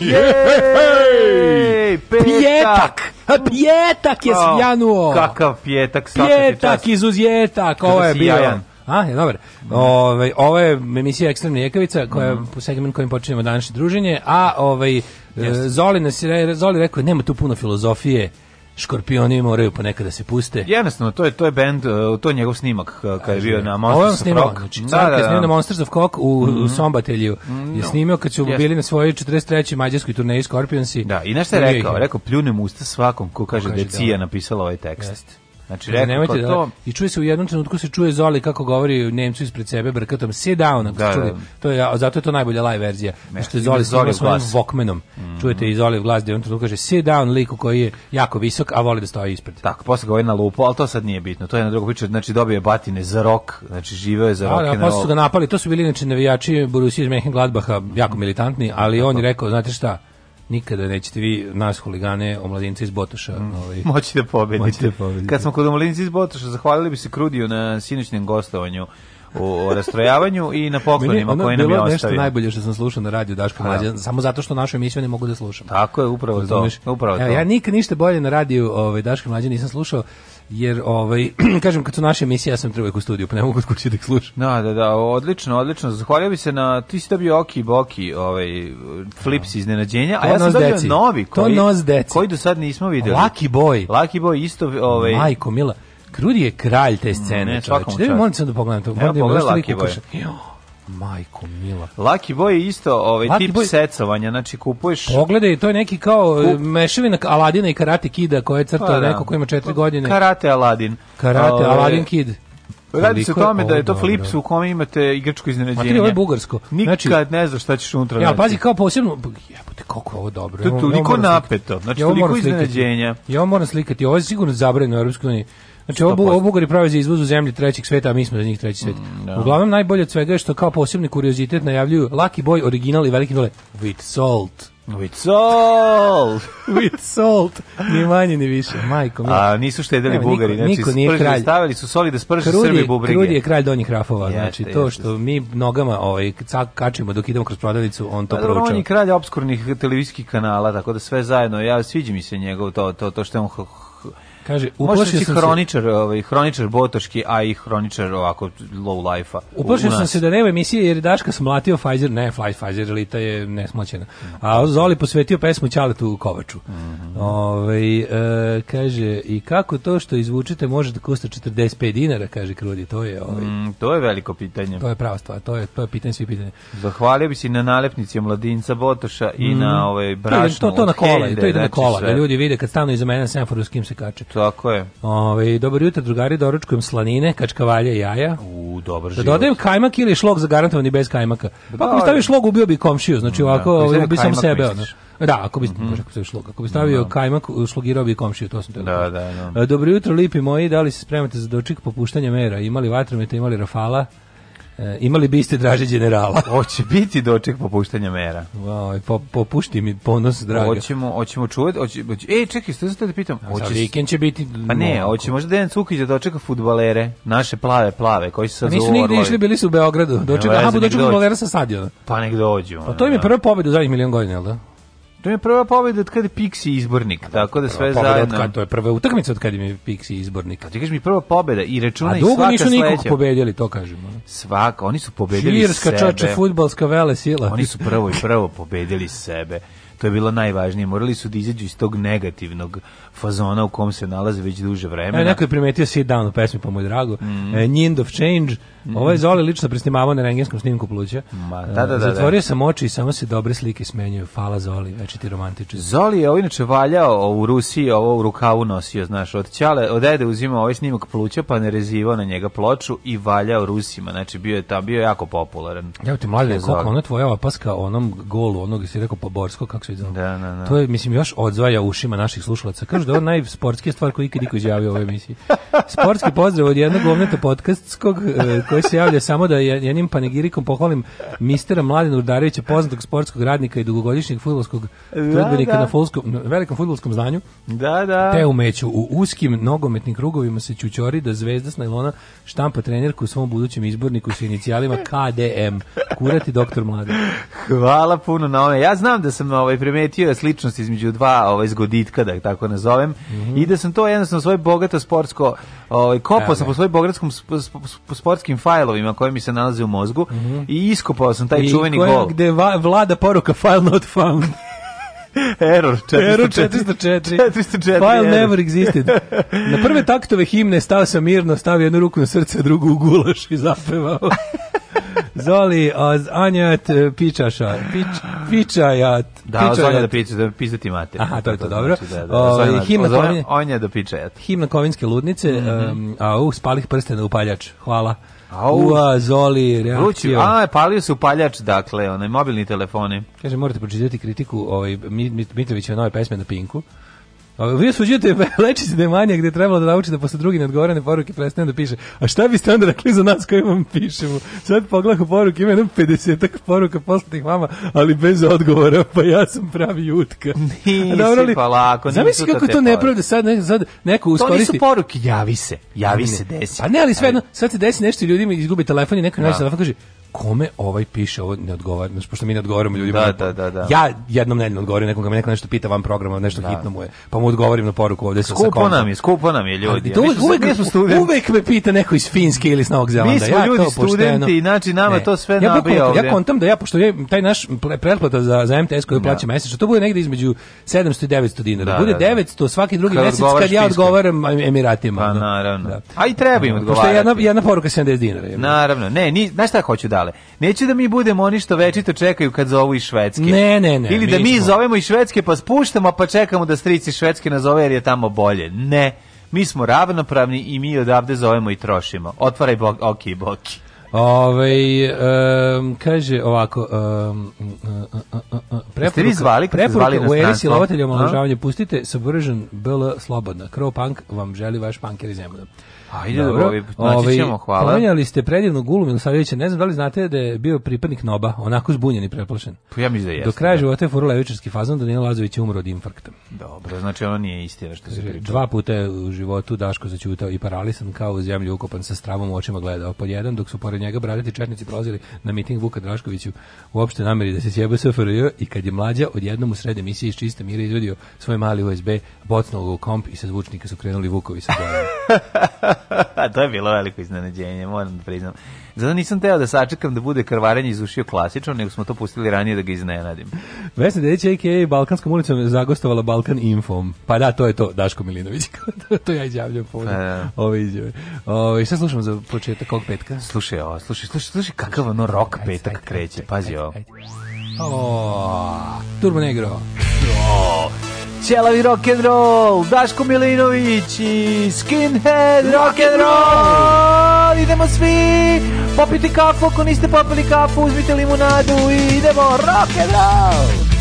Jej! Pjetak! Pjetak je sjanuo! Kakav pjetak, svaka Pjetak izuzjetak, ovo je bio. A, je dobar. Ove, ovaj, ovo je emisija Ekstremna Jekavica, koja, mm. po segment kojim počinjemo današnje druženje, a ovaj, e, Zoli, nas, Zoli rekao, nema tu puno filozofije, Škorpioni moraju ponekad da se puste. Jednostavno, to je to je bend, e, to je njegov snimak e, kada je bio na Monsters of Rock. Znači, da, da, da. na Monsters of Rock u, mm -hmm. u Sombatelju. Mm, je da. snimio kad su yes. bili na svojoj 43. mađarskoj turneji Scorpionsi. Da, i nešto je rekao, rekao pljunem usta svakom ko kaže, da je da Cija napisala ovaj tekst. Jest. Znači, znači, rekao nemojte da, to... I čuje se u jednom trenutku se čuje Zoli kako govori Nemcu ispred sebe brkatom sit down, ako da, da, čuli. Da. To je, zato je to najbolja live verzija. Ne, što znači, je Zoli snima svojim Vokmenom. Mm -hmm. Čujete i Zoli glas gdje on trenutku kaže sit down liku koji je jako visok, a voli da stoji ispred. Tako, posle ga ovaj na lupu, ali to sad nije bitno. To je na drugo priča, znači dobio je batine za rok, znači živeo je za rok. Da, da, posle su ga napali, to su bili znači, navijači Borussia iz Mehen Gladbaha, jako militantni, ali on je rekao, znate šta, nikada nećete vi nas huligane omladince iz Botoša mm. ovaj, moći da pobedite. Moći da pobedite. Kad smo kod omladince iz Botoša, zahvalili bi se Krudiju na sinoćnjem gostovanju o, o rastrojavanju i na poklonima koje nam je ostavio. nešto najbolje što sam slušao na radiju Daško Mlađan, samo zato što našu emisiju ne mogu da slušam. Tako je, upravo to. to. Upravo Evo, to. Ja nikad ništa bolje na radiju ovaj, Daško Mlađan nisam slušao, jer ovaj kažem kad su naše emisije ja sam trebao u studiju pa ne mogu kod kuće da ih slušam. Da, da, da, odlično, odlično. Zahvalio bi se na ti si dobio Oki Boki, ovaj flips no. Da. iznenađenja, a ja sam dobio deci. novi koji to nos deci. koji do sad nismo videli. Lucky Boy. Lucky Boy isto ovaj Majko Mila. Krudi je kralj te scene. Mm, ne, čovječ. Čovječ. Da, molim se da pogledam to. Evo, da pogledaj Lucky Boy. Jo. Majko mila. Lucky Boy je isto ovaj Lucky tip boy... secovanja, znači kupuješ... Pogledaj, to je neki kao e, Kup... mešavina Aladina i Karate Kida koje je pa crtao pa, da. neko koji ima četiri pa, godine. Karate Aladin. Karate o, ovaj, Aladin Kid. Radi se o tome da je to flips u kome imate igračko iznenađenje. Ma ovo je bugarsko. Nikad znači, ne znaš šta ćeš unutra. Ja pazi kao posebno pa, jebote kako je ovo dobro. To je toliko napeto, znači toliko iznenađenja. Ja moram slikati, ovo je sigurno zabranjeno u Evropskoj uniji. Znači, obu, obugari prave za izvoz u zemlji trećeg sveta, a mi smo za njih treći svet. Mm, no. Da. Uglavnom, najbolje od svega je što kao posebni kuriozitet najavljuju Lucky Boy original i veliki nule. with salt. With salt. With salt. Ni manje, ni više. Majko, mi. A nisu štedeli Nema, bugari. Niko, znači, niko nije spržili, kralj. Stavili su soli da sprže krudi, Srbi bubrige. Krudi je kralj donjih rafova. Jeste, znači, jeste. to što mi nogama ovaj, kačimo dok idemo kroz prodavnicu, on to da, proučava. On je kralj obskurnih televizijskih kanala, tako da sve zajedno. Ja sviđa mi se njegov to, to, to što je on Kaže, uplašio sam hroničar, se... ovaj, hroničar botoški, a i hroničar ovako low life-a. Uplašio sam se da nema emisije jer je Daška smlatio Pfizer, ne, Pfizer elita je nesmoćena. A Zoli posvetio pesmu Ćaletu Kovaču. Mm -hmm. Ove, ovaj, e, kaže, i kako to što izvučete može da košta 45 dinara, kaže Krudi, to je... Ovaj, mm, to je veliko pitanje. To je prava stvar, to je, to je pitanje svih pitanja. Zahvalio bi si na nalepnici mladinca Botoša i mm -hmm. na mhm. ovaj brašnu to, to, to na kola, to ide na znači kola, da ljudi vide kad stanu iza mene semaforu s kim se kače. Tako je. Ove, dobro jutro, drugari, doručkujem slanine, kačkavalje i jaja. U, dobar život. Da dodajem kajmak ili šlog za garantovani bez kajmaka. Pa ako bi da. stavio šlog, ubio bi komšiju, znači da, ovako, da. bi sam sebe. Ono. Da, ako bi, mm -hmm. ako bi šlog, ako bi stavio da. kajmak, slogirao bi komšiju, to sam te da, da, da. da. E, dobro jutro, lipi moji, da li se spremate za doček popuštanja mera? Imali vatrometa, imali rafala? E, imali biste draže generala. Hoće biti doček popuštanja mera. Wow, e, po, popušti mi ponos, draga. Hoćemo, hoćemo čuvati, hoće, ej, e, čekaj, što se da pitam? Hoće, za vikend će biti... Pa ne, hoće možda Dejan Cukić da dočeka futbalere, naše plave, plave, koji su sad Nisu nigde išli, bili su u Beogradu. Doček, aha, doček futbalera sa stadiona. Pa nek dođu. Pa to im je da. prva pobjeda u zadnjih milion godina, jel da? To je prva pobeda od kada je Pixi izbornik, da, tako da sve zajedno. Od to je prva utakmica od kada je Pixi izbornik. A ti kažeš mi prva pobeda i računaj svaka sledeća. A dugo nisu nikog pobedili, to kažemo. Svaka, oni su pobedili Šilirska, sebe. Šilirska čače, futbalska vele sila. Oni su prvo i prvo pobedili sebe. To je bilo najvažnije. Morali su da izađu iz tog negativnog fazona u kom se nalaze već duže vremena. E, neko je primetio Sit Down u pesmi, pa moj je drago. Mm. E, Nind of Change. Mm. Ovo je Zoli lično presnimavao na rengenskom snimku pluća. Ma, e, da, da, da, da, Zatvorio sam oči i samo se dobre slike smenjuju. Fala Zoli, veći ti romantični. Zoli je ovo inače valjao u Rusiji, ovo u rukavu nosio, znaš. Od, ćale, od ede uzimao ovaj snimak pluća, pa ne rezivao na njega ploču i valjao Rusima. Znači, bio je tam, bio je jako popularan. Ja ti mlađe, koliko ona tvoja opaska o onom golu, onog si rekao Poborsko, kako suicidalno. Da, da, da. To je, mislim, još odzvaja ušima naših slušalaca. Kažu da je ovo najsportskija stvar koju ikad niko izjavio u ovoj emisiji. Sportski pozdrav od jednog govneta podcastskog e, koji se javlja samo da jednim panegirikom pohvalim mistera Mladina Urdarevića, poznatog sportskog radnika i dugogodišnjeg futbolskog da, trudbenika da. na, fulskom, na velikom futbolskom znanju. Da, da. Te umeću u uskim nogometnim krugovima se ćućori da zvezda s najlona štampa trenerku u svom budućem izborniku s inicijalima KDM. Kurati doktor Mladen. Hvala puno na ome. Ja znam da sam ovaj primetio je sličnost između dva ovaj zgoditka da tako nazovem mm -hmm. i da sam to jednostavno svoj bogato sportsko ovaj kopao da, sam po da. svojim bogratskim sportskim fajlovima koji mi se nalaze u mozgu mm -hmm. i iskopao sam taj I čuveni koje, gol. Gde vlada poruka file not found. Error 404. Error 404. 404. File error. never existed. Na prve taktove himne stao sam mirno, stavio jednu ruku na srce, drugu u gulaš i zapevao. Zoli, az Anjat e, pičaša. Pič, pičajat. Da, pičajat. Zonja da piče, da pizdati mate. Aha, to je to, da, dobro. Znači, da, da. da. O, ovaj, himna, Zonja, Onja da pičajat. Himna kovinske ludnice, mm -hmm. um, a spalih prstena upaljač. Hvala. Au, Ua, Zoli, reakcija. A, palio se upaljač, dakle, onaj mobilni telefoni. Kaže, morate pročitati kritiku ovaj, Mitrovića nove pesme na Pinku. Vi osuđujete lečice da je manje gdje je trebalo da nauči da posle drugi neodgovorene poruke prestane da piše. A šta biste onda rekli za nas koji vam pišemo? Sad pogledam poruke, ima jednom 50 poruka poslatih vama, ali bez odgovora, pa ja sam pravi jutka. Nisi Dobro, ali, polako. Pa zamisli kako to nepravda sad, ne, sad neko uskoristi. To nisu poruke, javi se, javi ne, se, desi. Pa ne, ali sve jedno, sad se desi nešto i ljudima izgube telefon i neko da. nađe telefon kaže, kome ovaj piše ovo ne odgovara znači pošto mi ne odgovaramo ljudima da, da, da, da. ja jednom nedeljno odgovorim nekom kad me neko nešto pita van programa nešto da. hitno mu je pa mu odgovorim na poruku ovde sa skupo nam je skupo nam je ljudi to, uvek, uvek, uvek, me pita neko iz finske ili iz Novog Zelanda mi smo ja ljudi to studenti inači nama ne. to sve ja, nabija ovde ja kontam da ja pošto je taj naš pretplata za za MTS koju da. plaća da. mesečno to bude negde između 700 i 900 dinara da, bude 900 da, da. svaki drugi mesec kad ja odgovaram Emiratima pa naravno a i treba im odgovarati pošto jedna jedna poruka 70 dinara naravno ne ni znaš šta hoću da budale. Neću da mi budemo oni što večito čekaju kad zovu i Švedske. Ne, ne, ne. Ili da mi, mi zovemo i Švedske pa spuštamo pa čekamo da strici Švedske nazove jer je tamo bolje. Ne. Mi smo ravnopravni i mi odavde zovemo i trošimo. Otvaraj bok, oki boki. Ove, ovaj, um, kaže ovako um, uh, preporuka, vi zvali, preporuka u eri silovatelja omaložavanja pustite subversion BL slobodna Crow Punk vam želi vaš punker iz Zemuna Ajde, da, dobro, ovi, naći ćemo, hvala. Pomenjali ste predivnu Gulu Milosavljevića, ne znam da li znate da je bio pripadnik Noba, onako zbunjen i preplašen. Pa ja mislim da jeste. Do kraja da. života je furo levičarski fazon, da Danilo Lazović je umro od infarkta. Dobro, znači ono nije istina što se priča. Dva puta je u životu Daško začutao i paralisan kao u zemlju ukopan sa stravom u očima gledao. Pod jedan, dok su pored njega bradati četnici prolazili na miting Vuka Draškoviću u opšte nameri da se sjebe SFRJ i kad je mlađa odjednom u sred emisije iz čiste mire izvodio svoj mali USB, bocnuo u komp i sa zvučnika su krenuli Vukovi sa to je bilo veliko iznenađenje, moram da priznam. Zato nisam teo da sačekam da bude krvarenje izušio klasično, nego smo to pustili ranije da ga iznenadim. Vesna Dedić, a.k.a. Balkanskom ulicom zagostovala Balkan Infom. Pa da, to je to, Daško Milinović. to ja izjavljam po pa, ove izjave. Ove, šta slušamo za početak ovog petka? Slušaj ovo, slušaj, slušaj, slušaj kakav ono rock petak ajde, kreće, pazi ovo. Turbo Negro. Oh. Ćelavi rock roll, Daško Milinović i Skinhead rock roll. Idemo svi popiti kafu, ako niste popili kafu, uzmite limonadu i idemo rock roll.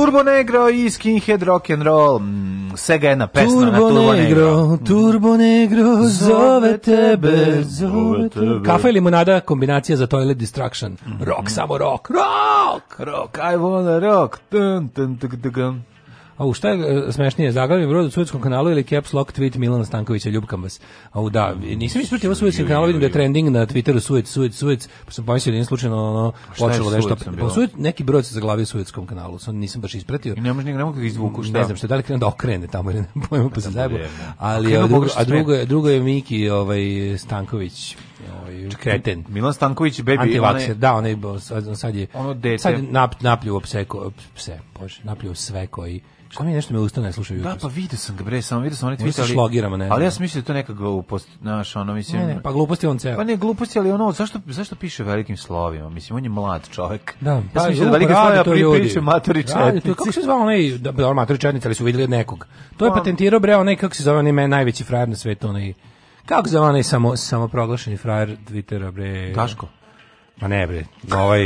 Turbo Negro i Skinhead Rock and Roll. Mm, Sega jedna pesma turbo na Turbo Negro. Mm. Turbo Negro zove tebe, zove tebe. Kafa i limonada, kombinacija za Toilet Destruction. Rock, mm -hmm. samo rock. Rock! Rock, I wanna rock. Dun, dun, dun, dun, dun. A u šta je e, smešnije, Zaglavni brod u Suetskom kanalu ili Caps Lock tweet Milana Stankovića, ljubkam vas. A u da, mm, nisam ispratio da ovo Suetskom kanalu, vidim da je trending na Twitteru Suec, Suec, Suec, pa sam pomislio da je slučajno ono, počelo nešto. Pa Suec, neki brod se zaglavio u Suetskom kanalu, sam nisam baš ispratio. I ne možeš nikak da ga izvuku, šta? Ne znam što, da li krenu da okrene tamo ili ne, pojma pa da, se zajebo. Ali, a drugo, a drugo, je, drugo je Miki ovaj, Stanković, ovaj kreten. Milan Stanković i baby one... da, onaj sad, sad je ono dete. Sad nap, napljuo pse, ko, pse, bože, napljuo sve koji Šta mi nešto me usta ne slušaju Da, pa vidio sam ga bre, samo vidio sam onaj tweet, ali ne. Ali ja sam mislio da to neka glupost, znaš, ono mislim. Ne, ne, pa gluposti on ceo. Pa ne gluposti, ali ono zašto zašto piše velikim slovima? Mislim on je mlad čovek. Da, pa ja sam pa mislio da velike slova pri piše matori četnici. Da, kako se zvao onaj da matori četnici, ali su videli nekog. To je pa- patentirao bre onaj kako se zove onaj najveći frajer na svetu, onaj Kako se onaj samo, samo proglašeni frajer Twittera, bre? Daško? Ma ne bre, ovaj,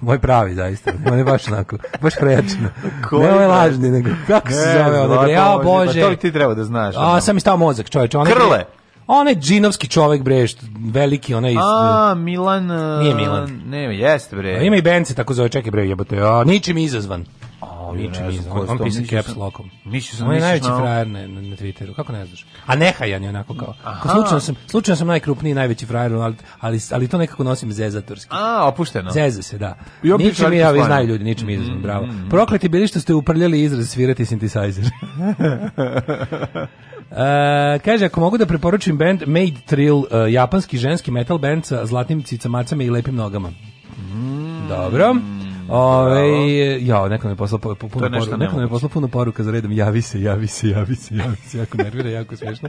moj pravi zaista, on je baš onako, baš prejačno. ne ovaj lažni, nego kako se zove onaj bre, ja bože. Pa to ti treba da znaš. A, sam mi stao mozak čoveče. Onaj Krle! Bre, onaj džinovski čovek bre, što, veliki, onaj iz... A, Milan... Nije Milan. Ne, jeste bre. A, ima i Bence, tako zove, čekaj bre, jebote, a, ničim izazvan liči mi znam. On, on pisa caps lockom. Mislio sam, on je najveći na... frajer na, na, Twitteru, kako ne znaš? A nehajan je onako kao. Aha. Slučajno sam, slučajno sam najkrupniji, najveći frajer, ali, ali, ali to nekako nosim zezatorski. A, opušteno. Zeze se, da. Ničim ja, vi znaju ljudi, ničim mm, izazvan, bravo. Mm, mm, Prokleti bili što ste uprljali izraz svirati synthesizer. Uh, kaže, ako mogu da preporučim band Made Trill, uh, e, japanski ženski metal band sa zlatnim cicamacama i lepim nogama. Mm. Dobro. Ove, ja, neko mi je poslao puno poruka. Neko mi je poslao puno poruka za redom. Javi se, javi se, javi se, javi se. Jako nervira, jako smiješno.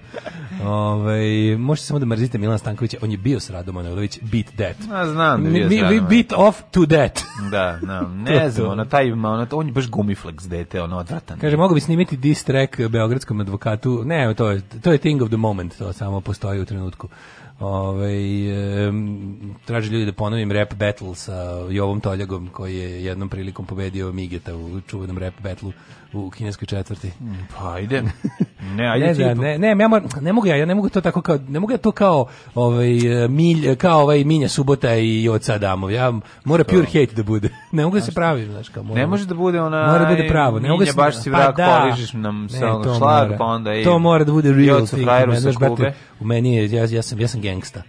Ove, možete samo da mrzite Milan Stankovića. On je bio s Radom Manojlović. Beat that. A, znam da je bio We beat off to that. Da, no, ne znam. Ona, taj, ona, on je baš gumiflex dete, ono, odvratan. Kaže, mogu bi snimiti diss track Beogradskom advokatu. Ne, to je, to je thing of the moment. To samo postoji u trenutku. Ove, ovaj, traži ljudi da ponovim rap battle sa Jovom Toljagom koji je jednom prilikom pobedio Migeta u čuvenom rap battlu u kineskoj četvrti. Mm, pa ajde. Ne, ajde ne, da, ne, ne, ne, ne mogu ja, ja ne mogu to tako kao ne mogu ja to kao ovaj e, milj, kao ovaj Minja subota i od Sadamov. Ja mora pure hate da bude. Ne mogu da se pravi, znaš kao. Mora, ne može da bude ona. Mora da bude pravo. Ne mogu da baš si pa vrak pa, da, poližiš nam sa šlag pa onda i To mora da bude real. Joco Frajer sa Kube. U meni je ja, ja sam ja sam gangsta.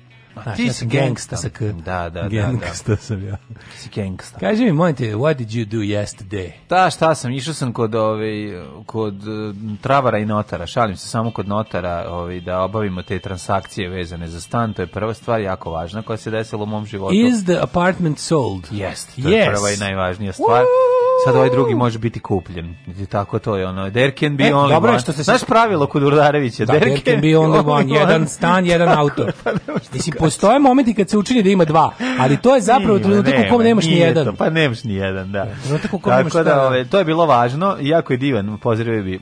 Znaš, ti ja si gangsta. Sa k. Da, da, da, da. gangsta da, sam ja. Ti si gangsta. Kaži mi, molim te, what did you do yesterday? Da, šta sam, išao sam kod, ove, ovaj, kod eh, travara i notara, šalim se samo kod notara ovaj, da obavimo te transakcije vezane za stan, to je prva stvar jako važna koja se desila u mom životu. Is the apartment sold? Jest, to yes. je prva i najvažnija stvar. Woo! Sad ovaj drugi može biti kupljen. I znači, tako to je ono. There can be e, only dobro, one. Što se Znaš pravilo kod Urdarevića? Da, there, there can, be only one. one. Jedan stan, jedan auto. Pa Mislim, postoje momenti kad se učini da ima dva, ali to je zapravo Nima, trenutak u kom nemaš ni jedan. pa nemaš ni jedan, da. da trenutak u kom nemaš da, da ove, to je bilo važno. Jako je divan. Pozdravio bi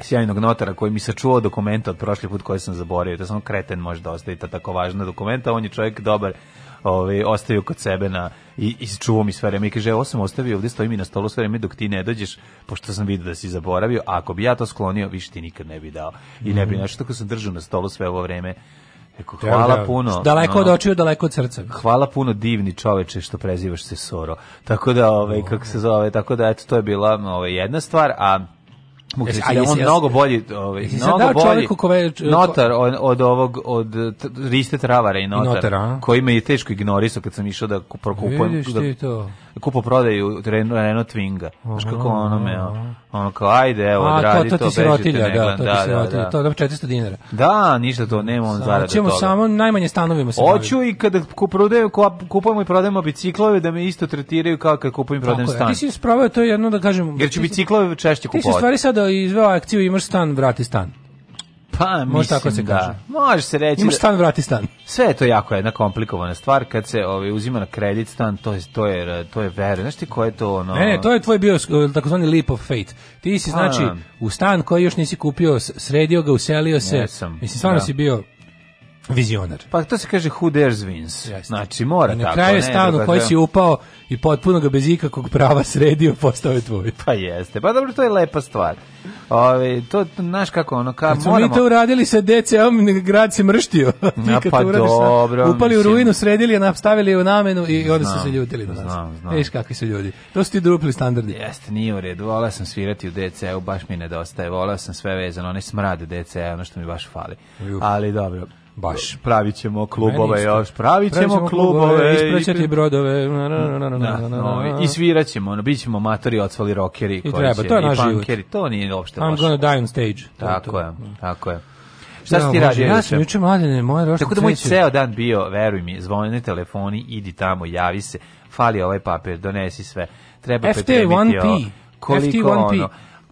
sjajnog notara koji mi sačuvao dokumenta od prošli put koji sam zaboravio. To je samo kreten može da ostavi ta tako važna dokumenta. On je čovjek dobar ovaj, ostavio kod sebe na i, i čuo mi sve vreme i kaže, ovo sam ostavio ovdje, stoji mi na stolu sve vreme dok ti ne dođeš, pošto sam vidio da si zaboravio, a ako bi ja to sklonio, više ti nikad ne bi dao. I ne bi, mm. nešto tako sam držao na stolu sve ovo vreme, Eko, hvala da, puno. Daleko od očiju, daleko od srca. Hvala puno divni čoveče što prezivaš se Soro. Tako da, ovaj, kako se zove, tako da, eto, to je bila ovaj, jedna stvar, a Moguće, e, a da je on mnogo bolji, ovaj, mnogo bolji kove, notar od, od ovog, od Riste Travara i notar, I koji me je teško ignorisao kad sam išao da prokupujem. Vidiš da, ti to kupo kupoprodaju Renault Twinga. Znaš kako ono me, ono kao, ajde, evo, A, odradi to, to, to bežite rotilja, da, to da, ti da, da, to da, 400 da. dinara. Da, ništa to, nema on zarade toga. samo najmanje stanovima se Hoću i kada kuprodaju, kupujemo i prodajemo biciklove, da me isto tretiraju kao kad kupujem i prodajem stan. Ti si spravio to jedno, da kažem... Jer ću biciklove češće kupovati. Ti si stvari sada izveo akciju, imaš stan, vrati stan. Pa, Može tako se da. kaže. Može se reći. Imaš da- stan, vrati stan. Sve je to jako jedna komplikovana stvar kad se ovaj uzima na kredit stan, to je to je to je ver. Znaš ti ko je to ono? Ne, ne, to je tvoj bio eh, takozvani leap of fate. Ti si pa. znači u stan koji još nisi kupio, sredio ga, uselio se. Jesam, mislim stvarno da. si bio vizionar. Pa to se kaže who dares wins. Jeste. Znači mora I na tako. Na kraju stan u da, da, koji da. si upao i potpuno ga bez ikakvog prava sredio postao je tvoj. Pa jeste. Pa dobro, to je lepa stvar. Ove, to, znaš kako, ono, ka, Kad moramo... mi to uradili sa DCM, grad se mrštio. Ja, pa dobro. Sa, upali mislim. u ruinu, sredili je, nastavili u namenu i onda su se ljutili na nas. Znam, znam. Viš kakvi su ljudi. To su ti dupli standardi. Jeste, nije u redu. Volao sam svirati u DCU, baš mi nedostaje. Volao sam sve vezano, onaj smrad DCU, ono što mi baš fali. Juh. Ali dobro. Baš. Pravićemo ćemo klubove još, Pravićemo, ćemo klubove. Ispraćati brodove. Na, na, na, da, da, no, I sviraćemo. ćemo, ono, bit ćemo amatori, odsvali rockeri. I treba, to je naš život. To nije uopšte I'm gonna die on stage. Tako je, da. tako je. Šta si ti radio? Ja sam juče mladene, moje rošnice. Tako da moj ceo dan bio, veruj mi, zvonjeni telefoni, idi tamo, javi se, fali ovaj papir, donesi sve. Treba FT1P. Koliko FT1P. ono,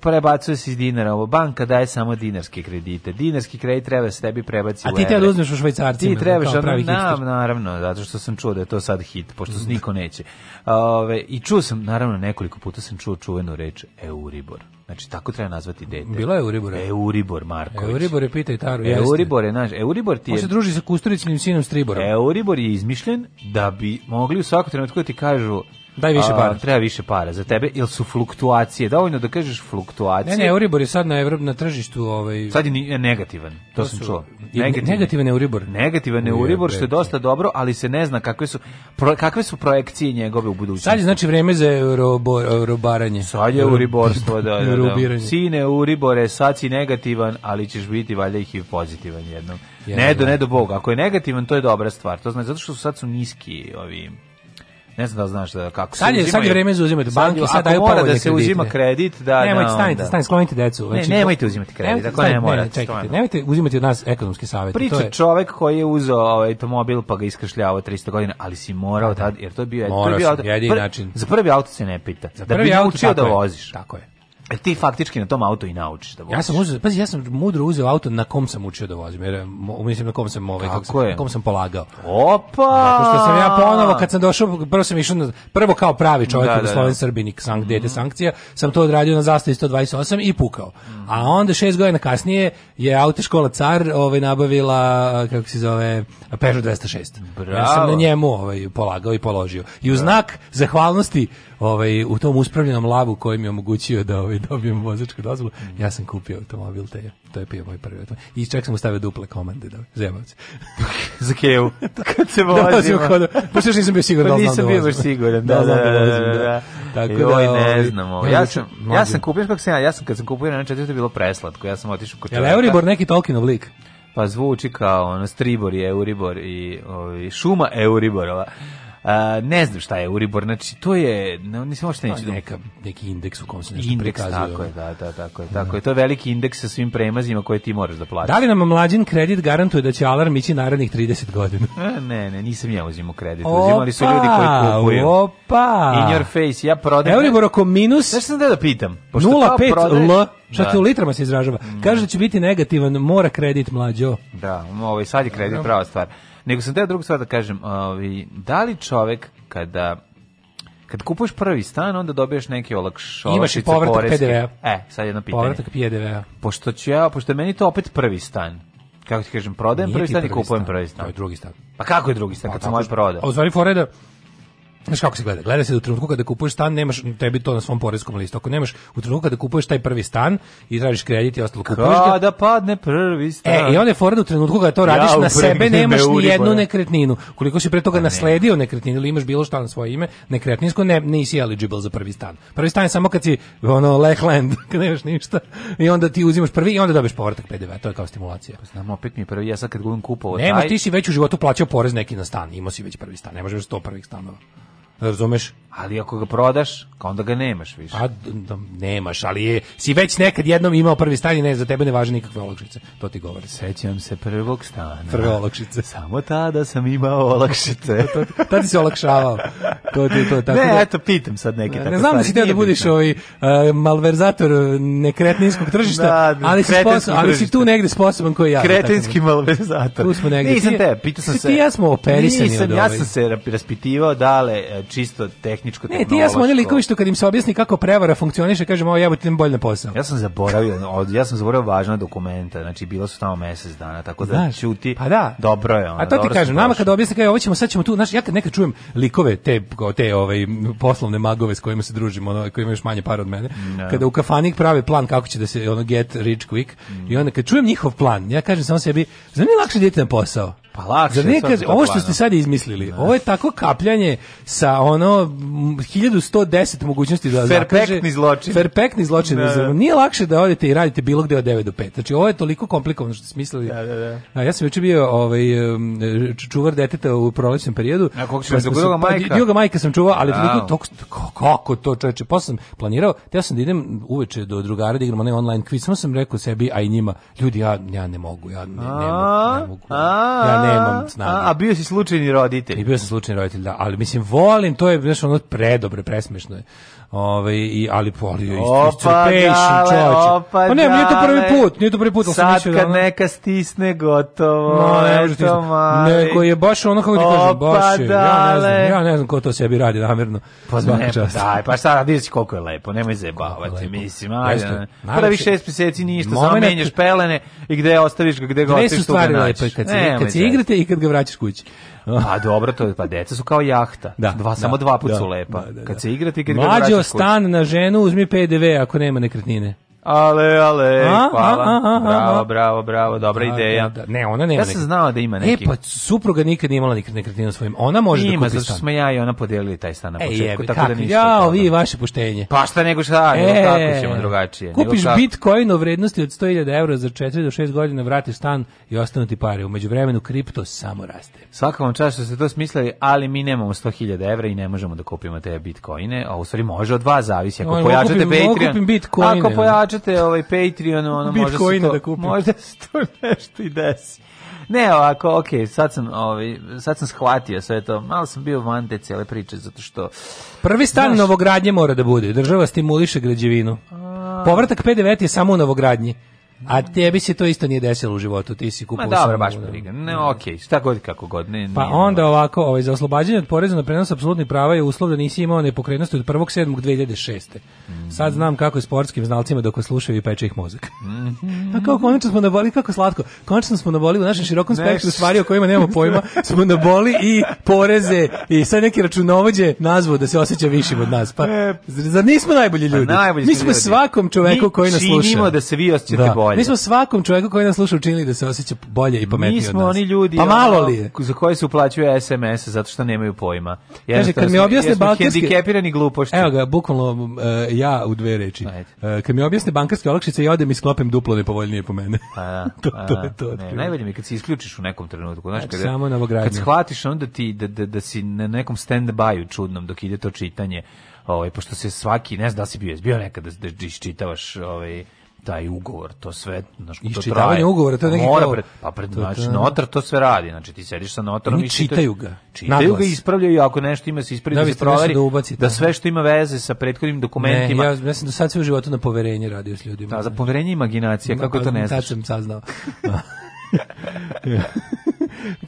prebacuje se iz dinara, ovo banka daje samo dinarske kredite. Dinarski kredit treba da se tebi prebaci u. A ti te da uzmeš u švajcarcima. Ti trebaš ono, pravi nam, naravno, zato što sam čuo da je to sad hit, pošto se niko neće. Ove, i čuo sam naravno nekoliko puta sam čuo čuvenu reč Euribor. Znači tako treba nazvati dete. Bila je Euribor. Euribor Marković. Euribor je pita i Taru. Euribor je naš. Euribor ti je. On se druži sa Kusturićnim sinom Striborom. Euribor je izmišljen da bi mogli u svakom trenutku da ti kažu Daj više para. A, treba više para za tebe, ili su fluktuacije. Dovoljno da kažeš fluktuacije. Ne, ne, Euribor je sad na, Evrop, na tržištu... Ovaj... Sad je e, negativan, to, to sam čuo. Negativan, negativan je Euribor. Negativan je Euribor, što je dosta dobro, ali se ne zna kakve su, pro, kakve su projekcije njegove u budućnosti. Sad je znači vreme za eurobo, eurobaranje. Sad je Euriborstvo, da, da, da. Sine Euribore, sad si negativan, ali ćeš biti valjda ih i pozitivan jednom. Jedno, ne do, ne do Boga. Ako je negativan, to je dobra stvar. To znači, zato što su sad su niski ovi Ne znam da li znaš da kako se sad je, uzimaju. Sad je vreme za uzimati banke, sad, sad daju mora da se uzima kredit, da, nemojte, da, stanite, stanite, sklonite decu. Znači, nemojte uzimati kredit, nemojte, ne, ne morate. Čekajte, nemojte uzimati od nas ekonomski savjet. Priča to je... čovek koji je uzeo ovaj automobil pa ga iskršljavao 300 godina, ali si morao da, da. tad, jer to je bio, morao to je bio sam, auto, jedin pr, način. Za prvi auto se ne pita. Za da prvi da bi auto, učio da voziš. Tako je. E ti faktički na tom auto i naučiš da voziš. Ja sam uzeo, pazi, ja sam mudro uzeo auto na kom sam učio da vozim, jer mislim na kom sam ovaj, kako, na kom sam polagao. Opa! Zato da, što sam ja ponovo kad sam došao, prvo sam išao na, prvo kao pravi čovjek da, da, da. Sloven Srbinik, sank mm dete sankcija, sam to odradio na zastavi 128 i pukao. Mm. A onda šest godina kasnije je autoškola Car ovaj nabavila kako se zove Peugeot 206. Bravo. Ja sam na njemu ovaj polagao i položio. I u da. znak zahvalnosti ovaj, u tom uspravljenom lavu koji mi omogućio da ovaj, dobijem vozačku dozvolu, mm. ja sam kupio automobil te, to je bio moj prvi automobil. I čak sam mu stavio duple komande, da, zajebavac. Za kevu, da. kad se vozimo. Da, Pošto još nisam bio pa siguran pa da li znam Nisam da bio siguran, da, da, da, da, Tako Joj, da, ne ovaj, znam, ovaj. ja, sam, ja sam kupio, kako sam ja, ja sam kad sam kupio na 4, to bilo preslatko, ja sam otišao kod čovjeka. Jel Euribor neki Tolkienov lik? Pa zvuči kao ono, Stribor je Euribor i, ovaj, šuma Euriborova ne znam šta je Euribor, znači to je, ne, nisam možda neći neka, neki indeks u kom se nešto indeks, prikazuje. Tako da. je, da, da, tako je, tako da. je. To je veliki indeks sa svim premazima koje ti moraš da plaćaš. Da li nam mlađin kredit garantuje da će alarm ići narednih 30 godina? E, ne, ne, nisam ja uzimao kredit, uzimali su ljudi koji kupuju. Opa! In your face, ja prodajem. Euribor oko minus... Znaš sam da da pitam? 0,5 L, šta da. te u litrama se izražava. Mm. Kaže da će biti negativan, mora kredit mlađo. Da, ovaj sad je kredit prava stvar. Nego sam teo drugu stvar da kažem, ovi, ovaj, da li čovek kada kad kupuješ prvi stan, onda dobiješ neke olakšovačice Imaš i povratak pdv E, sad jedno pitanje. Povratak PDV-a. Pošto ću ja, pošto je meni to opet prvi stan, kako ti kažem, prodajem prvi stan i kupujem prvi stan. To je drugi stan. Pa kako je drugi stan, pa, kad sam moj prodao? A u stvari, Foreda, Znaš kako se gleda? Gleda se da u trenutku kada kupuješ stan nemaš tebi to na svom poreskom listu. Ako nemaš u trenutku kada kupuješ taj prvi stan i tražiš kredit i ostalo kupuješ ga. da padne prvi stan. E, i on je fora da u trenutku kada to radiš ja, na sebe nemaš ni jednu nekretninu. Koliko si pre toga pa ne. nasledio nekretninu ili imaš bilo šta na svoje ime, nekretninsko ne nisi eligible za prvi stan. Prvi stan je samo kad si ono lehland, kad nemaš ništa i onda ti uzimaš prvi i onda dobiješ povratak PDV, to je kao stimulacija. Pa znam, opet mi je prvi ja sad kad gubim kupovao taj. ti si već u životu plaćao porez neki na stan, imao si već prvi stan, ne možeš sto prvih stanova. Razumeš? Ali ako ga prodaš, onda ga nemaš više. A, pa, nemaš, ali je, si već nekad jednom imao prvi stan i ne, za tebe ne važe nikakve olakšice. To ti govori. Sećam se prvog stana. Prve olakšice. Samo tada sam imao olakšice. tada ti se olakšavao. To, to, to, tako ne, da, eto, pitam sad neke ne, tako Ne znam da si teo da budiš bitno. ovaj, uh, malverzator nekretninskog tržišta, da, ali, si sposob, ali si tu negde sposoban koji ja. Kretinski da- malverzator. Tu smo negde. Nisam te, pitao sam se. Ti ja smo operisani. Nisam, ja sam se raspitivao dale, eh, čisto tehničko tehnološko. Ne, ti ja smo oni likovi što kad im se objasni kako prevara funkcioniše, kažemo, ovo jebote, idem bolje na posao. Ja sam zaboravio, ja sam zaboravio važna dokumenta, znači bilo su tamo mesec dana, tako da znaš, čuti. Pa da. Dobro je ono. A to ti kažem, nama kada objasni kao ovo ćemo, sad ćemo tu, znaš, ja kad nekad čujem likove te te ovaj poslovne magove s kojima se družimo, ono, koji imaju još manje para od mene, no. Da. kada u kafanik prave plan kako će da se ono get rich quick mm. i onda kad čujem njihov plan, ja kažem samo sebi, zna mi lakše da na posao. Pa lakše. Za neka, ovo što ste sad izmislili, ne. ovo je tako kapljanje sa ono 1110 mogućnosti da Ferpekni zločin. Ferpekni zločin. Ne. Da, da. Nije lakše da odete i radite bilo gde od 9 do 5. Znači ovo je toliko komplikovano što ste smislili. Da, da, da. A ja sam juče bio ovaj čuvar deteta u prolećnom periodu. A kako pa se druga pa, majka? Pa, druga majka sam čuvao, ali toliko, toliko, kako to čoveče, posle sam planirao, teo sam da idem uveče do drugara da igram onaj online quiz, samo sam rekao sebi, a i njima, ljudi, ja, ja ne mogu, ja ne, ne mogu, ne mogu. Ja ne nemam snage. A, a bio si slučajni roditelj. I bio sam slučajni roditelj, da, ali mislim volim, to je nešto ono predobre, presmešno je. Ovaj i ali poli iscrpeš, čoveče. Pa ne, nije to prvi put, nije to prvi put, sam mislio da. Sad neka stisne gotovo. No, ne, eto, stisne. Neko je baš ono kako ti kažem, baš je, ja ne znam, ja ne znam ko to sebi radi namerno. Pa ne, pa daj, pa sad vidiš koliko je lepo, nemoj zebavati mislim, ajde. Prvi šest meseci ništa, samo menjaš pelene i gde ostaviš gde ga ostaviš, to ga nađeš. Kad se igrate i kad ga vraćaš kući. Pa dobro, to je, pa deca su kao jahta. Da, dva, da, samo dva put da, su lepa. Da, da kad da. se igrate i kad Mlađo, stan na ženu uzmi PDV ako nema nekretnine. Ale, ale, a, hvala. A, a, bravo, bravo, bravo, dobra ideja. Da, da. Ne, ona nema. Ja sam znao da ima neki. E, pa supruga nikad nije imala nekretninu svojim. Ona može da ima, da kupi stan. Ima, zato smo ja i ona podelili taj stan na e, početku, e, jebe, tako kakvi, da ništa. Ja, vi vaše puštenje. Pa šta nego šta, e, nego kako ćemo drugačije. Kupiš kako... Bitcoin u vrednosti od 100.000 evra za 4 do 6 godina, vratiš stan i ostanu ti pare. Umeđu vremenu kripto samo raste. Svaka vam čast što ste to smislili, ali mi nemamo 100.000 evra i ne možemo da kupimo te bitcoine, a u stvari može od vas zavisi. Ako pojačate Patreon, ako pojačate plaćate ovaj Patreon, ono, možda se to, da kupim. možda se to nešto i desi. Ne, ovako, ok, sad sam, ovaj, sad sam shvatio sve to. Malo sam bio van te cijele priče, zato što... Prvi stan znaš, novogradnje mora da bude. Država stimuliše građevinu. A... Povratak PDV je samo u novogradnji. A tebi se to isto nije desilo u životu, ti si kupovao. Ma dobro, baš briga. Ne, okej, okay, šta god kako god, ne. Pa onda dobro. ovako, ovaj za oslobađanje od poreza na prenos apsolutnih prava je uslov da nisi imao nepokretnost od 1.7.2006. Mm. Sad znam kako je sportskim znalcima dok slušaju i peče ih mozak. Mm. A pa kako konačno smo naboli kako slatko. Konačno smo naboli u našem širokom spektru stvari o kojima nemamo pojma, smo naboli i poreze i sve neki računovođe nazvao da se osjeća višim od nas. Pa e, zar nismo najbolji pa ljudi? Pa najbolji Mi smo ljudi. svakom čoveku koji nas sluša. da se vi osjećate da bolje. Mi smo svakom čovjeku koji nas sluša učinili da se osjeća bolje i pametnije od nas. Mi smo oni ljudi pa malo li je? za koje se uplaćuje SMS zato što nemaju pojma. Kaže, kad mi objasne balkanski... Hendikepirani glupošti. Evo ga, bukvalno uh, ja u dve reči. Pa uh, kad mi objasne bankarske olakšice, ja odem i sklopim duplo nepovoljnije po mene. Pa da, pa to, to, da. je to. Ne, najbolje mi kad se isključiš u nekom trenutku. Znaš, kad, Samo Kad shvatiš onda ti da, da, da si na nekom stand-by-u čudnom dok ide to čitanje, ovaj pošto se svaki ne znam da si bio bio nekada da, da iščitavaš ovaj taj ugovor, to sve, znači to traje. ugovora, to je neki kao, pred, pa pred to, znači, notar to sve radi, znači ti sediš sa notarom i čitaju ga. Čitaju ga i ispravljaju ako nešto ima se ispravi da, da se proveri. Da, ubacite, da, da sve što ima veze sa prethodnim dokumentima. Ne, ja mislim do da sad sve u životu na poverenje radio s ljudima. Da, za poverenje imaginacija, kako to ne znaš. Sad sam saznao.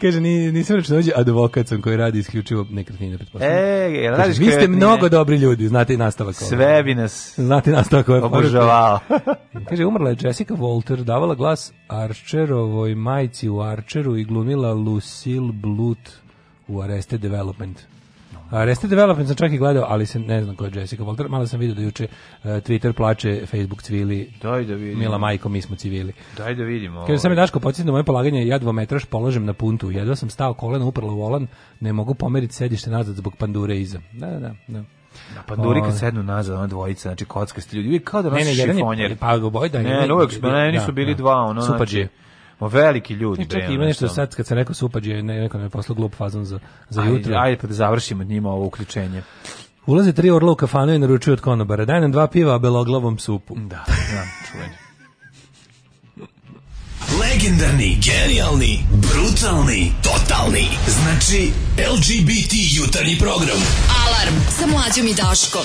Kaže, ni, nisam reći da dođe advokat sam koji radi isključivo nekretnine. E, jel Kaže, Vi ste mnogo dobri ljudi, znate i nastavak. Sve bi nas znate nastavak ovaj obožavao. Kaže, umrla je Jessica Walter, davala glas Archerovoj majci u Archeru i glumila Lucille Bluth u Arrested Development. Arrested Development sam čak i gledao, ali se ne znam ko je Jessica Walter. Malo sam vidio da juče uh, Twitter plače, Facebook cvili. Daj da vidimo. Mila majko, mi smo civili. Daj da vidimo. Kaže sam je ovaj. Daško podsjetio moje polaganje, ja dvometraš položem na puntu. Jedva sam stao koleno uprlo u volan, ne mogu pomeriti sedište nazad zbog pandure iza. Da, da, da. da. Na panduri kad ovaj. sednu nazad, ona dvojica, znači kocka ste ljudi, uvijek kao da nas šifonjer. Ne, ne, jedan je, pa, boj, da, ne, ne, pa, pa, pa, uvijek, ne, nisu da, bili da. dva, ono, Super znači, Ma veliki ljudi, e, bre. Čekaj, ima nešto sad kad se neko supađe, ne, neko mi je poslao glup fazon za za ajde, jutro. Ajde pa da završimo od njima ovo uključenje. Ulaze tri orla u kafanu i naručuju od konobara. Daj nam dva piva, a beloglavom supu. Da, da, čuveni. Legendarni, genijalni, brutalni, totalni. Znači, LGBT jutarnji program. Alarm sa mlađom i Daškom.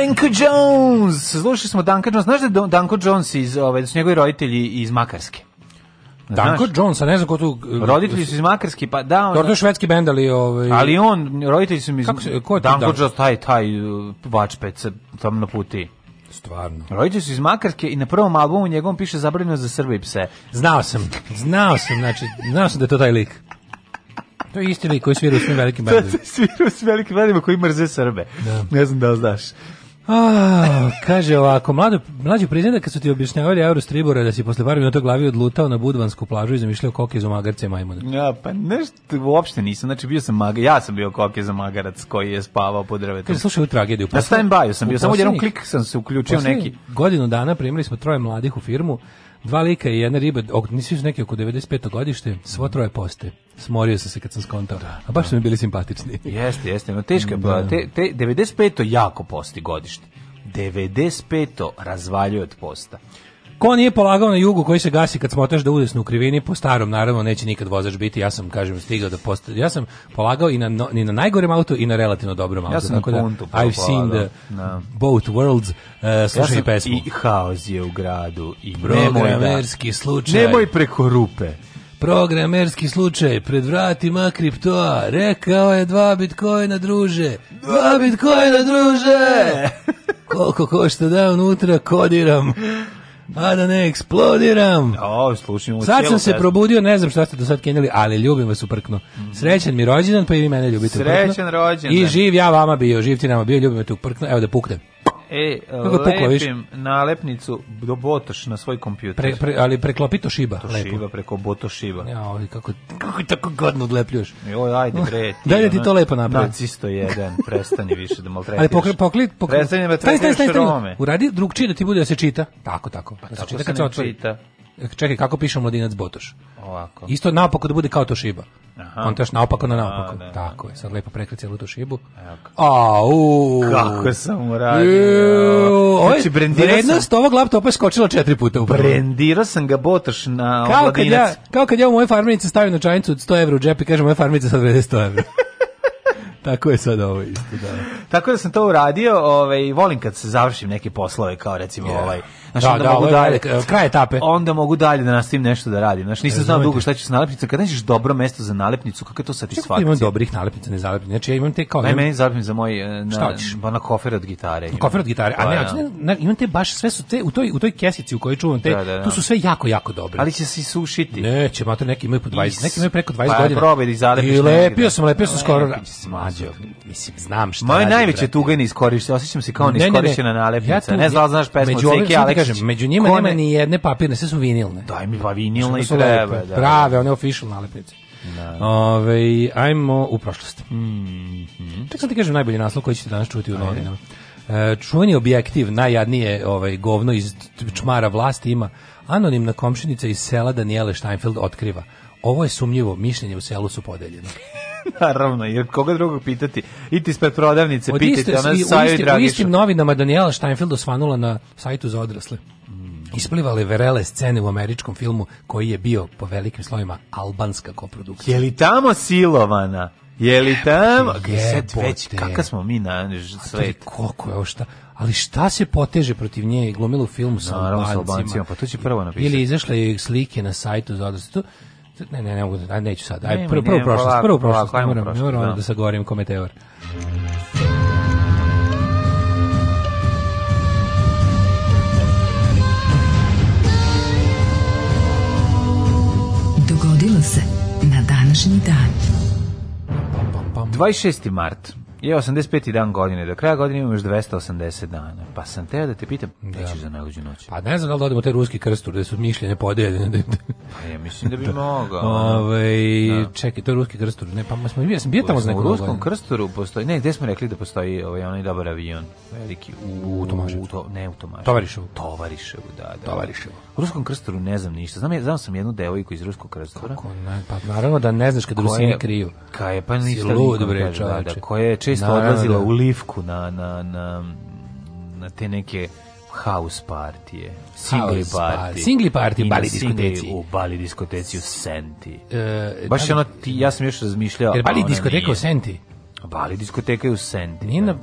Danko Jones! Slušali smo Danko Jones. Znaš da Danko Jones iz, ovaj, da su njegovi roditelji iz Makarske? Danko Jones, a ne znam ko tu... Eh, roditelji su iz Makarske, pa da... On, Dobro, švedski bend, ali... Ovaj... Ali on, roditelji su iz... Kako se, Danko Jones, dan? taj, taj eh, vačpec tamo na puti. Stvarno. Roditelji su iz Makarske i na prvom albumu njegovom piše zabranjeno za Srbe i pse. Znao sam, znao sam, znači, znao sam da je to taj lik. To je isti lik koji svira u svim velikim bandima. svira u svim velikim bandima koji mrze Srbe. Da. Ne znam da li znaš. A, kaže ovako, mlado, mlađi priznaj da kad su ti objašnjavali Eurostribora da si posle par minuta glavi odlutao na Budvansku plažu i zamišljao koke za magarce i majmune. Ja, pa nešto, uopšte nisam, znači bio sam maga, ja sam bio koke za magarac koji je spavao pod drvetom. Kaže, slušaj u tragediju. Posle, Na stand sam bio, samo jedan klik sam se uključio neki. Godinu dana primili smo troje mladih u firmu, Dva lika i jedna riba, nisi su neki oko 95. godište, svo troje poste. Smorio sam se kad sam skontao. Da, A baš da. su mi bili simpatični. Jeste, jeste. No, teška, da. te, te, 95. jako posti godište. 95. razvaljuje od posta. Ko nije polagao na jugu koji se gasi kad smotaš da udesnu u krivini, po starom naravno neće nikad vozač biti. Ja sam, kažem, stigao da posta... Ja sam polagao i na, i na najgorem autu i na relativno dobrom autu. Ja sam tako da, I've seen the no. Da. both worlds. Uh, slušaj ja pesmu. i haos je u gradu. I programerski nemoj da, slučaj. Nemoj preko rupe. Programerski slučaj, pred vratima kriptoa, rekao je dva bitcoina druže, dva bitcoina druže! Koliko košta da unutra kodiram? Pa da ne eksplodiram. O, slušim Sad sam se pesmu. probudio, ne znam šta ste do sad kenjali, ali ljubim vas uprkno. Mhm. Srećan mi rođendan, pa i vi mene ljubite uprkno. Srećan rođendan. I živ ja vama bio, živ ti nama bio, ljubim te uprkno. Evo da puknem. E, lepim nalepnicu do botoš na svoj kompjuter. Pre, pre, ali preklapi to šiba. To lepo. šiba preko boto šiba. Ja, ali kako, kako tako godno odlepljuješ. Joj, ajde bre. Ti, Daj da ti to lepo napravi. Nacisto jedan, prestani više da maltretiš. Ali pokli, pokli, pokli. Prestani da maltretiš Rome. Uradi drugčije da ti bude da se čita. Tako, tako. Pa, da se tako čita kad se, se Čita čekaj, kako piše mladinac Botoš? Ovako. Isto naopako da bude kao Toshiba. Aha. On taš naopako na naopako. A, da, da. Tako je, sad lepo prekri celu Toshibu. Evo. Au! Kako sam uradio. Znači, vrednost sam... ovog laptopa je skočila četiri puta upravo. Brendirao sam ga Botoš na kao omladinac. Ovaj kad ja, kao kad ja u moje farmenice stavim na čajnicu od 100 evra u džep i kažem, moje farmenice sad vrede 100 evra. Tako je sad ovo isto, da. Tako da sam to uradio, ovaj, volim kad se završim neke poslove, kao recimo yeah. ovaj, Znaš, da, onda da, da mogu dalje, kraj etape. Onda mogu dalje da nastavim nešto da radim. znači nisam znao dugo šta ću sa nalepnicom. Kad nađeš dobro mesto za nalepnicu, kako je to satisfakcija? Čekaj, imam dobrih nalepnica, ne zalepnica. Znači, ja imam te kao... Ne, meni zalepnicu za moj... Eh, na, šta pa Na kofer od gitare. Imam. Kofer od gitare. A ne, znači ne, imam te baš sve su te, u toj, u toj kesici u kojoj čuvam te, da, da, da. tu su sve jako, jako dobre. Ali će se isušiti. Neće, mater, neki imaju po 20, neki imaju preko 20 pa godina. Pa probaj da izalepiš. I lepio sam, lepio sam skoro. Mađo, mislim, znam šta. Moje najveće tuga je neiskorišćena, osjećam se kao neiskorišćena nalepnica. Ne znam, da znaš pesmu Ceki Aleksa kažem, znači, među njima Kone... nema ni jedne papirne, sve su vinilne. Daj mi pa vinilne i da treba. Lepe, da. Prave, one official nalepnice. Da. Ove, ajmo u prošlost. Mm -hmm. Ček ti kažem najbolji naslov koji ćete danas čuti u novinama. E, čuveni objektiv, najjadnije ovaj, govno iz čmara vlasti ima anonimna komšinica iz sela Daniele Steinfeld otkriva. Ovo je sumnjivo, mišljenje u selu su podeljeno. Naravno, jer koga drugog pitati? Iti ispred prodavnice, Od pitajte ona Saju i U istim novinama Daniela Steinfeld osvanula na sajtu za odrasle. Isplivale verele scene u američkom filmu koji je bio po velikim slovima albanska koprodukcija. Je li tamo silovana? Je li tamo? Jebote. kaka smo mi na svet? Koliko je ovo šta? ali šta se poteže protiv nje i glumilo u filmu sa Albancima? Pa to će prvo napisati. Ili izašle slike na sajtu za odnosno Ne, ne, ne mogu, aj neću sad. Aj prvo prvo prošlost, prvo prošlost, moram, moram da sagovorim da ko meteor. Dogodilo se na današnji dan. 26. mart je 85. dan godine, do kraja godine imamo još 280 dana. Pa sam teo da te pitam, da. gde da. ćeš za najluđu noć? Pa ne znam da li da odemo taj ruski krstur, da su mišljenje podeljene. pa ja mislim da bi da. mogao. Ove, ovaj, da. Čekaj, to je ruski krstur. Ne, pa smo, ja sam bio tamo za U ruskom godine. krsturu postoji, ne, gde smo rekli da postoji ovaj, onaj dobar avion, veliki, u, u Tomaševu. to, ne u Tomaševu. Tovariševu. Tovariševu, da, da. Tovariševu. U ruskom krsturu ne znam ništa. Znam, znam sam jednu devojku iz ruskog krstura. Kako ne? Pa naravno da ne znaš kad Rusini kriju. Ka je, pa ništa. Lud, bre, da, da, koja je često Naravno, odlazila da. u Livku na, na, na, na te neke house partije, singli partije. Singli partije, bali diskoteci. U bali diskoteci u Senti. E, Baš da, ono, ti, ja sam još razmišljao. Jer bali diskoteka u Senti? Bali diskoteka je u Senti. Nije da. na,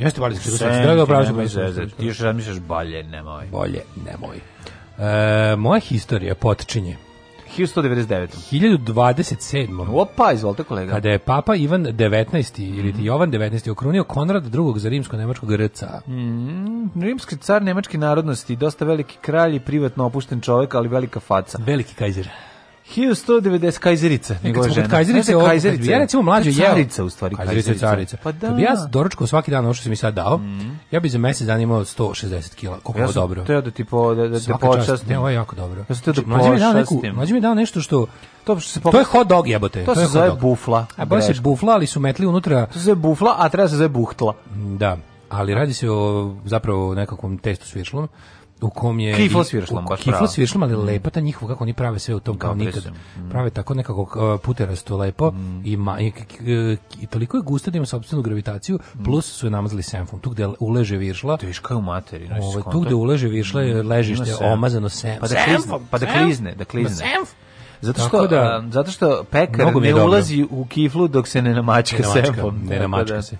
Jeste bali diskoteka u Senti, draga da, da, obraža. Ti još razmišljaš balje, nemoj. Bolje, nemoj. E, moja historija, potičenje. 1199. 1027. Opa, izvolite kolega. Kada je papa Ivan 19. Mm. ili mhm. Jovan 19. okrunio Konrada II. za rimsko-nemačkog rca. Mm. Rimski car nemačke narodnosti, dosta veliki kralj i privatno opušten čovjek, ali velika faca. Veliki kajzer. 1190 kajzerica, nego je žena. Kad kajzerice, znači, ja recimo mlađe je carica u stvari, kajzerica, kajzerica carica. Pa da. Kad bi ja doručkao svaki dan ono što se mi sad dao, mm. ja bi za mesec dana imao 160 kg, koliko ja dobro. Ja da ti po da da, da te počastim. Ne, ovo je jako dobro. Ja sam teo da znači, Mlađi mi dao neku, mlađi mi dao nešto što To, što se pokra... to je hot dog jebote. To, to se zove bufla. A baš je bufla, ali su metli unutra. To se zove bufla, a treba se zove buhtla. Da, ali radi se o zapravo nekakvom testu s viršlom u kom je kiflo sviršlom, baš kiflo sviršlom, ali mm. lepa ta njihova kako oni prave sve u tom kao nikad. Mm. Prave tako nekako uh, puterasto lepo mm. i, ma, i, i, toliko je gusta da ima sopstvenu gravitaciju, mm. plus su je namazali senfom. Tu gde uleže viršla, to je u materi, ovaj, tu gde uleže viršla je mm, ležište no, omazano senfom. Pa da klizne, pa da klizne, da klizne. Zato što, tako da, um, zato što pekar ne ulazi dobro. u kiflu dok se ne namačka, ne namačka senfom. Ne namačka da. se.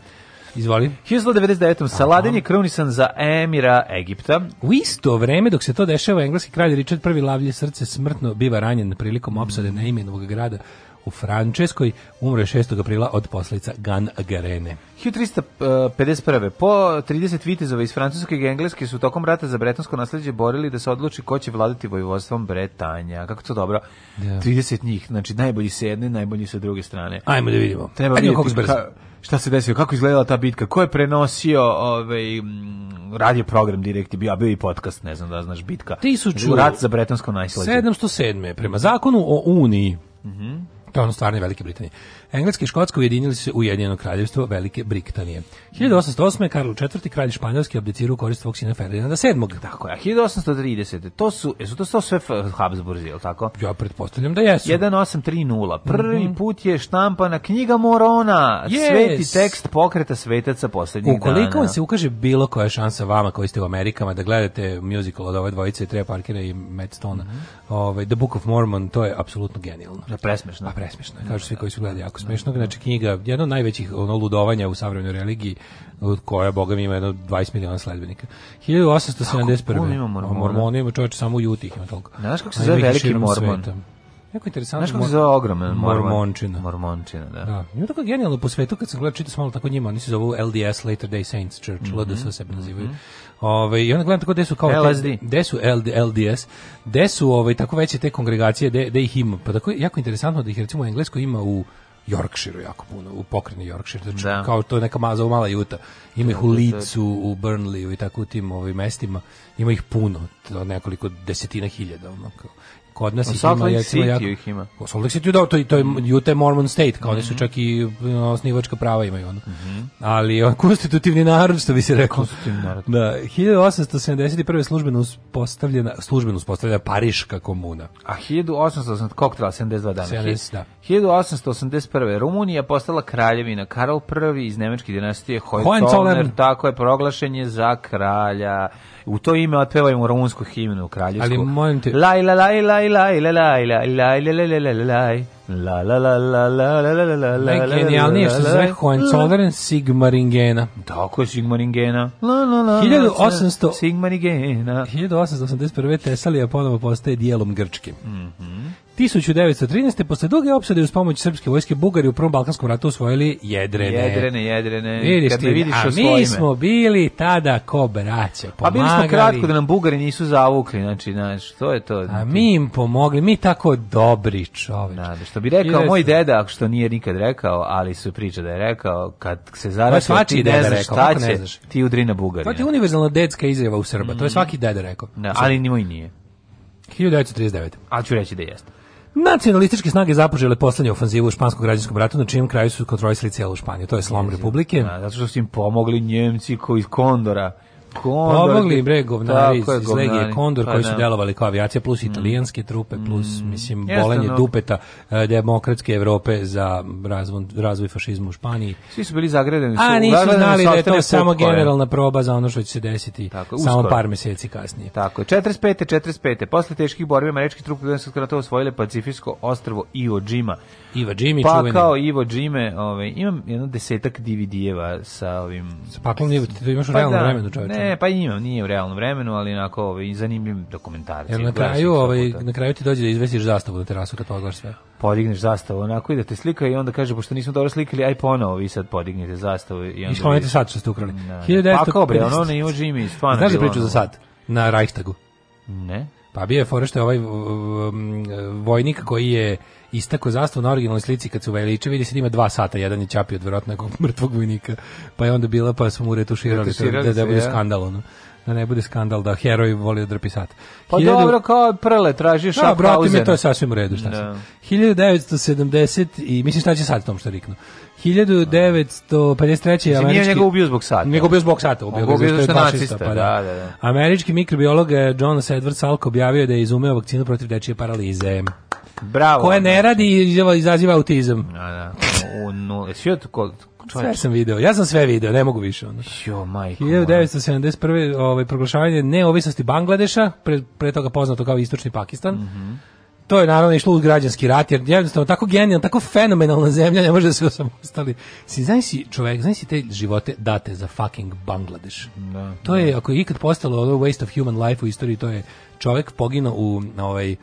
Izvoli. 1199. Saladin je krunisan za emira Egipta. U isto vreme dok se to dešava, engleski kralj Richard I lavlje srce smrtno biva ranjen prilikom opsade mm. neimenovog grada u Frančeskoj, umre 6. aprila od poslica Gan Garene. 1351. Po 30 vitezova iz Francuske i Engleske su tokom rata za bretonsko nasledđe borili da se odluči ko će vladati vojvodstvom Bretanja. Kako to dobro? Yeah. Da. 30 njih, znači najbolji s jedne, najbolji sa druge strane. Ajmo da vidimo. Treba Ajmo vidjeti kako šta se desilo, kako izgledala ta bitka, ko je prenosio ovaj, radio program direkti, bio, a bio i podcast, ne znam da znaš, bitka. 1000... Znači, rat za bretonsko najslađe. 707. Prema zakonu o Uniji, mm -hmm. to je ono stvarne Velike Britanije, Engleska i Škotska ujedinili se u Ujedinjeno kraljevstvo Velike Britanije. 1808. Karlo IV. kralj Španjolski abdicirao u korist svog sina Ferdinanda VII. Tako je, 1830. To su, su to, to sve Habsburzi, je li tako? Ja pretpostavljam da jesu. 1830. Prvi mm -hmm. put je štampana knjiga Morona, yes. sveti tekst pokreta svetaca poslednjih dana. Ukoliko vam se ukaže bilo koja šansa vama koji ste u Amerikama da gledate musical od ove dvojice, Treja Parkera i Matt Stona, mm -hmm. ovaj, The Book of Mormon, to je apsolutno genijalno. Da, presmešno. A pa, presmešno, kažu svi koji su gledali jako smešnog, znači knjiga, jedno od najvećih ono, ludovanja u savremenoj religiji, koja, boga mi, ima jedno 20 miliona sledbenika. 1871. Kako puno ima mormona? Mormona ima čovječ samo u Jutih, ima toliko. Znaš kako se zove veliki mormon? Sveta. Jako interesantno. Znaš kako se zove ogroman? Mormončina. Mormončina, da. da. Ima tako genijalno po svetu, kad sam gledao, čitao malo tako njima, oni se zovu LDS, Later Day Saints Church, mm -hmm. LDS sebe nazivaju. Mm -hmm. Ove, ovaj, I onda gledam tako gde su kao... LSD. Gde su LD, LDS, gde su ove, ovaj, tako veće te kongregacije, gde, ih ima. Pa tako jako interesantno da ih recimo u Engleskoj ima u Yorkshireu jako puno, u pokrajini Yorkshire, znači da. kao to je neka maza u mala juta. Ima ih u da, da, da. Leedsu, u Burnleyu i tako u tim ovim mestima. Ima ih puno, nekoliko desetina hiljada, ono kao kod nas ih ima, recimo, jako, ih ima. Salt Lake City, da, to, to je Utah Mormon State, kao mm -hmm. oni su mhm. čak i e, osnivačka prava imaju. Ono. Mm -hmm. Ali on, e, konstitutivni narod, što bi se rekao. Konstitutivni narod. Da, 1871. službeno uspostavljena, službeno uspostavljena Pariška komuna. A 1880, koliko treba, 72 dana? 70, da. 1881. Rumunija postala kraljevina Karol I iz nemačke dinastije Hohenzollern, tako je proglašen je za kralja u to ime otpevajmo rumunsku himnu kraljevsku. Ali molim te... Laj, la, laj, laj, laj, laj, laj, laj, laj, laj, laj, laj, laj, La la la la la la la la la Najgenijalnije što se zove Hohenzollern Sigmaringena. Tako je Sigmaringena. La la la 1800 Sigmaringena. 1881. Tesalija ponovo postaje dijelom Grčke. Mhm. 1913. posle duge opsade uz pomoć srpske vojske Bugari u Prvom Balkanskom ratu osvojili Jedrene. Jedrene, Jedrene. Vidiš Kad ti, vidiš a mi smo bili tada ko braća, pomagali. A bili smo kratko da nam Bugari nisu zavukli, znači, znači, to je to. A mi im pomogli, mi tako dobri čoveč. Na, da, da, što bi rekao moj deda, što nije nikad rekao, ali su priča da je rekao, kad se zarasio, ti ne znaš rekao, šta će, znaš. ti udri na Bugari. To je univerzalna dedska izjava u Srba, mm. to je mhm. svaki deda rekao. Na, da, ali ni moj nije. 1939. Znači- ali ću reći da jeste. Nacionalističke snage započele poslednju ofanzivu u španskom građanskom ratu, na čijem kraju su kontrolisali cijelu Španiju. To je slom Republike. Da, zato što su im pomogli Njemci koji iz Kondora Kondor. Pomogli bre govnari iz, iz legije Kondor pa, koji su da. delovali kao avijacija plus mm. italijanske trupe plus mm. mislim Jeste bolenje no. dupeta eh, demokratske Evrope za razvoj, razvoj fašizma u Španiji. Svi su bili zagredeni. A nisu znali da je to samo generalna proba za ono što će se desiti Tako, samo par mjeseci kasnije. Tako je. 45. 45. Posle teških borbi američki trupe Jugoslavijskog rata osvojile Pacifijsko ostrvo Iwo Jima. Iwo Jima Pa čuveni. kao Iwo Jime, ovaj, imam jedno desetak DVD-eva sa ovim... Sa paklom nije, d-a, imaš u pa da, vremenu čovječe. Ne, pa imam, nije u realnom vremenu, ali onako ovaj, zanimljiv dokumentarac. Jer na kraju, ovaj, na kraju ti dođe da izvesiš zastavu na terasu kad pogledaš sve. Podigneš zastavu, onako i da te slika i onda kaže, pošto nismo dobro slikali, aj ponovo vi sad podignite zastavu. I, onda I spomenite sad što ste ukrali. Na, da, 1950... Da. Pa kao bre, ono ne ima Jimmy, stvarno. Znaš da priču ono... za sad? Na Reichstagu. Ne. Pa bio je fora što je ovaj vojnik koji je istako zastavu na originalnoj slici kad se uveliče, vidi se da ima dva sata, jedan je čapio od verovatno nekog mrtvog vojnika, pa je onda bila, pa smo mu retuširali, da, da bude ja. skandal, ono da ne bude skandal da heroj voli da drpi sat. Pa 1000... dobro, kao prle, traži da, šap brate, mi to je sasvim u redu, šta no. sam. 1970 i mislim šta će sad tom što riknu. 1953. Znači, američki... Nije njega ubio zbog sata. Nije ubio zog sata, ubio ga zbog nacista. Pa da. Da, da, da. Američki mikrobiolog Jonas Edwards Salk objavio da je izumeo vakcinu protiv dečije paralize. Bravo, koja ne radi i izaziva autizam. Da, da. U nul, sve sam video. Ja sam sve video, ne mogu više onda. Jo, majko. 1971. ovaj proglašavanje neovisnosti Bangladeša, pre, pre toga poznato kao Istočni Pakistan. Mm -hmm. To je naravno išlo uz građanski rat, jer jednostavno tako genijal, tako fenomenalna zemlja ne može da se osamostali. Si, znaš si čovek, znaš si te živote date za fucking Bangladeš. Da, to je, da. ako je ikad postalo waste of human life u istoriji, to je čovek poginuo u ovaj,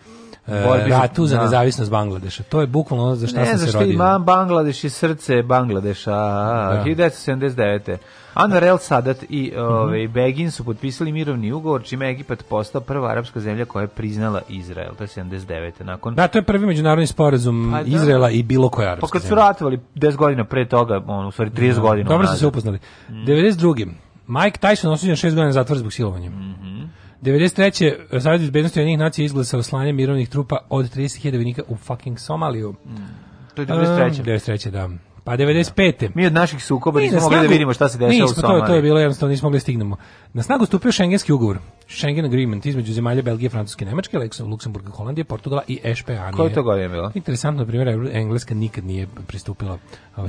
E, Borbi ratu za da. nezavisnost Bangladeša. To je bukvalno ono za šta se rodio. Ne, imam Bangladeš i srce Bangladeša. Da. 1979. Anwar El Sadat i mhm. ove, ovaj, Begin su potpisali mirovni ugovor, čime Egipat postao prva arapska zemlja koja je priznala Izrael. To je 79. Nakon... Da, to je prvi međunarodni sporazum pa da. Izraela i bilo koja arapska zemlja. Pa kad su ratovali 10 godina pre toga, on, u stvari 30 mm. godina. Dobro su se upoznali. Mm. 92. Mike Tyson osuđen 6 godina zatvora zbog silovanja. Mm -hmm. 93. Savjet bezbednosti jednih nacija izglasao slanje mirovnih trupa od 30.000 vojnika u fucking Somaliju. Mm. To je 93. Um, 93. da. Pa 95. Mi od naših sukoba nismo snagu, mogli da vidimo šta se dešava u Somaliji. To, to je bilo jednostavno, nismo mogli da stignemo. Na snagu stupio šengenski ugovor, Schengen Agreement između zemalja Belgije, Francuske, Nemačke, Luksemburga, Holandije, Portugala i Ešpeanije. Koje to godine je bilo? Interesantno, primjer, Engleska nikad nije pristupila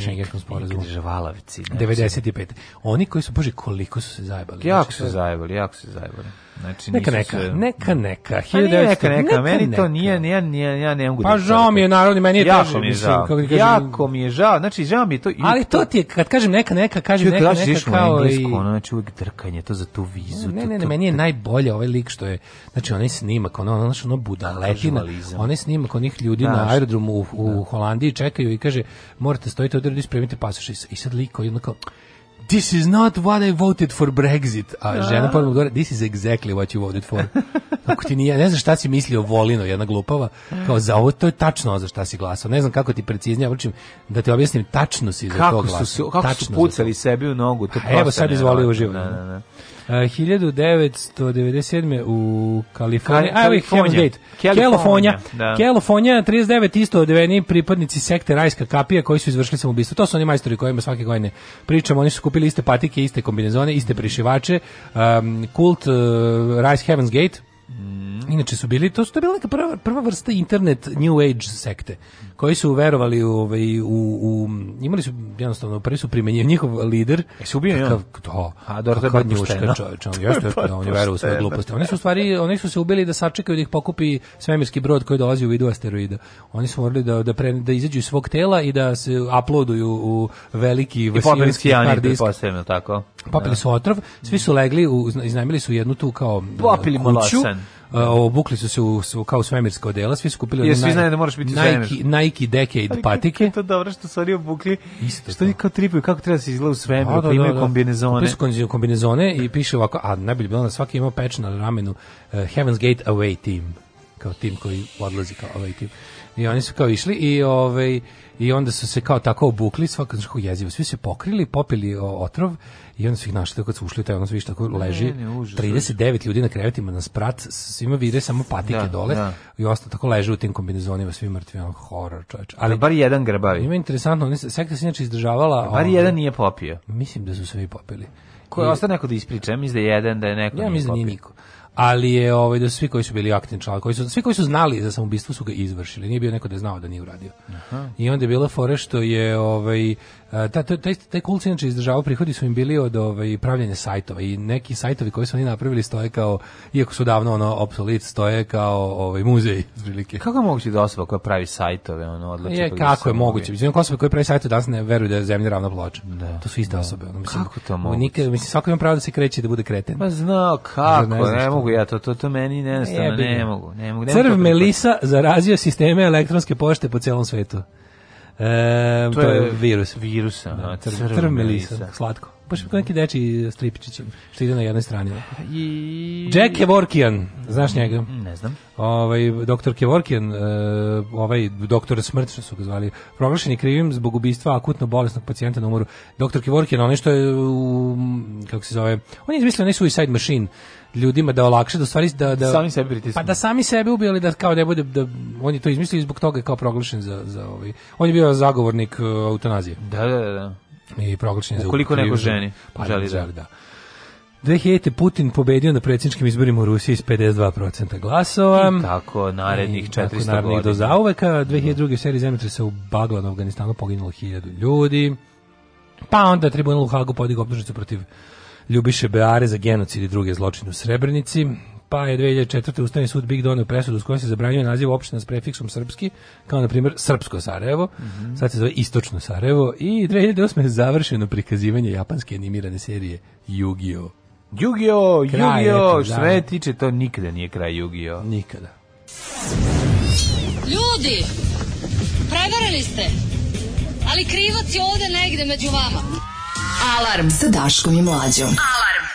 šengenskom ovaj, sporazumu. Nikad žvalavci. 95. Znači. Oni koji su, bože, koliko su se zajebali. Jako znači, su zajebali, jako su zajebali. Znači, neka, neka, se... neka, da. neka, 1900, pa neka, neka, neka, meni to nije, ja, ja, ja ne mogu Pa da žao mi je, naravno, meni je jako mi je žao, kako da kažem, jako mi je žao, znači žao mi je to. I ali to ti je, kad kažem neka, neka, kažem neka, neka, neka kao i... Ono, znači uvijek drkanje, to za tu vizu. Ne, ne, ne, meni je najbolje ovaj lik što je, znači onaj snimak, ono, ono, ono budaletina, onaj snimak onih ljudi na aerodromu u, u Holandiji čekaju i kaže, morate stojiti odredi, spremite pasoš i sad liko, jedno kao, this is not what I voted for Brexit. A da. žena pa odgovara, this is exactly what you voted for. Ako ti nije, ne znam šta si mislio Volino, jedna glupava, kao za ovo, to je tačno za šta si glasao. Ne znam kako ti preciznije, vrčim, da ti objasnim, tačno si kako za to glasao. Su, kako tačno su pucali sebi u nogu, to A, Evo sad izvoli uživo. Da, da, 1997. u Kaliforniji. Ka Kalifornija. Kalifornija. Da. Kalifornija. 39 isto odveni pripadnici sekte Rajska kapija koji su izvršili samoubistvo. To su oni majstori kojima svake godine pričamo. Oni su kupili iste patike, iste kombinezone, iste prišivače. Um, kult uh, Rice Heaven's Gate. Mm. Inače su bili, to su to bila neka prva, prva vrsta internet New Age sekte koji su verovali u, ovaj, u, u imali su jednostavno prvi su primenjivali njihov lider. E se ubio kakav, to. A dobro da njuška čovjek, on jeste on je verovao svoje gluposti. Oni su stvari, oni su se ubili da sačekaju da ih pokupi svemirski brod koji dolazi u vidu asteroida. Oni su morali da da pre, da izađu iz svog tela i da se uploaduju u veliki vasilijski hard disk. tako. Popili da. su otrov, svi su legli, u, iznajmili su jednu tu kao popili kuću, molasen obukli su se u, su, kao svemirska odela, svi su kupili Jer, svi znaju da moraš biti Nike, Nike Decade Ali, patike. To dobro što su oni obukli, Isto što oni kao tripuju, kako treba da se izgleda u svemiru, da, da, da, imaju da, kombinezone. Su kombinezone i piše ovako, a najbolje bilo na da svaki imao peč na ramenu uh, Heaven's Gate Away Team, kao tim koji odlazi kao Away Team. I oni su kao išli i ovaj i onda su se kao tako obukli svaka znači jezivo svi se pokrili popili otrov i onda su ih našli kad su ušli taj ono svi tako leži ne, ne, užas, 39 ljudi na krevetima na sprat svima vide samo patike da, dole da. i ostalo tako leže u tim kombinezonima svi mrtvi ono horor čoveče ali da, bar jedan grebavi ima interesantno oni sekta se inače izdržavala bar ovaj, jedan nije popio mislim da su svi popili Ko je ostao neko da ispriča, mislim da je jedan, da je neko. Ja mislim da nije niko ali je ovaj da svi koji su bili aktivni članovi, koji su svi koji su znali za samoubistvo su ga izvršili. Nije bio neko da je znao da nije uradio. Aha. I onda je bila fore što je ovaj taj, taj, taj Kulc inače izdržavao prihodi su im bili od ovaj, pravljanja sajtova i neki sajtovi koji su oni napravili stoje kao, iako su davno ono obsolete, stoje kao ovaj, muzej. Zbrilike. Kako je moguće da osoba koja pravi sajtove ono, odluči? Je, kako je moguće? Mislim, osoba koja pravi sajtove danas ne veruje da je zemlja ravna ploča. Da, to su iste da. osobe. Ono, mislim, kako to moguće? Nikad, mislim, svako ima pravo da se kreće da bude kreten. Pa znao, kako, ne, ne, mogu ja to, to, to meni ne, ne, ne, mogu. Ne mogu, ne Crv Melisa zarazio sisteme elektronske pošte po celom svetu. E, to, to je, virus. Virus, aha, da, crv, crv melisa, slatko. Baš kao neki deči stripčićem, što ide na jednoj strani. I... Jack Kevorkian, znaš njega? Ne znam. Ovaj, doktor Kevorkian, e, ovaj doktor smrt, što su ga zvali, proglašeni krivim zbog ubistva akutno bolesnog pacijenta na umoru. Doktor Kevorkian, onaj što je, kako se zove, on je izmislio onaj suicide machine, ljudima da olakša da stvari da da sami sebi pritisnu. Pa da sami sebe ubili da kao ne bude da on je to izmislio zbog toga je kao proglašen za za ovaj. On je bio zagovornik uh, eutanazije. Da, da, da, da. I proglašen za koliko neko ženi pa, da, želi da. da. 2000. Putin pobedio na predsjedničkim izborima u Rusiji s 52% glasova. I tako, narednih 400 tako, narednih do zauveka. 2002. Da. serije seriji se u Baglanu, Afganistanu poginulo 1000 ljudi. Pa onda tribunal u Hagu podigao optužnicu protiv Ljubiše Beare za genocid i druge zločine u Srebrenici, pa je 2004. Ustavni sud Big donio presudu s kojoj se zabranjuje naziv opština s prefiksom srpski, kao na primjer Srpsko Sarajevo, mm -hmm. sad se zove Istočno Sarajevo, i 2008. je završeno prikazivanje japanske animirane serije Yu-Gi-Oh! Yu-Gi-Oh! Yu-Gi-Oh! Što se tiče, to nikada nije kraj Yu-Gi-Oh! Nikada. Ljudi! Prevarili ste! Ali krivac je ovde negde među vama. Alarm sa Daškom i Mlađom. Alarm.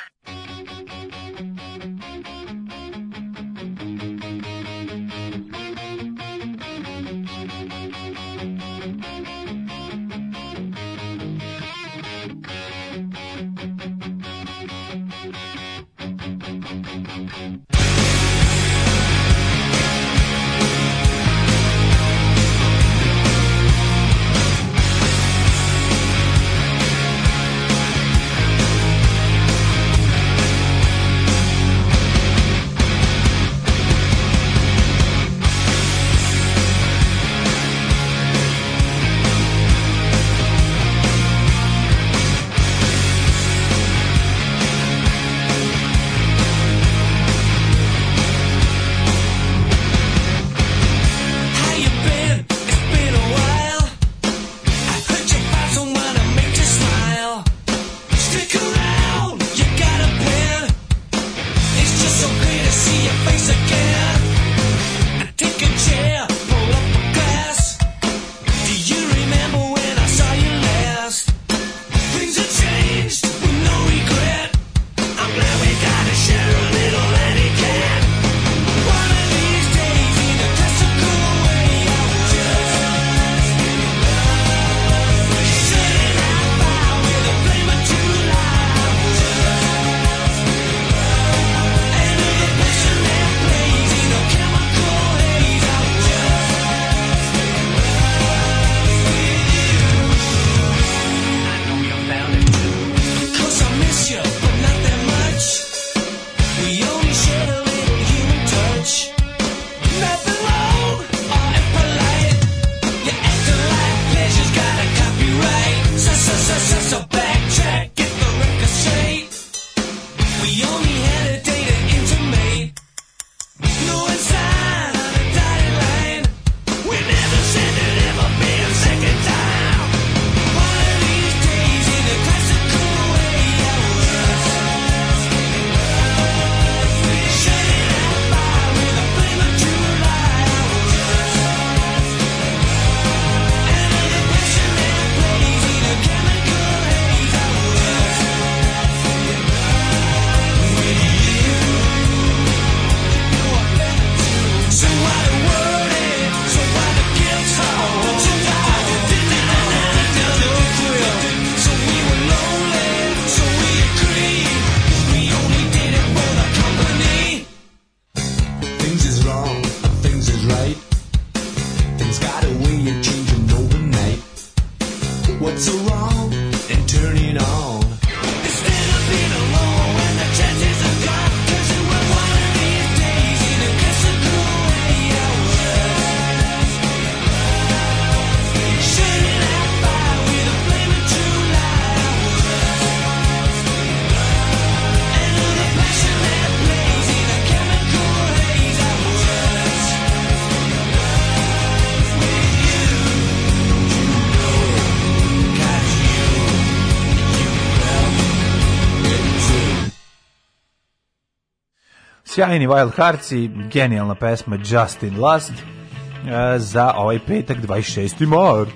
Sjajni Wild Hearts i genijalna pesma Justin Last e, za ovaj petak 26. mart.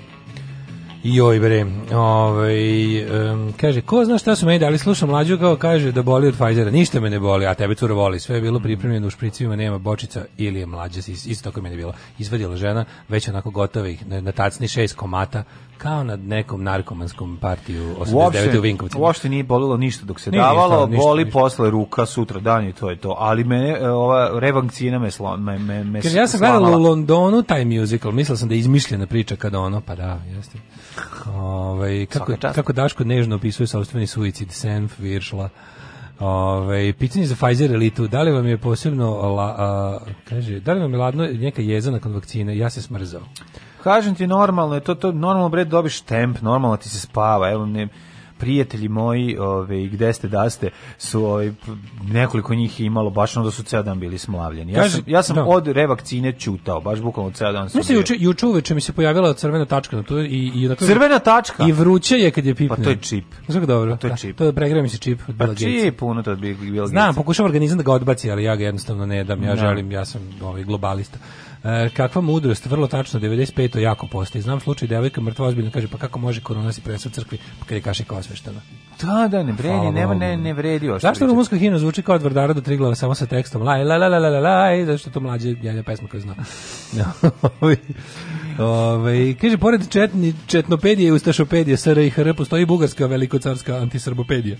Joj bre, ovaj, um, kaže, ko zna šta su meni dali, slušam mlađu kao kaže da boli od Pfizera, ništa me ne boli, a tebe cura voli, sve je bilo pripremljeno u špricima, nema bočica ili je mlađa, isto tako mi je bilo, izvadila žena, već onako gotovih, na, na tacni šest komata, kao na nekom narkomanskom partiju 89. Uopšte, u Vinkovcima. Uopšte nije bolilo ništa dok se nije davalo, ništa, boli ništa, posle ruka, sutra dan i to je to, ali mene, e, ova revankcina me, slo, me, me, me Kaže, ja sam gledala u Londonu taj musical, mislila sam da je izmišljena priča kada ono, pa da, jeste. Ovaj kako kako Daško nežno opisuje sopstveni suicid Senf Viršla. Ove, ovaj, pitanje za Pfizer elitu, da li vam je posebno la, a, kaže, da li vam je ladno neka jeza nakon vakcine, ja se smrzao. Kažem ti normalno, je to, to normalno bre dobiš temp, normalno ti se spava, evo ne, prijatelji moji, ove, gde ste da ste, su ove, nekoliko njih je imalo baš onda su ceo dan bili smlavljeni. Ja sam, ja sam da. od revakcine čutao, baš bukvalno ceo dan sam. Mislim, juče, juče uveče mi se pojavila crvena tačka na to i, i na tu, Crvena tačka? I vruće je kad je pipne. Pa to je čip. Znači dobro. Pa to je čip. Da, to pregreva mi se čip. Pa čip, ono to bi bilo. Znam, pokušavam organizam da ga odbaci, ali ja ga jednostavno ne dam, ja no. Da. želim, ja sam ovaj globalista. E, kakva mudrost, vrlo tačno, 95. jako postoji. Znam slučaj, devojka mrtva ozbiljno kaže, pa kako može korona da si presu crkvi, pa kada je kašika osveštana. Da, da, ne vredi, nema, ne, ne vredi. Zašto rumunska himna zvuči kao dvrdara Vrdara do Triglava samo sa tekstom laj, la, la, la, la, la, laj, zašto to mlađe jelja pesma koju zna. Ove, ovaj, kaže, pored četni, četnopedije i ustašopedije SR i HR postoji bugarska velikocarska antisrbopedija.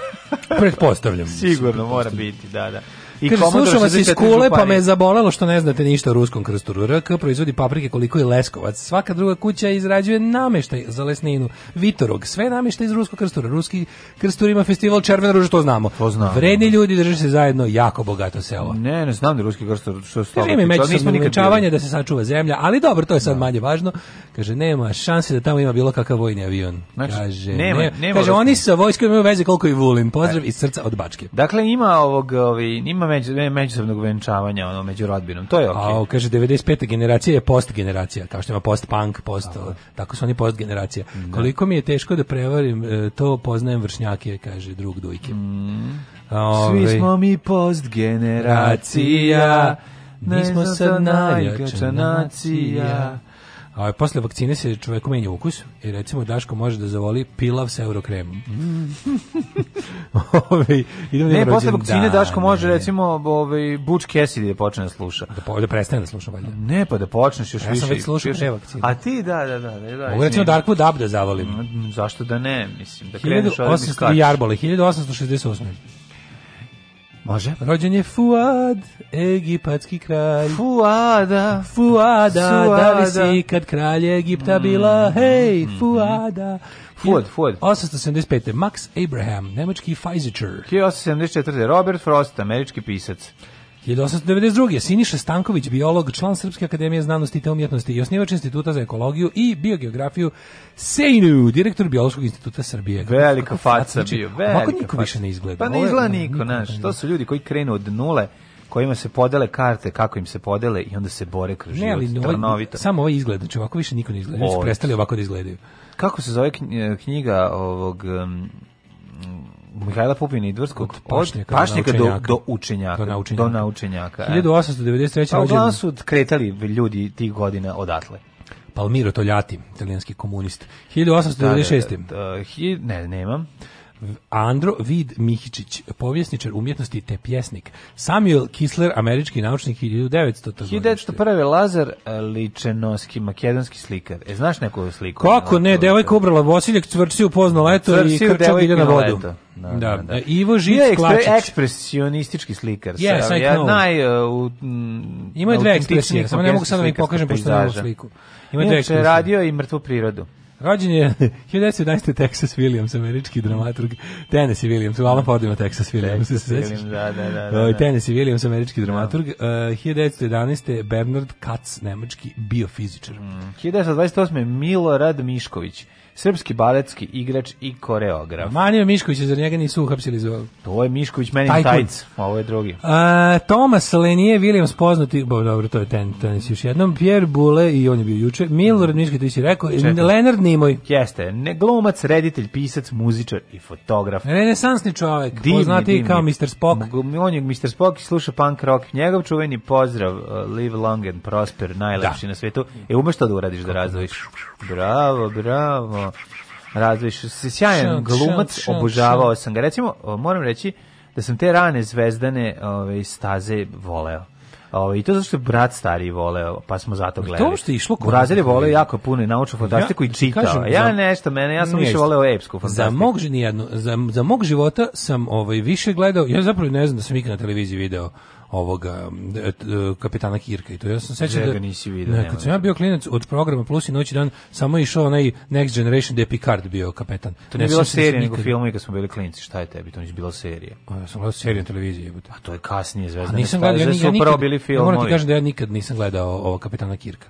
Pretpostavljam. Sigurno, mora biti, da, da. I Kaže, slušam vas iz kule, pa me je zabolelo što ne znate ništa o ruskom krsturu. RK proizvodi paprike koliko je Leskovac. Svaka druga kuća izrađuje nameštaj za lesninu. Vitorog, sve nameštaj iz ruskog krstura. Ruski krstur ima festival Červena ruža, to znamo. To znamo. Vredni da. ljudi drže se zajedno, jako bogato se ovo. Ne, ne znam da ruski krstur što slabo. Vreme međusobno da se sačuva zemlja, ali dobro, to je sad da. manje važno. Kaže, nema šanse da tamo ima bilo kakav vojni avion. Znači, kaže, nema, nema, kaže, oni sa vojskom imaju veze koliko i Vulin. Pozdrav iz srca od Bačke. Dakle, ima ovog, ovi, ovaj, ima među, međusobnog venčavanja ono, među rodbinom, to je okej. Okay. A, kaže, 95. generacija je post generacija, kao što ima post-punk, post, post tako su oni post generacija. Da. Koliko mi je teško da prevarim, e, to poznajem vršnjake, kaže drug Dujke. Mm. Ove, Svi smo mi post generacija, nismo sad da najjača nacija. A posle vakcine se čoveku menja ukus i recimo Daško može da zavoli pilav sa eurokremom. ove, ovaj, idemo ne, posle vakcine Daško može ne. recimo ovaj Buč Cassidy da počne da sluša. Da, po, da prestane da sluša valjda. Ne, pa da počneš još ja više. Ja sam već slušao pre vakcine. A ti da, da, da. da, da Mogu recimo Darkwood Dab da zavolim. Zašto da ne, mislim, da kreneš od Jarbola, 1868. Može. Rođen je Fuad, egipatski kralj. Fuada. Fuada, Fuada. da li si kad kralj Egipta mm. bila? Hej, mm-hmm. Fuada. Fuad, Fuad. 875. Max Abraham, nemački Pfizer. 1874. Robert Frost, američki pisac. 1892. Siniša Stanković, biolog, član Srpske akademije znanosti i umjetnosti i osnivač Instituta za ekologiju i biogeografiju Sejnu, direktor Biološkog instituta Srbije. Velika faca znači, bio, velika Ovako niko faca. više ne izgleda. Pa ne izgleda niko, znaš, to su ljudi koji krenu od nule kojima se podele karte, kako im se podele i onda se bore kroz život. Ne, ali ovaj, samo ovaj izgled, znači ovako više niko ne izgleda. Ljudi su prestali ovako da izgledaju. Kako se zove knjiga ovog... Um, Mihajla Pupina i Dvorskog od pašnjaka do, do učenjaka. Do naučenjaka. Do naučenjaka 1893. E. Pa uglavnom su kretali ljudi tih godina odatle. Palmiro Toljati, italijanski komunist. 1896. Da, da, da, da ne, nemam. Andro Vid Mihičić, povjesničar umjetnosti te pjesnik. Samuel Kisler, američki naučnik 1900. 1901. Lazar e, Ličenoski, makedonski slikar. E, znaš neku sliku? Kako ne, devojka ubrala Vosiljak, Cvrčiju pozno leto Cvrčiju, i krčak ide na vodu. Leto. Da, da. da, da. da Ivo Žic je Klačić. ekspresionistički slikar. Yes, ja, Naj, uh, mm, Ima dve ekspresije, samo ne mogu sad da mi pokažem pošto sliku. Ima dve ekspresije. radio i mrtvu prirodu. Rođen je 1911. Texas Williams, američki dramaturg. Tennessee Williams, u Alan Fordu Texas Williams. Texas Williams, da, da, da, ovaj, da, da, Tennessee Williams, američki da. dramaturg. Uh, 1911. Bernard Katz, nemački biofizičar. Mm. 1928. Milorad Mišković srpski baletski igrač i koreograf. Manio Mišković, zar njega nisu uhapsili za To je Mišković, meni tajc, ovo je drugi. A, Tomas Lenije, Williams poznati, bo, dobro, to je ten, tenis još jednom, Pierre Bule, i on je bio juče, Milorad Mišković je rekao, Četak. Leonard Nimoj. Jeste, ne glumac, reditelj, pisac, muzičar i fotograf. Renesansni čovek, divni, poznati divni. kao Mr. Spock. On je Mr. Spock i sluša punk rock, njegov čuveni pozdrav, uh, live long and prosper, najlepši da. na svetu. E, umeš to da uradiš da razvojiš? Bravo, bravo ono razviš se sjajan glumac, obožavao sam ga. Recimo, moram reći da sam te rane zvezdane ove, staze voleo. Ovo, I to zato što je brat stariji voleo, pa smo zato gledali. To što je išlo Brazil je voleo jako puno i naučnu fantastiku ja, i čitao. Kažem, ja za, nešto, mene, ja sam više voleo epsku fantastiku. Za mog, nijedno, za, za mog života sam ovaj, više gledao, ja zapravo ne znam da sam ikad na televiziji video ovoga e, kapetana Kirka i to ja sam sećam da nisi video ne, kad sam ja bio klinac od programa Plus i noći dan samo je išao onaj Next Generation gde Picard bio kapetan to nije bila da serija nego film kad smo bili klinci šta je tebi to nije bila serija ja sam gledao seriju na televiziji a to je kasnije zvezda nisam gledao ja nikad prvo bili filmovi moram ti kažem da ja nikad nisam gledao ovo kapetana Kirka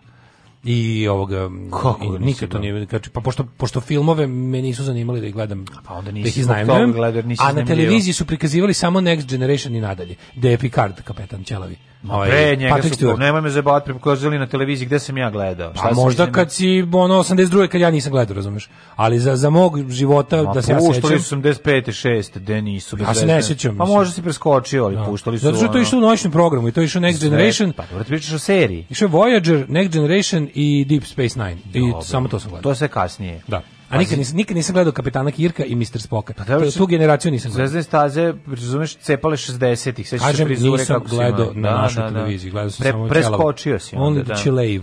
i ovog Kako nikad to nije znači pa pošto pošto filmove me nisu zanimali da ih gledam pa onda nisi da ih iznajmljujem a na televiziji su prikazivali samo Next Generation i nadalje da je Picard kapetan Čelavi Ovaj, pre njega Patrick su, Stewart. nemoj me zajebavati, prepokazali na televiziji gde sam ja gledao. Šta pa možda sam... kad si, ono, 82. kad ja nisam gledao, razumeš? Ali za, za mog života, Ma, da se ja sećam... Puštali su 85. 6. gde nisu. Ja se ne sećam. Pa možda si preskočio, ali da. puštali su... Zato što to išlo u noćnom programu i to išlo Next Generation. Pa dobro, ti pričaš o seriji. Išlo Voyager, Next Generation i Deep Space Nine. I samo to sam gledao. To se kasnije. Da. A nikad nisam, nikad nisam gledao Kapitana Kirka i Mr. Spoka. Pa, da, tu generaciju nisam gledao. Zvezde staze, razumeš, cepale 60-ih. Kažem, nisam kako gledao na da, našoj da, da, televiziji. Gledao sam Pre, samo Preskočio si onda, da. Chilev.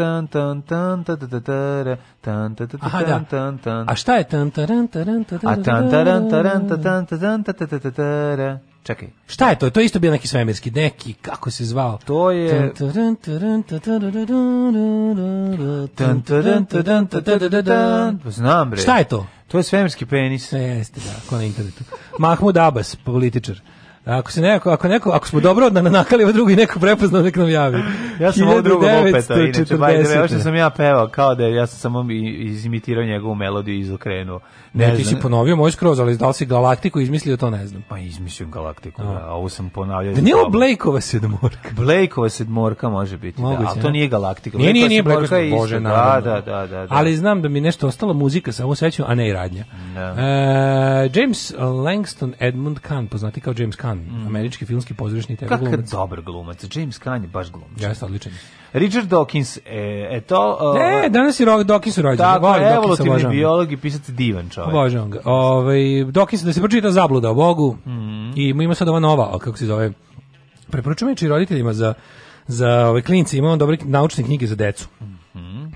tan tan tan ta ta ta ta tan ta ta ta tan tan A šta je tan taran taran ta A tan taran taran ta tan ta tan ta ta ta ta Čekaj. Šta je to? To je isto bio neki svemirski, neki, kako se zvao? To je... Znam, bre. Šta je to? To je svemirski penis. Jeste, da, ko na internetu. Mahmud Abbas, političar. Ako se neko, ako neko, ako smo dobro na nakali ovo ovaj drugi neko prepoznao nek nam javi. ja sam ovo drugo opet, inače bajde, ovo što sam ja pevao, kao da ja sam samo izimitirao njegovu melodiju i izokrenuo. Ne, ne ti si ponovio moj skroz, ali da li si Galaktiku izmislio, to ne znam. Pa izmislio Galaktiku, no. Da. da, ovo sam ponavljao. Danilo Blakeova sedmorka. Blakeova sedmorka može biti, da, Moguće, da, ali to nije Galaktika. Nije, nije, nije Blakeova sedmorka, bože, da, da, da, da, Ali znam da mi nešto ostala muzika, samo sećam, a ne i radnja. Da. E, James Langston Edmund Kahn, poznati kao James Kahn, Caan, mm. američki filmski pozorišni tebe Kakav glumac. dobar glumac, James Caan je baš glumac. Jeste, odličan. Richard Dawkins, e, e to... Uh, ne, danas je Dawkins rođen. Tako, Volim evolutivni biolog i pisac divan čovjek. Obožavam ga. Ove, ovaj, Dawkins, da se pročita zabluda o Bogu mm. i ima sad ova nova, kako se zove, preporučujem i roditeljima za, za ove ovaj, ima on dobre naučne knjige za decu. Mm.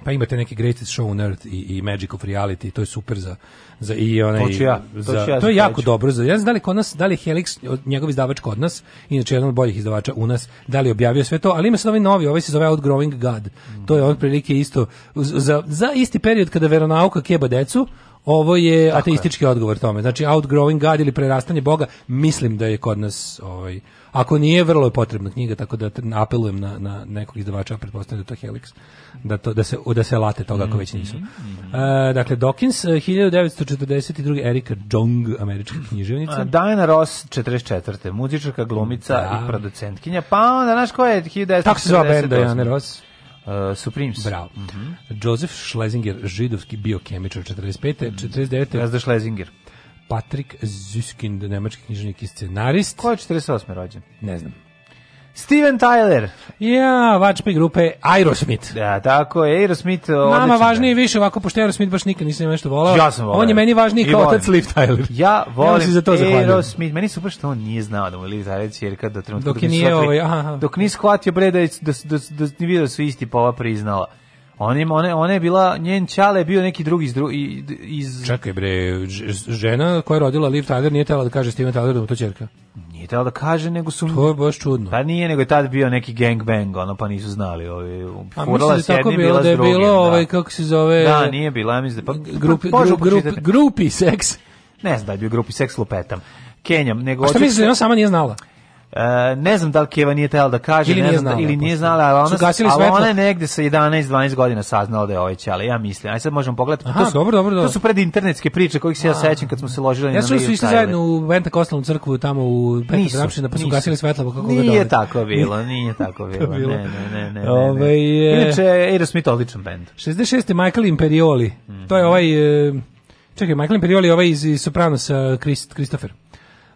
Pa imate neki Greatest Show on Earth i, i Magic of Reality, to je super za za i onaj to ću ja, to, za, ja to je jako dobro za ja znam da li kod nas da li Helix njegov izdavač kod nas inače jedan od boljih izdavača u nas da li objavio sve to ali ima sad ovaj novi ovaj se zove Outgrowing God mm. to je on prilike isto za, za isti period kada veronauka keba decu ovo je Tako ateistički je. odgovor tome znači Outgrowing God ili prerastanje Boga mislim da je kod nas ovaj Ako nije, vrlo je potrebna knjiga, tako da apelujem na, na nekog izdavača, pretpostavljam da to Helix, da, to, da, se, da se late toga ako već nisu. Mm-hmm. E, dakle, Dawkins, 1942. E, Erika Jong, američka književnica. Diana Ross, 44. Muzičarka, glumica da. i producentkinja. Pa onda, znaš ko je 1948. Tako se zove band Diana e, Ross. Uh, Supremes. Bravo. Mm -hmm. Joseph Schlesinger, židovski biokemičar 45. Mm -hmm. 49. Gazda Schlesinger. Patrick Zuskind, nemački knjižnik i scenarist. Ko je 48. rođen? Ne znam. Steven Tyler. Ja, vačpi grupe Aerosmith. Da, tako je, Aerosmith. Nama važnije da. više ovako, pošto Aerosmith baš nikad nisam nešto volao. Ja sam volao. On je meni važniji I kao otac Liv Tyler. Ja volim ja za to Aerosmith. Meni super što on nije znao da mu je Liv Tyler čerka do trenutka dok, dok, nije, ovaj, aha. dok nije shvatio bre da, da, da, da, da, da, da su isti pa ova priznala. Onim, ona, one je bila, njen čale je bio neki drugi iz... Dru, iz... Čekaj bre, žena koja je rodila Liv Tyler nije tela da kaže Steven Tyler da mu to čerka. Nije tela da kaže, nego su... To je baš čudno. Pa nije, nego je tad bio neki gangbang, ono, pa nisu znali. Ovi, A mislim da s jednim, bilo, bila da je bilo, da. ovaj, kako se zove... Da, nije bila, mislim da... Pa, pa, grupi, pa, grupi, grupi, grupi seks. Ne znam da je bio grupi seks, lupetam. Kenjam, nego... A šta misliš, da ona sama nije znala? E, ne znam da li Keva nije tela da kaže, ili ne znam, da- znala, da, ili nije znala, ali ona, ali ona je negde sa 11-12 godina saznala da je ovaj ali ja mislim. Aj sad možemo pogledati. Aha, to su, dobro, dobro, dobro. To su pred internetske priče kojih se ja sećam kad smo se ložili ja na Ja su išli zajedno u Venta Pentakostalnu crkvu tamo u Pentakostalnu, pa su gasili svetla. Pa kako nije dovolj. tako bilo, nije tako bilo. bilo. Ne, ne, ne, ne. Ove, je... Inače, Aerosmith odličan band. 66. Michael Imperioli. Mm -hmm. To je mhm. ovaj... E, čekaj, Michael Imperioli je ovaj iz Sopranosa, Christ, Christopher.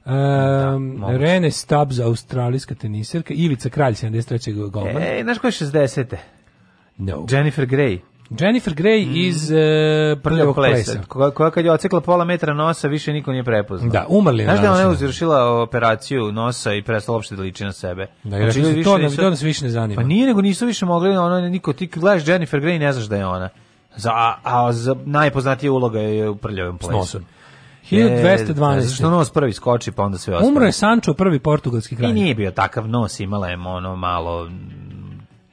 Um, da, Rene Stubbs, australijska teniserka, Ivica Kralj, 73. golman. E, znaš ko je 60. No. Jennifer Grey. Jennifer Grey mm. iz uh, Prljavog plesa. Koja, koja kad je ocekla pola metra nosa, više niko nije prepoznao. Da, umrli je. Znaš da ona je uzvršila operaciju nosa i prestala uopšte da liči na sebe. Da, znači, znači, više to, nisu, to nas više ne zanima. Pa nije, nego nisu više mogli, ono, niko, ti gledaš Jennifer Grey i ne znaš da je ona. Za, a, a za najpoznatija uloga je u Prljavom plesu. S 1212. E, zašto nos prvi skoči, pa onda sve ostalo. Umro je Sancho, prvi portugalski kralj. I nije bio takav nos, imala je ono malo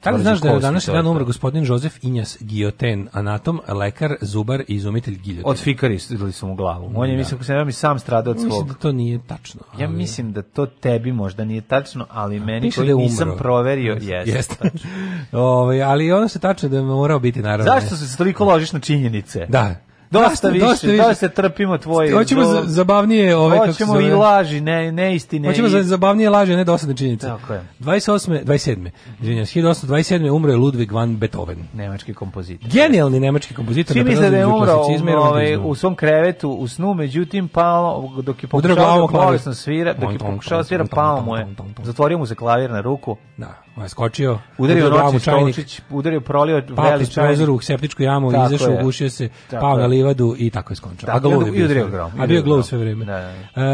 da li znaš da je današnji dan umro da. gospodin Jozef Injas Gioten, anatom, lekar, zubar i izumitelj giljotine? Od fikari su mu glavu. On je, da. mislim, ja mi sam stradao od svog. Mislim da to nije tačno. Ali... Ja mislim da to tebi možda nije tačno, ali meni koji da nisam proverio jeste. jeste. Ove, ovaj, ali ono se tačno da je morao biti, naravno. Zašto se toliko ložiš na činjenice? Da, Dosta više, dosta više. se trpimo tvoje. Hoćemo do... zabavnije ove kako Hoćemo i laži, ne ne istine. Hoćemo i... zabavnije laži, ne dosadne činjenice. Tako je. 28. 27. Izvinjavam se, 1827. umro je Ludwig van Beethoven, nemački kompozitor. Genijalni nemački kompozitor. Svi misle da je umro ovaj, u svom krevetu, u snu, međutim palo dok je pokušao da svira, dok je pokušao da svira pao mu je. Zatvorio mu se klavir na ruku. Da je ovaj, skočio, udario glavu čajnik, udario prolio veliki čajnik, u septičku jamu, izašao, ugušio se, tako pao je. na livadu i tako je skončao. Tako, a gluv je da- udario grom. A bio gluv sve vreme. Da, da.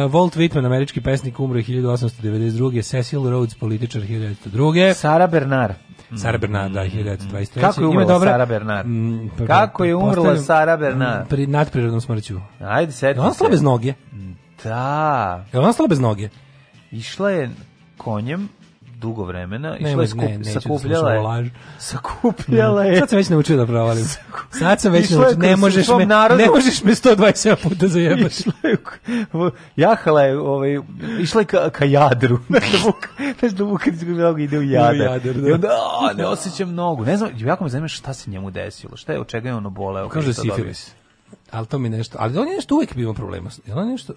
Uh, Walt Whitman, američki pesnik, umro 1892. Cecil Rhodes, političar 1902. Sara Bernard. Mm. Sara Bernard, da, 1923. Kako je umrla dobra, Sara Bernard? M, mm, pa, Kako je umrla Sara Bernard? Mm, pri nadprirodnom smrću. Ajde, setite. Ona slaba bez noge. Da. Je ona slaba bez noge? Išla je konjem dugo vremena i sve je skup, ne, da sakupljala da je. Laž. Sakupljala je. Sad sam već naučio da provalim. Sad sam već naučio, ne možeš me, narodu, ne možeš me 127 puta zajebati. Išla je, jahala je, ovaj, išla je ka, ka jadru. Znaš da Vukan da ide u jadar. I da. onda, a, ne osjećam mnogo. Ne znam, jako me zanima šta se njemu desilo, šta je, od čega je ono boleo. Kaže sifilis. Ali to mi nešto, ali on je nešto uvek bio problema. On je nešto,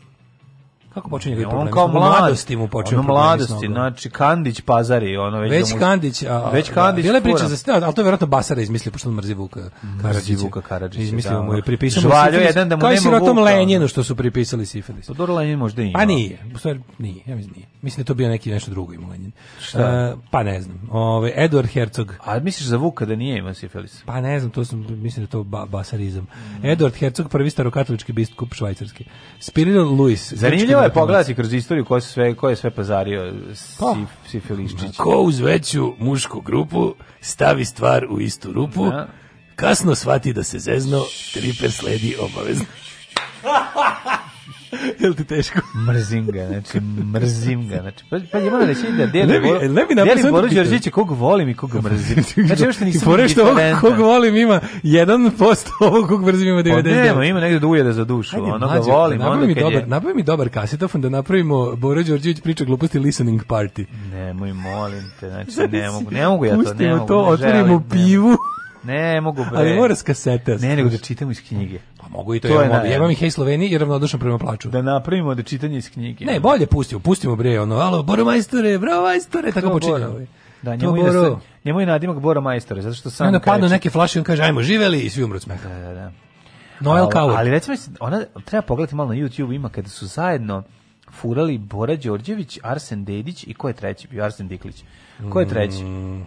Kako počinje ovaj problem? On kao mladosti mu počinje problem. mladosti, znači Kandić pazari, ono već, već da mu, Kandić, a, već da. Kandić. Bila je priča za stvar, al to je verovatno Basara izmislio pošto on mrzi Vuka. Mrzi Vuka Karadžić. Izmislio mu da, je pripisao Žvaljo jedan da mu nema Vuka. Kao Lenjinu što su pripisali sifilis. Todor pa Lenjin možda pa ima. Pa nije, u stvari nije, ja mislim nije. Mislim da to bio neki nešto drugo ima Lenjen. Šta? Uh, pa ne znam. Ovaj Edward Herzog. A misliš za Vuka da nije ima sifilis? Pa ne znam, to sam mislim da to ba, basarizam. Mm. Edward Herzog, prvi starokatolički biskup švajcarski. Spirito Luis. Zanimljivo je pogledati kroz istoriju ko je sve, ko je sve pazario pa, sif, sifiliščić. Ko uz veću mušku grupu stavi stvar u istu rupu, da. kasno shvati da se zezno, triper sledi obavezno. Jel ti teško? mrzim ga, znači mrzim ga. Znači, pa, pa je moram reći da deli Levi, Boro, levi deli Boro Đorđevića kog volim i kog mrzim. Znači, još nisam Fore što ovog kog volim ima 1% ovog kog mrzim ima 99. Pa nema, ima negde dulje da za dušu. Ajde, ono ga volim. Napravi mi, dobar, je... napravi mi dobar kasetofon da napravimo Boro Đorđić priča gluposti listening party. Nemoj, molim te, znači ne mogu, ne mogu ja to, ne mogu. Pustimo to, otvorimo pivu. Ne, mogu bre. Ali mora s kasete. Da ne, nego da čitamo iz knjige. Pa mogu i to, to je. Ja, ja vam ih hej Sloveniji i ravnodušno prema plaću. Da napravimo da čitanje iz knjige. Ne, bolje pustimo, pustimo bre ono. Alo, Boro majstore, bravo majstore, tako počinjemo. Da, njemu je da njemu je nadimak Boro majstore, zato što sam. Ne, napadnu neke flaše i on kaže ajmo živeli i svi umru od smeha. Da, da, da. Noel Kaur. Ali recimo, ona treba pogledati malo na YouTube, ima kada su zajedno furali Bora Đorđević, Arsen Dedić i ko je treći bio? Arsen Diklić. Ko je treći? Mm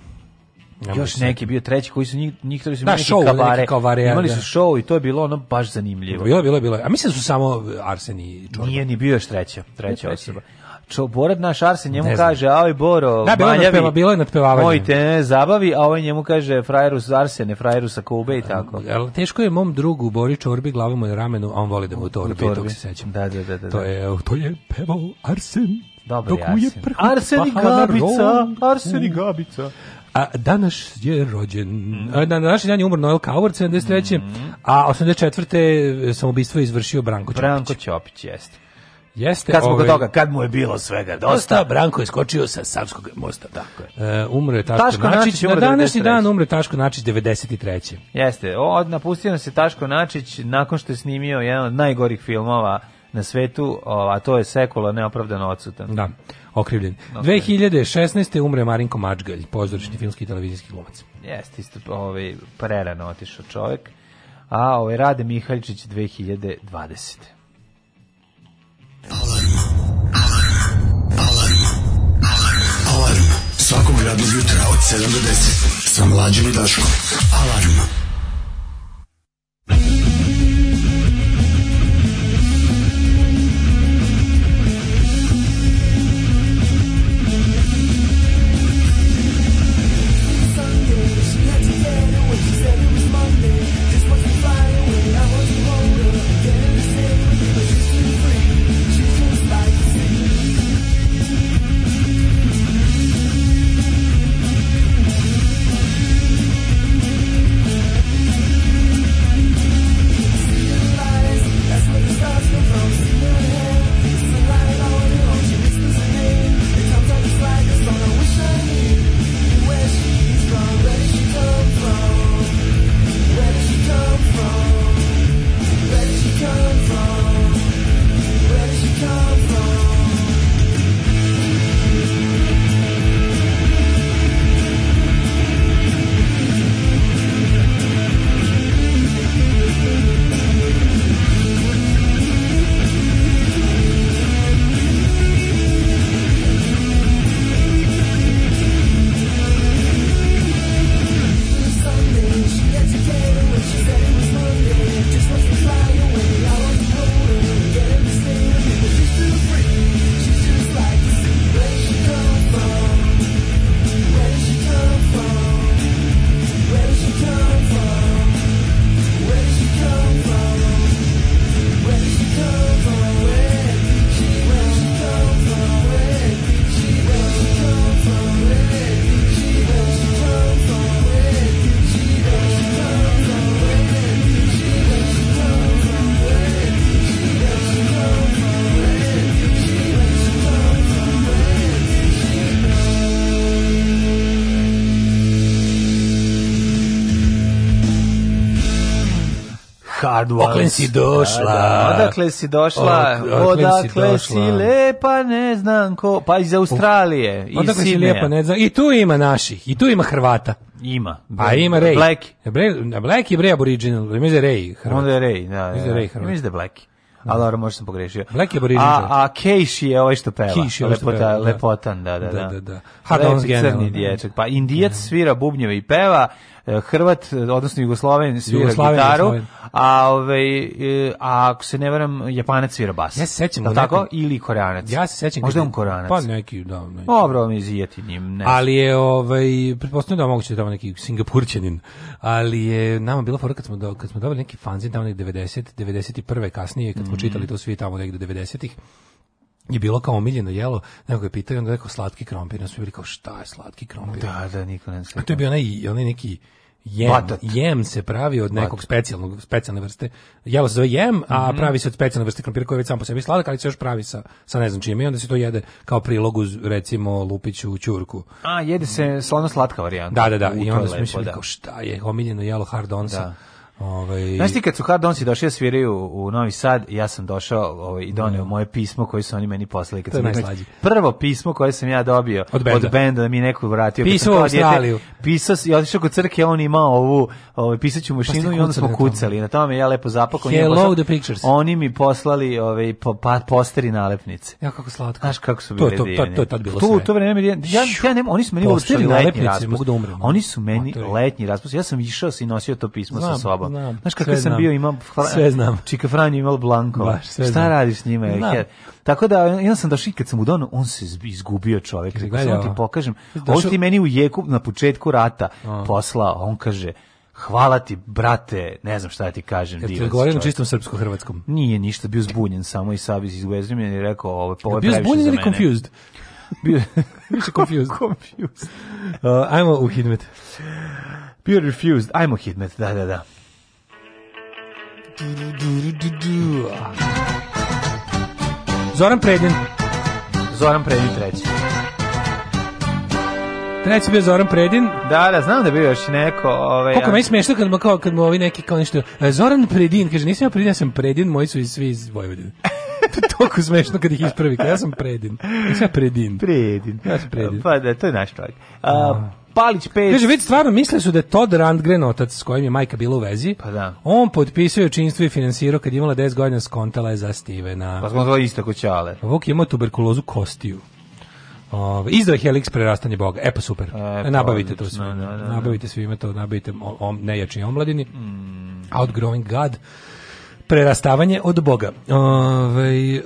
još neki bio treći koji su njih njih su da, show, kabare, kabare, imali su show i to je bilo ono baš zanimljivo. Bilo bilo bilo. A mislim da su samo e, Arsen i Čorba. Nije ni bio još treća, treća osoba. Čo, Borat naš Arsen njemu kaže, aj Boro, da, bilo manjavi, nadpeva, bilo je natpevavanje." Oj, te ne zabavi, a ovaj njemu kaže, frajeru s Arsene, frajeru sa Kube i tako. A, e, teško je mom drugu Bori Čorbi glavom mu na ramenu, a on voli da mu u torbi, to se sećam. Da, da, da, da. To da. je, to je pevao Arsen. Dobro, Dok Arsen. Arsen i Gabica, Arsen i mm. Gabica. A danas je rođen, mm. a, na današnji dan je umro Noel Coward 73. Mm. A 84. samobistvo je izvršio Branko Ćopić. Branko Ćopić jeste. Jeste, kad smo ovaj, toga, kad mu je bilo svega dosta, dosta Branko je skočio sa Savskog mosta, tako je. E, umro je Taško, Taško Načić, Načić na današnji dan umro je Taško Načić 93. Jeste, od napustio nas je Taško Načić nakon što je snimio jedan od najgorih filmova na svetu, a to je sekula neopravdano odsutan. Da, okrivljen. Okay. 2016. umre Marinko Mačgalj, pozorišni filmski i televizijski glumac. Jeste, isto ovaj, prerano otišao čovjek. A ovaj Rade Mihaljčić 2020. Alarm. Alarm. Alarm. Alarm. Alarm. Svakog radnog jutra od 7 do 10 sa mlađim i Daškom. Alarm. si došla? odakle si došla? Da, da. odakle si, lepa, ne znam ko. Pa iz Australije, iz Odakle si lepa, ne znam. I tu ima naših, i tu ima Hrvata. Ima. Pa ima Rej. Black. Bre, Black je Bre aboriginal, Mi da je Rej Hrvat. Onda je Rej, da. da, da. Mislim da je Black. Da. da. Ali dobro, možda sam pogrešio. Black je Aboriginal. A, a Keish je ovaj što peva. Keish je ovaj Lepota, peva, Lepotan, da, da, da. da, da, da. Hard crni dječak. Pa indijac svira bubnjeve i peva, E, Hrvat, e, odnosno Jugosloven svira Jugoslaven, gitaru, a ovaj e, a ako se ne varam Japanac svira bas. Ja se sećam da tako ili Koreanac. Ja se sećam možda on Koreanac. Pa neki da, neki. Dobro, mi izjeti njim, ne. Ali je ovaj pretpostavljam da moguće da neki Singapurčanin, ali je nama bila fora kad smo do, kad smo dobili neki fanzin tamo 90, 91. kasnije kad smo mm. čitali to svi tamo negde 90-ih je bilo kao omiljeno jelo, nego je pitao i onda rekao slatki krompir, nas su bili kao šta je slatki krompir? Da, da, niko ne A to je bio onaj, onaj neki jem, Batat. jem se pravi od nekog Batat. specijalnog, specijalne vrste, jelo se zove jem, a mm -hmm. pravi se od specijalne vrste krompira koji je već sam po sebi sladak, ali se još pravi sa, sa ne znam čime i onda se to jede kao prilog uz recimo lupiću u ćurku. A, jede se mhm. slano slatka varijanta. Da, da, da, i onda smo mislili da. kao šta je omiljeno jelo hardonsa. Da Ovaj Znaš ti kad su Hardonsi došli da sviraju u, Novi Sad, ja sam došao ovaj i doneo da. moje pismo koje su oni meni poslali kad sam najslađi. Prvo pismo koje sam ja dobio od benda, od benda da mi neko vratio. Pisao u Australiju. Pisao i otišao kod crke, on ima ovu ovaj pisaću mašinu pa i onda smo kucali. Na, na tome ja lepo zapakao Hello the pictures. Oni mi poslali ovaj po, pa, posteri nalepnice. Ja kako slatko. Znaš kako su bili to, to, to, to, to je bilo to, To vreme ja, ja, ja nema, oni su meni posteri nalepnice, mogu da umrem. Oni su meni letnji raspust. Ja sam išao i nosio to pismo sa sobom. Znam, Znaš kakav sam bio, imam sve znam. Čika Franjo imao Blanko. Baš, sve Šta znam. radiš s njima? Jer, tako da ja sam došao i kad sam u donu, on se izgubio čovjek. Rekao ti pokažem. on ti meni u jeku na početku rata poslao, on kaže Hvala ti, brate, ne znam šta da ti kažem. Jel ti odgovorio na čistom srpsko-hrvatskom? Nije ništa, bio zbunjen, samo i Saviz izgvezio mi je rekao, ovo je previše za mene. Bio zbunjen ili confused? Bio više confused. confused. Uh, ajmo u Hidmet. Bio refused, ajmo Hidmet, da, da, da. Zoran Predin. Zoran Predin treći. Treći bio Zoran Predin. Da, da, znam da bi bio još neko. Ovaj, Kako ja. me smiješno kad, mu, kao, kad mu ovi neki kao nešto... E, Zoran Predin, kaže, nisam ja Predin, ja sam Predin, moji su svi iz Vojvodine. to je toliko smešno kad ih ispravi. Ja sam Predin. Ja sam Predin. Predin. Ja sam Predin. Pa da, to je naš čovjek. A, Palić peć. Kaže, vidi, stvarno misle su da je Todd Randgren otac s kojim je majka bila u vezi. Pa da. On potpisao je činstvo i finansirao kad je imala 10 godina skontala je za Stevena. Pa smo je isto koćale. Vuk je imao tuberkulozu kostiju. Ove, izdao Helix prerastanje Boga. E pa super. E, pa e nabavite to sve. Da, da, da. Nabavite svima to, nabavite on nejačni omladini. Mm. Outgrowing God prerastavanje od Boga. Ove, e,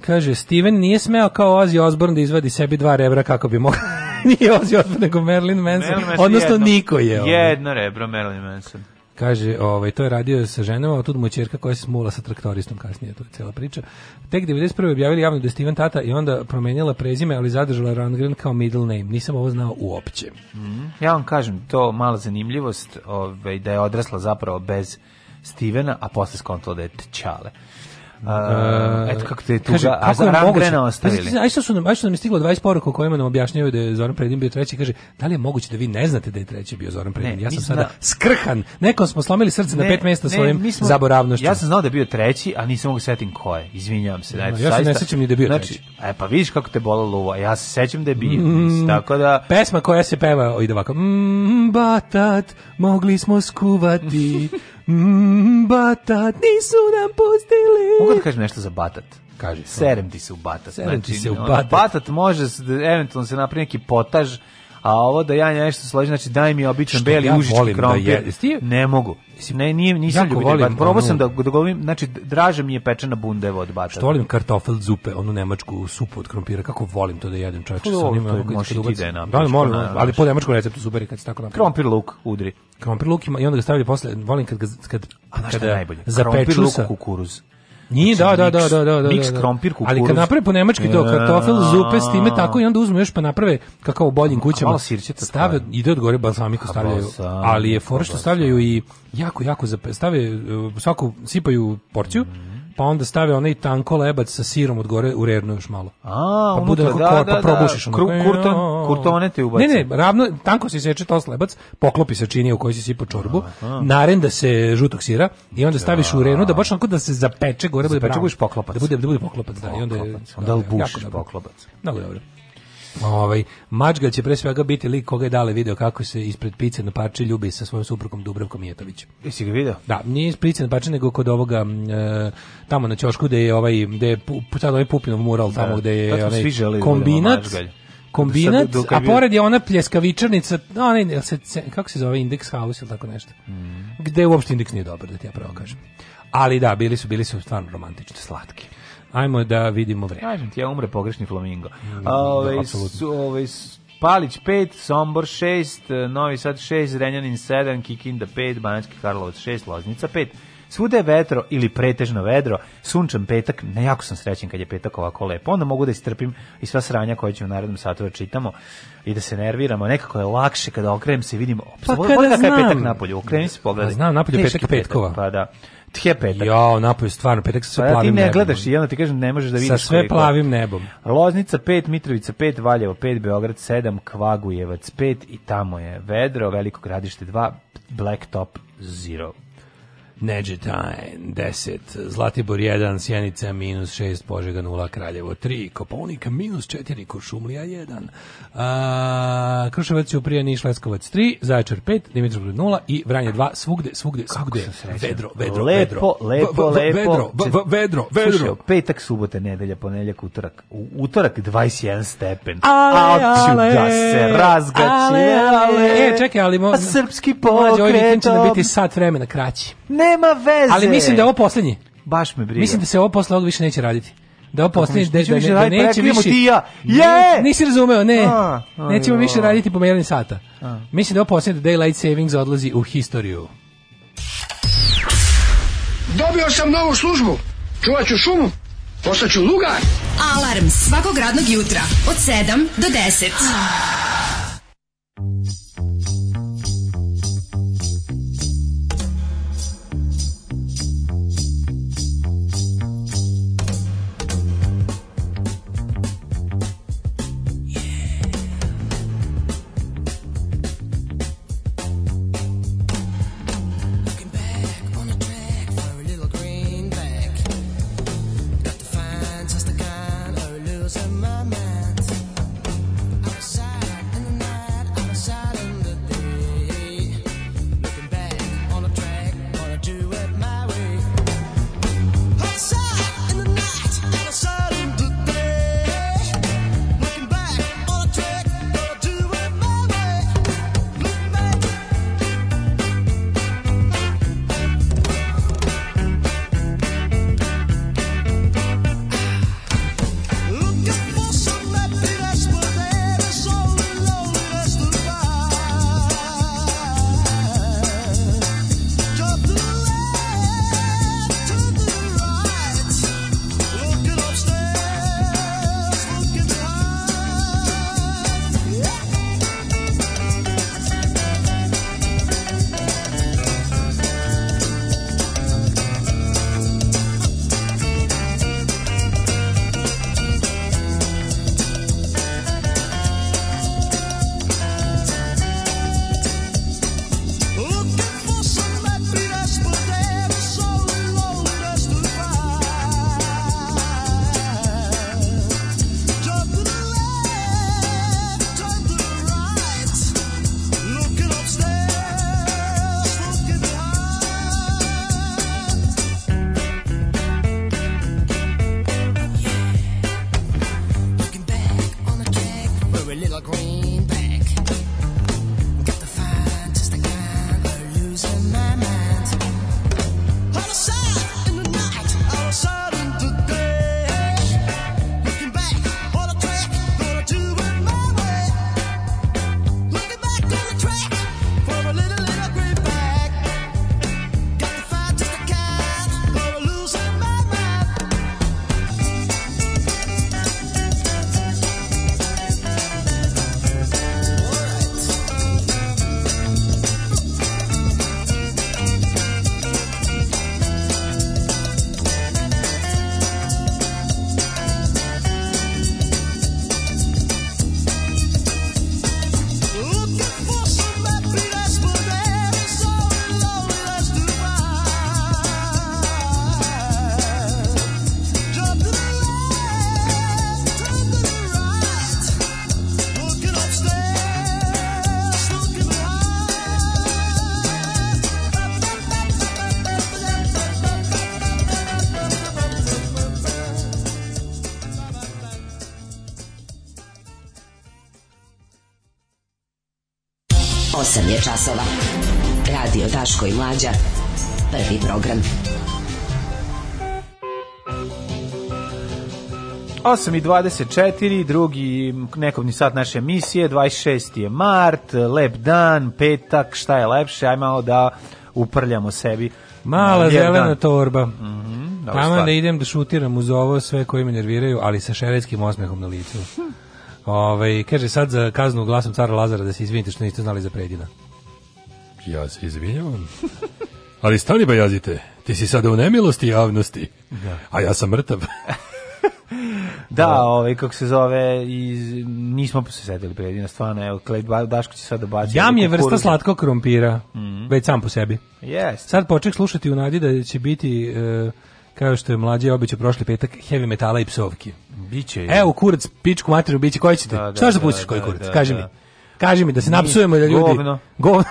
kaže, Steven nije smeo kao Ozzy Osbourne da izvadi sebi dva rebra kako bi mogao. Nije Ozzy Osbourne, nego Marilyn Manson, Manson odnosno jedno, niko je. Ovaj. Jedno rebro Marilyn Manson. Kaže, ovaj, to je radio sa ženama, a tu mu čerka koja se smula sa traktoristom kasnije, to je cela priča. Tek 91. objavili javno da je Steven Tata i onda promenila prezime, ali zadržala Rangren kao middle name. Nisam ovo znao uopće. Mm -hmm. Ja vam kažem, to mala zanimljivost, ovaj, da je odrasla zapravo bez Stevena, a posle skontala da je tčale. Uh, eto kako te tu kaže, a za Rangrena ostavili. Aj što su nam, aj što nam je stiglo 20 poruka u kojima nam objašnjavaju da je Zoran Predin bio treći, kaže, da li je moguće da vi ne znate da je treći bio Zoran Predin? Ne, ja sam sada da... skrhan. Nekom smo slomili srce ne, na pet mesta svojim smo, zaboravnošću. Ja sam znao da je bio treći, a nisam mogu da setim ko je. Izvinjavam se. Da, Znači, ja se ne sećam ni da je bio znači, treći. E pa vidiš kako te bolalo ovo, ja se sećam da je bio. Mm, tako da pesma koja se peva ide ovako. Mm, batat, mogli smo skuvati. Mm, batat nisu nam pustili. Mogu da kažem nešto za batat? Kaži. Serem ti se u batat. Serem znači, ti se u batat. Batat može, da eventualno se napravi neki potaž, a ovo da ja nešto složim, znači daj mi običan beli ja užički da krompir. Da je, ne mogu. Mislim, ne, nije, nisam jako ljubitelj volim, Probao sam da, da govorim, znači, draže mi je pečena bundeva od batata. Što volim kartofel zupe, onu nemačku supu od krompira, kako volim to da jedem čovječe. To, njima, to možeš i ti da je da, napraviš. Da, molim, ali po nemačkom receptu zuberi kad se tako napravi. Krompir luk udri. Krompir luk ima, i onda ga stavljaju posle, volim kad, ga, kad, kad, kad, kad, kad, kad, kad, kad, kad, kad, Znači, Ni, da, da, da, da, da, da, da. Miks krompir kukuruz. Ali kad naprave po nemački to kartofel zupe s time tako i onda uzmu još pa naprave kakao boljim kućama. Malo sirćeta stave ide od gore balzamiko stavljaju. Ali je fora što stavljaju i jako jako stave eh, svaku sipaju porciju pa onda stave onaj tanko lebac sa sirom od gore u rernu još malo. A, pa bude onako, da, kor, da, pa probušiš da, onako. kurton, e, kurtone te ubaci. Ne, ne, ravno, tanko se seče tos lebac, poklopi se čini u kojoj si sipa čorbu, naren da se žutog sira i onda staviš u rernu da baš onako da se zapeče gore, da bude poklopac. Da bude, da bude poklopac, da. I onda, poklopac. onda da, bušiš poklopac. Mnogo dobro. Ovaj Mačga će pre svega biti lik koga je dale video kako se ispred pice na parče ljubi sa svojom suprugom Dubravkom Mijetović. Jesi ga video? Da, nije ispred pice na parče nego kod ovoga e, tamo na ćošku gde je ovaj gde je sad ovaj Pupinov mural tamo da, gde je onaj ovaj da kombinat. Kombinat, do, a pored je ona pljeskavičarnica, onaj, se, kako se zove, Index House ili tako nešto, mm. gde uopšte Index nije dobar, da ti ja pravo kažem. Ali da, bili su, bili su stvarno romantični, slatki. Ajmo da vidimo vreme. Kažem ti, ja umre pogrešni flamingo. Ove, su, ove, Palić 5, Sombor 6, e, Novi Sad 6, Renjanin 7, Kikinda 5, Banacki Karlovac 6, Loznica 5. Svuda je vetro ili pretežno vedro, sunčan petak, ne sam srećen kad je petak ovako lepo, onda mogu da istrpim i sva sranja koja ću u narodnom satu da čitamo i da se nerviramo, nekako je lakše kada okrenem se i vidim, pa kada znam, je petak napolju, okreni se, pogledaj. Pa znam, napolju petak petkova. Pa da tje petak. Jo, napoj stvarno petak sa sve pa plavim nebom. ti ne nebom. gledaš i onda ti kažem ne možeš da vidiš. Sa sve plavim nebom. Loznica 5, Mitrovica 5, Valjevo 5, Beograd 7, Kvagujevac 5 i tamo je Vedro, Veliko gradište 2, Blacktop 0. Neđetajn 10, Zlatibor 1, Sjenica minus 6, Požega 0, Kraljevo 3, Koponik minus 4, Košumlija 1, a, Kruševac je uprije Niš 3, Zaječar 5, Dimitrovgrad 0 i Vranje 2, svugde, svugde, svugde, vedro, vedro, lepo, vedro. Lepo, lepo, vedro, vedro, vedro. Slušaj, petak, subota, nedelja, ponedeljak, utorak, utorak 21 stepen, ale, a da se razgaći, ale, ale, e, čekaj, ali mo, srpski pokret, mlađe, ovaj će da biti sat vremena kraći. Ne, nema veze. Ali mislim da je ovo poslednji. Baš me briga. Mislim da se ovo posle ovog više neće raditi. Da ovo poslednji, da, da, da, da neće više... Ti ja. Je! Nisi razumeo, ne. A, a, Nećemo jo. više raditi po pomeranje sata. A. Mislim da ovo posljednji da Daylight Savings odlazi u historiju. Dobio sam novu službu. Čuvat ću šumu. Postaću lugar. Alarm svakog radnog jutra od 7 do 10. časova. Radio Daško i Mlađa. Prvi program. 8 i 24, drugi nekovni sat naše emisije, 26. je mart, lep dan, petak, šta je lepše, aj malo da uprljamo sebi. Mala Jer zelena dan. torba. Mm -hmm, Tamo da idem da šutiram uz ovo sve koji me nerviraju, ali sa šeretskim osmehom na licu. Hm. Ove, ovaj, kaže, sad za kaznu glasom cara Lazara da se izvinite što niste znali za predina. Ja se izvinjavam. Ali stani ba pa jazite, ti si sada u nemilosti javnosti, da. a ja sam mrtav. da, ovaj kako se zove, iz, nismo se sedeli predina stvarno, evo Klej Daško će sada baciti. Jam je vrsta slatkog krompira, mm -hmm. već sam po sebi. Yes. Sad poček slušati u nadi da će biti uh, kao što je mlađi običaj prošli petak heavy metala i psovki. Biće. Evo kurac pičku materiju biće koji ćete. Da, da, Šta da, da pustiš koji da, kurac? Da, Kaži mi. Da. Kaži mi da se napsujemo da ljudi. Govno. Govno,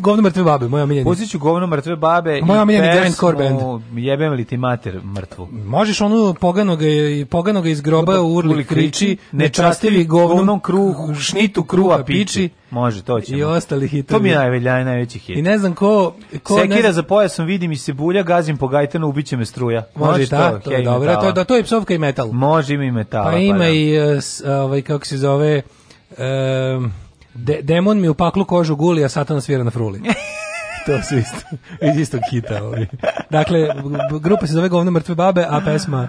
govno mrtve babe, moja omiljena. Pustit ću govno mrtve babe moja i omiljeni Grand Core band. Jebem li ti mater mrtvu? Možeš onu poganog i poganoga iz groba u urli, urli kriči, nečastivi govnom, govnom kruhu, šnitu kruha piči. Može, to ćemo. I ostali hitovi. To mi je najveljaj, najveći hit. I ne znam ko... ko Sekira ne... za pojasom, vidim i se bulja, gazim po gajtanu, ubiće me struja. Može, ta, da, to, to je dobro. To, da, to je psovka i metal. Može, ima i metala. Pa ima pa, da. i, uh, ovaj, kako se zove... Um, De, demon mi u paklu kožu guli, a satan svira na fruli. to su isto, iz istog hita. Ovaj. Dakle, grupa se zove Govno mrtve babe, a pesma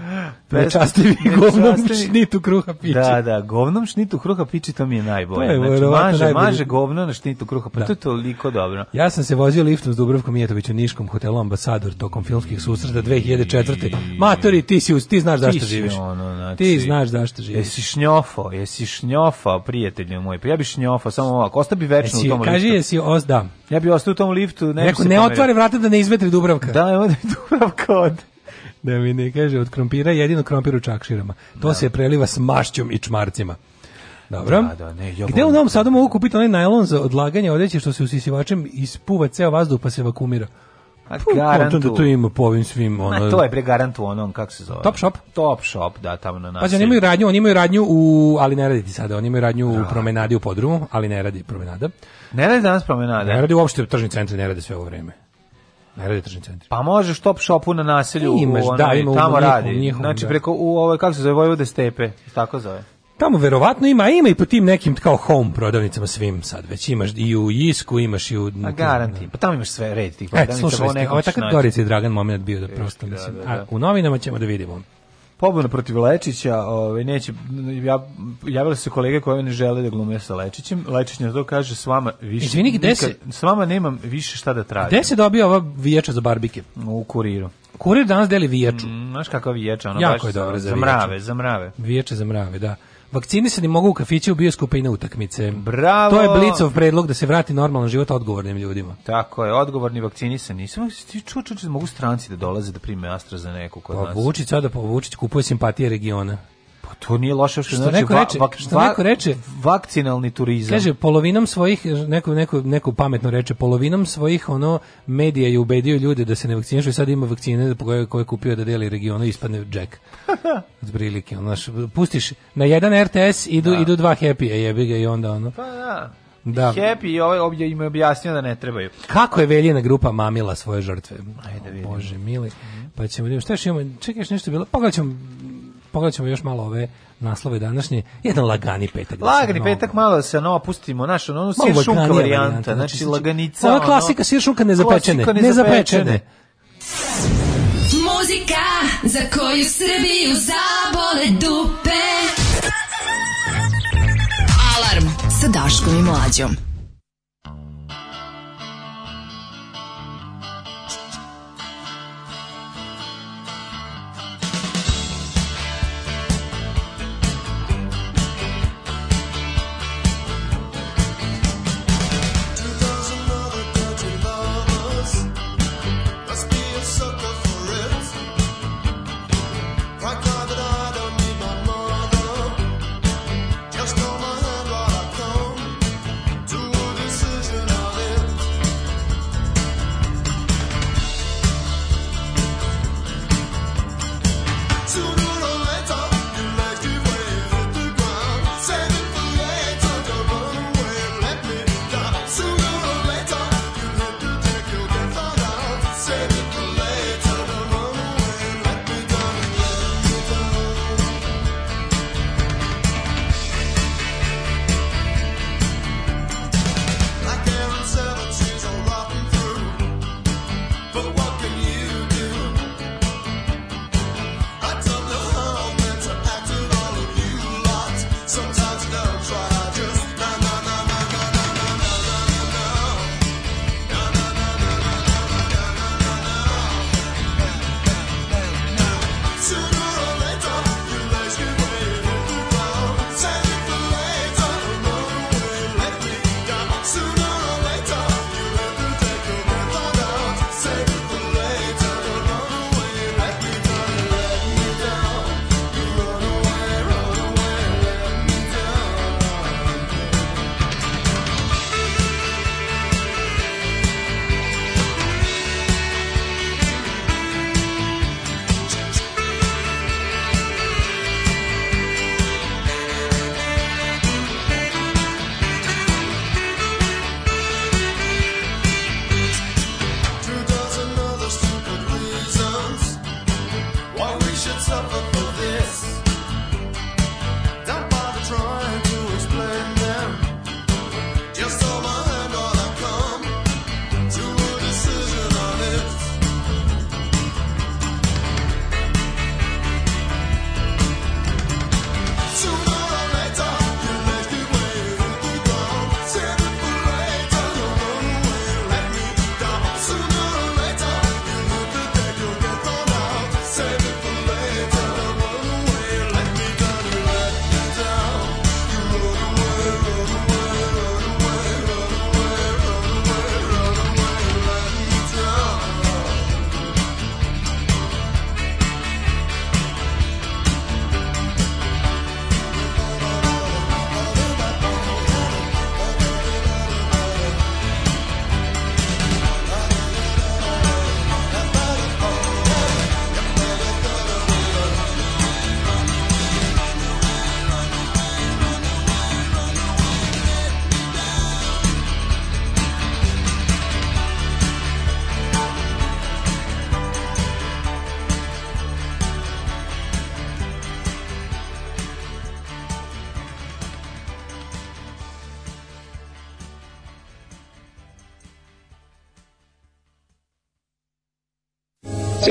Nečastivi govnom šnitu kruha piči. Da, da, govnom šnitu kruha piči, to mi je najbolje. To je, znači, maže, najbolje. maže govno na šnitu kruha, pa da. to je toliko dobro. Ja sam se vozio liftom s Dubrovkom Mijetovićem, Niškom hotelu Ambasador, tokom filmskih susreta 2004. Matori, ti, si, ti znaš zašto živiš. Ono, znači, ti znaš zašto živiš. Jesi šnjofo, jesi šnjofa, prijatelju moj. Pa ja bi šnjofa, samo ovako, ostao bi večno jesi, u tom kaži, liftu. Kaži, jesi, os, da. Ja bi ostao u tom liftu nešto... Neko, ne otvore vrata da ne izvetri Dubravka. Da, onda je Dubravka od da mi ne kaže od krompira jedino krompir u čakširama. To da. se preliva s mašćom i čmarcima. Dobro. Da, da, ne, Gde u Novom Sadu mogu kupiti onaj najlon za odlaganje odeće što se usisivačem ispuva ceo vazduh pa se vakumira? A garantu. Da to ima po ovim svim ono. A to je bre garantu onom kako se zove. Top shop. Top shop, da tamo na nas. Pa oni imaju radnju, oni imaju radnju u ali ne radi sada, oni imaju radnju u promenadi u podrumu, ali ne radi promenada. Ne radi danas promenada. Ne radi uopšte tržni centri, ne radi sve ovo vreme. Ne radi tržni centri. Pa može top shopu na naselju, imaš, u, ono, da, ima, tamo u, u, radi. Njihovom, znači da. preko u ovaj kako se zove Vojvode stepe, tako zove. Tamo verovatno ima, ima i po tim nekim kao home prodavnicama svim sad. Već imaš i u Isku, imaš i u... A pa garanti, pa tamo imaš sve red tih e, prodavnica. E, slušaj, ovo je takav Gorica i Dragan moment bio da prosto, da, mislim. Da, a da. u novinama ćemo da vidimo pobuna protiv Lečića, ovaj neće ja javile se kolege koje ne žele da glume sa Lečićem. Lečić na to kaže s vama više. Izvini, gde se s vama nemam više šta da tražim. Gde se dobio ova vijeća za barbike? U kuriru. Kurir danas deli vijeću. Mm, znaš kakva vijeća, ono jako baš je dobro za, za mrave, za mrave. Vijeće za mrave, da. Vakcinisani mogu u kafiće, u bioskope i na utakmice. Bravo. To je Blicov predlog da se vrati normalan život odgovornim ljudima. Tako je, odgovorni vakcinisani. Samo se ti čuču, ču, mogu stranci da dolaze da prime AstraZeneca kod pa, nas. Vučić sada pa Vučić kupuje simpatije regiona to nije loše što, što znači, neko reče, va, va, što neko reče, vakcinalni turizam. Kaže polovinom svojih neko neko neko pametno reče polovinom svojih ono medija je ubedio ljude da se ne vakcinišu i sad ima vakcine da koje koje kupio da deli regionu ispadne džek. Zbrilike, ono, znaš, pustiš na jedan RTS idu da. idu dva happy je jebi ga i onda ono. Pa da. Da. Happy i ovaj ovdje im je objasnio da ne trebaju. Kako je veljena grupa mamila svoje žrtve? Ajde vidimo. Bože mili. Pa ćemo da vidjeti šta još imamo. Čekaš nešto bilo? Pogledat ćemo pogledat ćemo još malo ove naslove današnje. Jedan lagani petak. Da lagani da petak, malo se ono opustimo, naš ono, ono sir šunka varijanta, znači, znači, znači laganica. Ova klasika ono, sir šunka nezapečene, klasika nezapečene. nezapečene. Muzika za koju Srbiju zabole dupe. Alarm sa Daškom i Mlađom.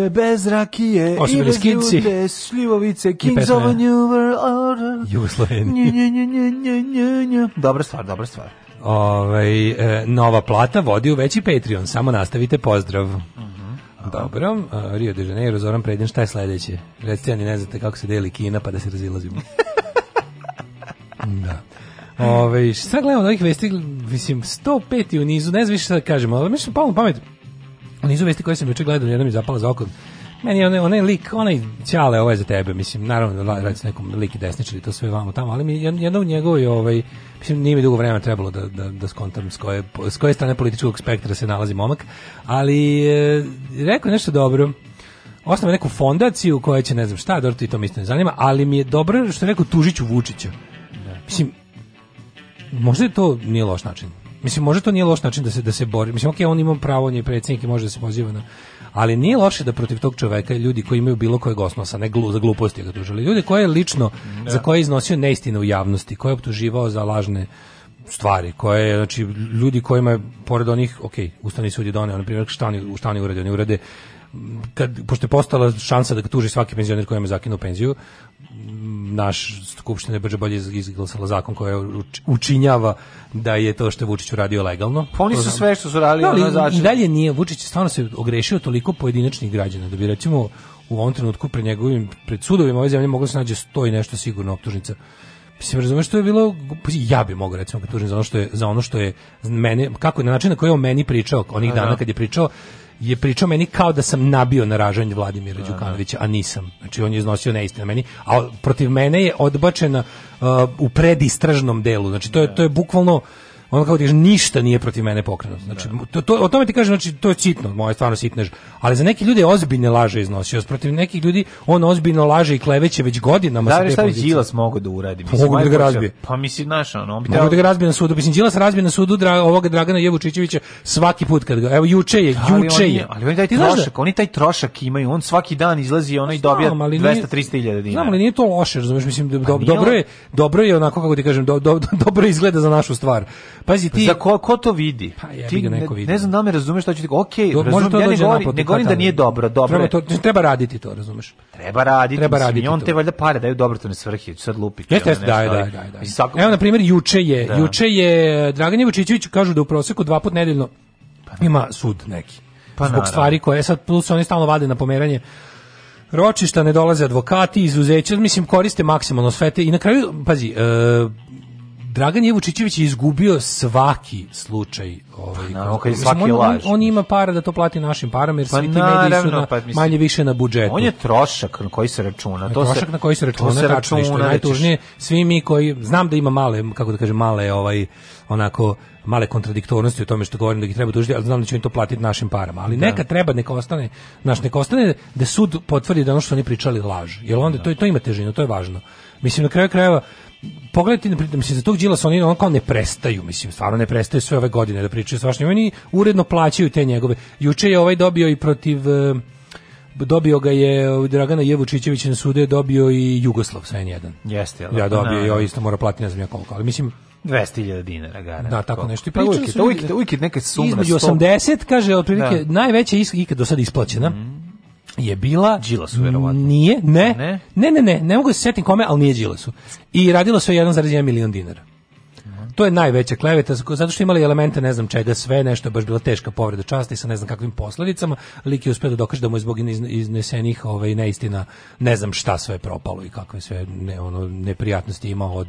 može bez rakije Osim i bez skinci. ljude, šljivovice, Kings of a New World Jugoslaveni. Dobra stvar, dobra stvar. Ove, ovaj, e, nova plata vodi u veći Patreon, samo nastavite pozdrav. Uh mhm. -huh. Dobro, a, e, Rio de Janeiro, Zoran Predin, šta je sledeće? Recite, ja ne znate kako se deli Kina, pa da se razilazimo. da. Ove, ovaj, šta gledamo od ovih vesti, mislim, 105 u nizu, ne znam više šta da kažemo, ali mislim, palno pamet, nizu vesti koje sam juče gledao, jedna mi zapala za oko. Meni onaj, onaj lik, onaj ćale, ovo ovaj je za tebe, mislim, naravno da radi se nekom lik i desničari, to sve vamo tamo, ali mi jedno u njegovoj, ovaj, mislim, nije mi dugo vremena trebalo da, da, da skontam s koje, s koje strane političkog spektra se nalazi momak, ali e, rekao nešto dobro, osnova neku fondaciju koja će, ne znam šta, dobro, ti to mi isto ne zanima, ali mi je dobro što je rekao Tužiću Vučića. Da. Mislim, možda je to nije loš način Mislim, može to nije loš način da se, da se bori. Mislim, ok, on ima pravo, on je predsjednik i može da se poziva na... Ali nije loše da protiv tog čoveka ljudi koji imaju bilo kojeg osnosa, ne glu, za gluposti ga tužili, ljudi koje je lično, da. za koje je iznosio neistine u javnosti, koje je optuživao za lažne stvari koje znači ljudi kojima je pored onih ok ustavni sud je doneo na primjer šta oni šta oni urade oni urade kad, pošto je postala šansa da ga tuži svaki penzioner koji je zakinuo penziju, naš skupština je brže bolje izglasala zakon koja učinjava da je to što je Vučić uradio legalno. Pa oni su sve što su radili, no, da, ali, I znači- dalje nije, Vučić stvarno se ogrešio toliko pojedinačnih građana, da bi recimo u ovom trenutku pred njegovim, pred sudovima ove zemlje moglo se nađe sto i nešto sigurno optužnica. Mislim, razumeš što je bilo, ja bi mogao recimo tužiti za ono što je, za ono što je mene, kako na način na koji je on meni pričao, onih da. dana kad je pričao, je pričao meni kao da sam nabio na ražanje Vladimira da, da. Đukanovića, a nisam. Znači on je iznosio neistine meni, a protiv mene je odbačena uh, u predistražnom delu. Znači to je da. to je bukvalno ono kao diš, ništa nije protiv mene pokrenuto. Znači, da. to, to, o tome ti kažem, znači, to je sitno, moje stvarno sitnež. Ali za neke ljude je ozbiljne laže iznosio. Protiv nekih ljudi on ozbiljno laže i kleveće već godinama. Da li šta bi Đilas mogao da uradi? Mislim, mogu da ga razbije. Pa mislim, znaš, ono, on bi Mogu da ga razbije na sudu. Mislim, Đilas razbije na sudu dra, ovoga Dragana Jevučićevića svaki put kad ga, evo, juče je, da, juče je. Ali on taj da- trošak, oni taj trošak imaju, on svaki dan izlazi i onaj dobija 200 300000 dinara. Znam, ali nije to loše, razumeš, mislim, pa do, dobro, je, dobro je onako, kako ti kažem, do, do, dobro izgleda za našu stvar. Pazi ti. Za ko, ko to vidi? Pa ja ti ga neko vidi. Ne, ne znam da me razumeš šta ću ti. Okej, okay, razumem, ja ne govorim, ne govorim da nije dobro, dobro. Treba to treba raditi to, razumeš? Treba raditi. Treba raditi. Mislim, on te valjda pare daju dobro to ne svrhi, sad lupiti. Jeste, jeste, da, da, da. Evo na primer juče je, da. juče je eh, Dragan Vučićević kažu da u proseku dva put nedeljno pa da. ima sud neki. Pa zbog stvari koje e, sad plus oni stalno vade na pomeranje ročišta ne dolaze advokati, izuzeće, mislim koriste maksimalno sve te i na kraju pazi, e, Dragan Jevučićević je izgubio svaki slučaj ovaj pa no, okay, mislim, svaki on, laž, on, on, ima para da to plati našim parama jer pa svi ti mediji su na, pa, mislim, manje više na budžetu. On je trošak na koji se računa. To trošak se, na koji se računa, se računa tačno, da najtužnije. Svi mi koji znam da ima male, kako da kažem, male ovaj onako male kontradiktornosti u tome što govorim da ih treba tužiti, ali znam da će im to platiti našim parama. Ali da. neka treba, neka ostane, naš neka ostane da sud potvrdi da ono što oni pričali laž. Jer onda da. to, to ima težinu, to je važno. Mislim, na kraju krajeva, pogledajte, mislim, za tog Đilasa oni on kao ne prestaju, mislim, stvarno ne prestaju sve ove godine da pričaju svašnje. Oni uredno plaćaju te njegove. Juče je ovaj dobio i protiv eh, dobio ga je eh, Dragana Jevučićević na sude dobio i Jugoslav sa N1. Jeste, jel? Ja da, dobio i no, da. ovaj isto mora platiti ne znam koliko, ali mislim 200.000 dinara garant. Da, tako nešto. Pa uvijek, uvijek, uvijek neka sumna. Između 80, kaže, otprilike, da. najveća ikad do sada isplaćena. Mm je bila Đilasu verovatno. Nije, ne. Ne, ne, ne, ne, ne mogu da se setim kome, ali nije Đilasu. I radilo se o 1,1 milion dinara. To je najveća kleveta, zato što imali elemente ne znam čega sve, nešto je baš bila teška povreda časti sa ne znam kakvim posledicama, lik je uspio da dokaže da mu je zbog iznesenih ovaj, neistina ne znam šta sve je propalo i kakve sve ne, ono, neprijatnosti imao od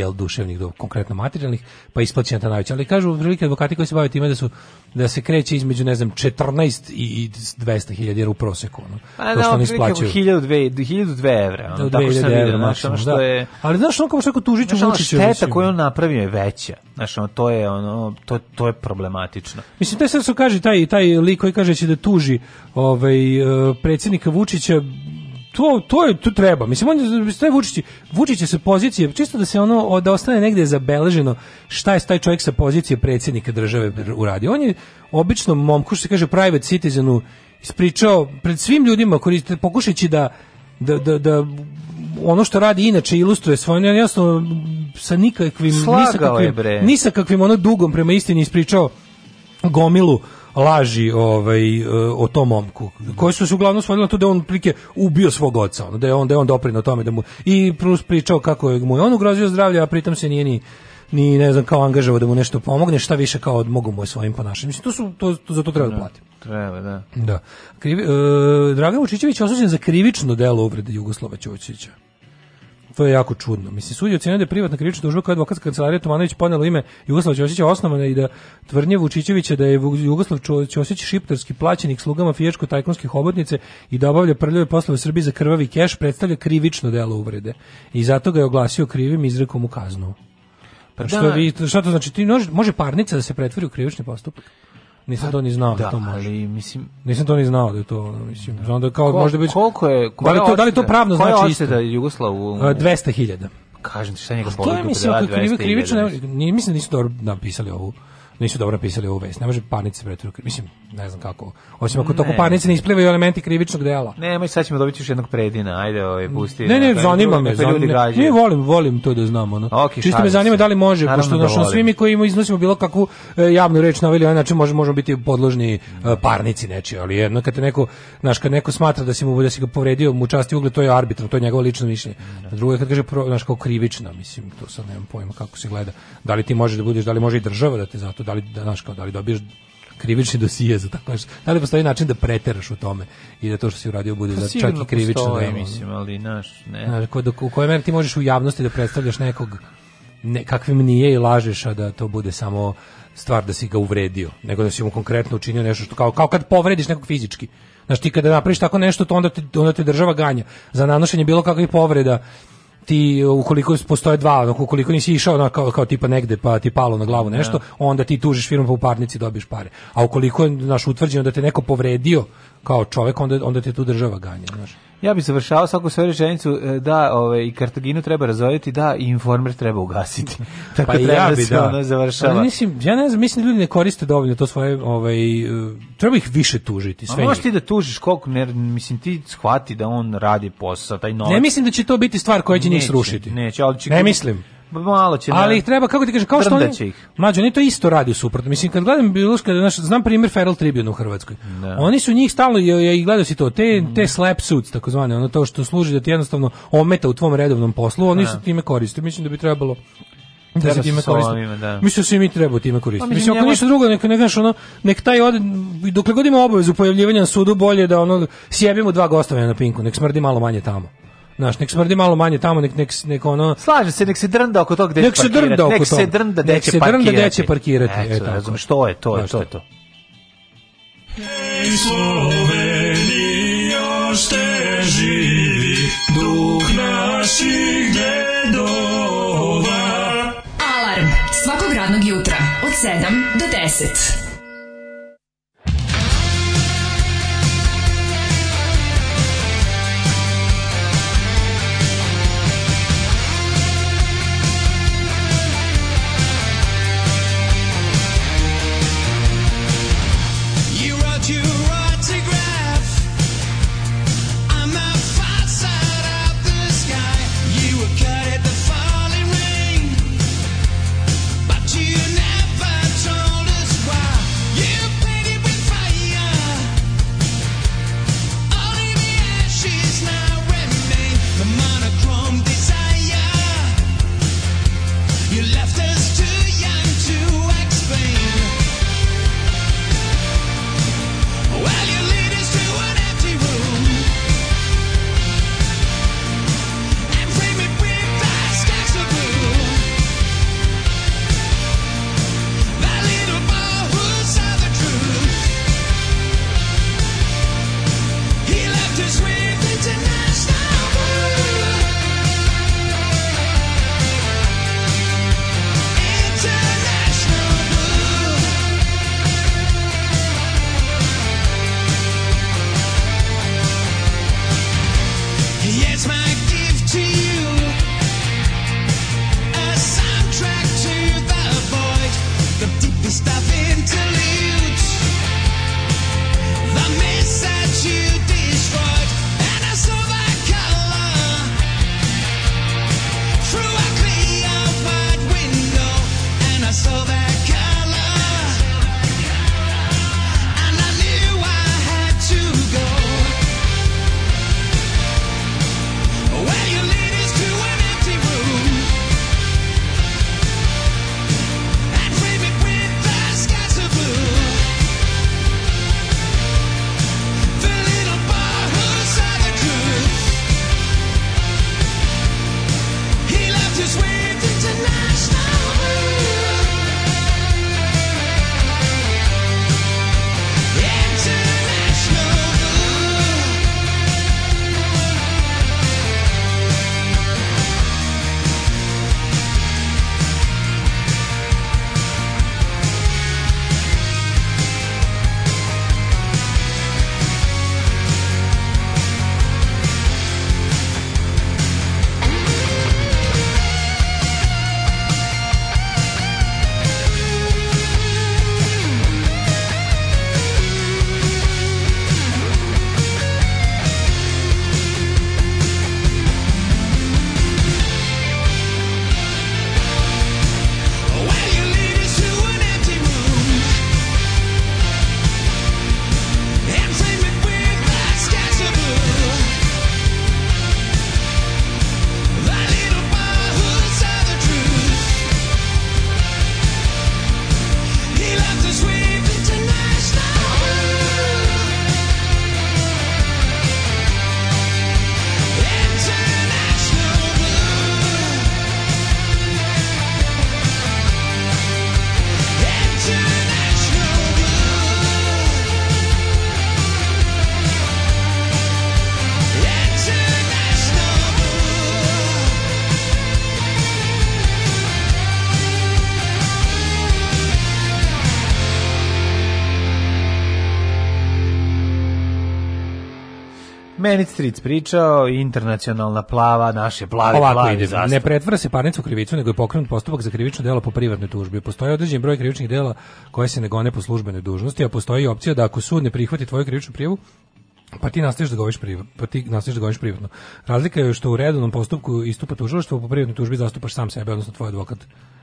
jel duševnih do konkretno materijalnih, pa isplaćena ta najveća. Ali kažu otprilike advokati koji se bave time da su da se kreće između ne znam 14 i 200.000 € u proseku, ono Pa to da, što oni isplaćuju 1000 2000 2 evra, tako se vidi maksimum, što da. je. Ali znaš on kao što tužiću Vučiću. Šteta koju on napravio je veća. Znaš, ono, to je ono to to je problematično. Mislim da se su kaže taj taj lik koji kaže da će da tuži ovaj eh, predsjednika Vučića to, to, je, tu treba. Mislim, on je Vučić, Vučić se pozicije, čisto da se ono, da ostane negde zabeleženo šta je taj čovjek sa pozicije predsjednika države uradio. On je obično momku, što se kaže private citizenu, ispričao pred svim ljudima, koriste, pokušajući da, da, da, da ono što radi inače ilustruje svoj on jasno sa nikakvim, ni sa kakvim, ni sa kakvim ono dugom prema istini ispričao gomilu laži ovaj, e, o tom momku, koje su se uglavnom svodile tu da on prike ubio svog oca, ono, da je on, da je on doprinao tome da mu, i plus pričao kako je mu je on ugrozio zdravlje, a pritom se nije ni ni ne znam kao angažovao da mu nešto pomogne, šta više kao mogu mu svojim ponašanjem. Mislim to su to, to za to treba da, da plati. Treba, da. Da. Krivi, e, Dragan Vučićević osuđen za krivično delo uvrede Jugoslava Ćosića to je jako čudno. Mislim, sud je ocenio da je privatna krivična tužba koja je advokatska kancelarija Tomanović podnela ime Jugoslav Ćosića osnovana i da tvrdnje Vučićevića da je Jugoslav Ćosić šiptarski plaćenik slugama fijačko tajkunske hobotnice i da obavlja prljave poslove u Srbiji za krvavi keš predstavlja krivično delo uvrede. I zato ga je oglasio krivim izrekom u kaznu. Pa što, da. vi, što to znači? Ti može, može parnica da se pretvori u krivični postupak? Nisam to ni znao da, da to može. Ali, mislim, nisam to ni znao da je to, mislim, da. znam da kao Ko, možda biti... Koliko je... Da li, to, da li to pravno koja znači isto? Koja je Jugoslavu? Uh, e, 200.000. Kažem ti šta njega politika da 200.000. To je, mislim, kako da krivi krivično, mislim da nisu dobro napisali ovu nisu dobro pisali ovu vest. Ne može parnice pretvori, mislim, ne znam kako. Osim ako ne. toko parnice ne isplivaju elementi krivičnog dela. Nemoj, sad ćemo dobiti još jednog predina, ajde, ovaj, pusti. Ne, ne, ne dakle, zanima me, dakle, zanima ne, volim, volim to da znam, ono. Okay, Čisto me zanima se. da li može, Naravno pošto da našo, svi koji mu iznosimo bilo kakvu e, javnu reč na ovaj znači možemo, možemo biti podložni e, parnici nečije, ali jedno kad neko, znaš, kad neko smatra da si mu da si ga povredio, mu časti ugled, to je arbitrarno, to je njegovo lično mišljenje. Da. A drugo je kad kaže, pro, znaš, kao krivično, mislim, to sad nemam pojma kako se gleda. Da li ti može da budeš, da li može i država da te zato da li, da, znaš, kao, da li dobiješ krivični dosije za tako nešto. Da li postoji način da preteraš u tome i da to što si uradio bude pa, za čak i krivično postoji, delo. mislim, ali naš, ne. Znaš, ko, u kojoj meri ti možeš u javnosti da predstavljaš nekog ne, kakvim nije i lažeš, a da to bude samo stvar da si ga uvredio, nego da si mu konkretno učinio nešto što kao, kao kad povrediš nekog fizički. Znaš, ti kada napraviš tako nešto, to onda te, onda te država ganja za nanošenje bilo kakvih povreda ti ukoliko postoje dva, ono, ukoliko nisi išao na kao, kao tipa negde pa ti palo na glavu da. nešto, onda ti tužiš firmu pa u parnici dobiješ pare. A ukoliko je naš utvrđeno da te neko povredio kao čovek, onda, onda te tu država ganja, znaš. Ja bih završavao svaku svoju rečenicu e, da ovaj, i Kartaginu treba razvojiti, da i informer treba ugasiti. Tako pa treba ja bi, se da. ono završava. mislim, ja ne znam, mislim da ljudi ne koriste dovoljno to svoje, ovaj, e, treba ih više tužiti. Sve A možeš ti da tužiš koliko, ne, mislim ti shvati da on radi posao, taj novac. Ne mislim da će to biti stvar koja će neće, njih srušiti. Neće, ali će... Ne mislim malo će. Ali ih treba kako ti kažeš kao što oni. Ih. Mlađi oni to isto radi suprotno. Mislim kad gledam biološka naš znam primer Feral Tribune u Hrvatskoj. Da. Oni su njih stalno ja i, i gledao si to te mm. te slap suits takozvane, ono to što služi da ti jednostavno ometa u tvom redovnom poslu, oni da. su time koriste. Mislim da bi trebalo da se time koristimo. Da. Mislim da se mi treba time koristiti. Pa mislim, mislim ako ništa drugo, nek, nek, ono, nek taj od, dokle god ima obavezu pojavljivanja na sudu, bolje da ono, sjebimo dva gostavanja na pinku, nek smrdi malo manje tamo. Naš nek smrdi malo manje tamo, nek, nek, nek ono... Slaže se, nek se drnda oko tog gde nek Se drnda oko nek se drnda gde će parkirati. Nek se drnda gde će parkirati. Eto, e, razum, što je e, to, je to, je to. Hej Slovenija, šte živi duh naših dedova. Alarm svakog radnog jutra od 7 do 10. Planet Street pričao, internacionalna plava, naše plave, Ovako plavi ide, zastav. Ne pretvara se parnicu u krivicu, nego je pokrenut postupak za krivično delo po privatnoj tužbi. Postoji određen broj krivičnih dela koje se ne gone po službenoj dužnosti, a postoji opcija da ako sud ne prihvati tvoju krivičnu prijavu, pa ti nastaviš da govoriš privatno, pa ti nastaviš da privatno. Razlika je što u redovnom postupku istupa tužilaštvo, po privatnoj tužbi zastupaš sam sebe, odnosno tvoj advokat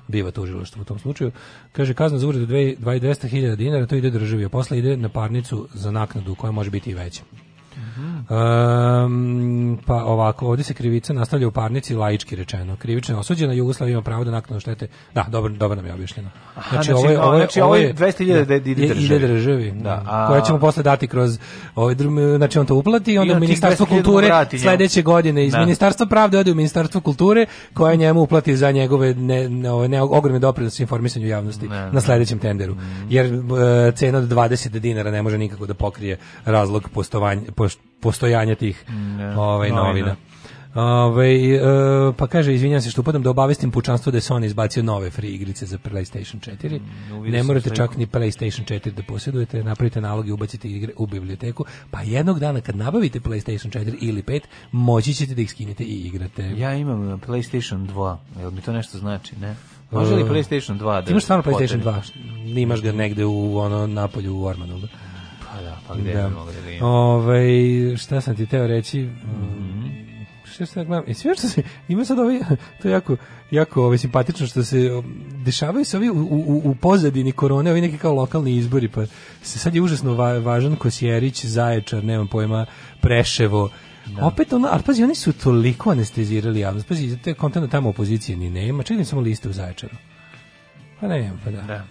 biva tužilaštvo u tom slučaju. Kaže kazna za uvredu 200.000 dinara, to ide državi, a posle ide na parnicu za naknadu koja može biti i veća. Um, pa ovako, ovdje se krivica nastavlja u parnici laički rečeno. Krivično je osuđena, Jugoslav ima pravo da naknadno štete. Da, dobro, dobro nam je objašnjeno. Znači, Aha, znači ovo je, ovo je, znači, ovo je 200.000 da, da državi. Da, da. a... Koja ćemo posle dati kroz ovaj znači on to uplati i onda Ministarstvo kulture sledeće godine iz da. Ministarstva pravde ode u Ministarstvo kulture koja njemu uplati za njegove ne, ne, ovaj ne ogromne doprinose informisanju javnosti ne, na sledećem tenderu. Mm. Jer uh, cena od 20 dinara ne može nikako da pokrije razlog postovanja post, postojanja tih ne, ovaj, novina. Ne. Ove, ovaj, e, pa kaže, izvinjam se što upadam da obavestim pučanstvo da je Sony izbacio nove free igrice za PlayStation 4. Mm, ne morate čak ni PlayStation 4 da posjedujete, napravite nalog i ubacite igre u biblioteku, pa jednog dana kad nabavite PlayStation 4 ili 5, moći ćete da ih skinete i igrate. Ja imam uh, PlayStation 2, jel mi to nešto znači, ne? E, Može li PlayStation 2 da... Imaš stvarno PlayStation 2, nimaš ga negde u ono napolju u Ormanu, da? da, pa gde da. bi mogli Ove, šta sam ti teo reći? Mm -hmm šta se gledam, e, sve što se, ima sad ovaj, to je jako, jako ovaj, simpatično što se dešavaju se ovi u, u, u pozadini korone, ovi neki kao lokalni izbori, pa se sad je užasno va, važan Kosjerić, Zaječar, nemam pojma, Preševo, Da. Opet ono, ali pazi, oni su toliko anestezirali javnost. Pazi, te kontenta tamo opozicije ni nema. Čekaj samo liste u Zaječaru. Pa ne, pa da. da.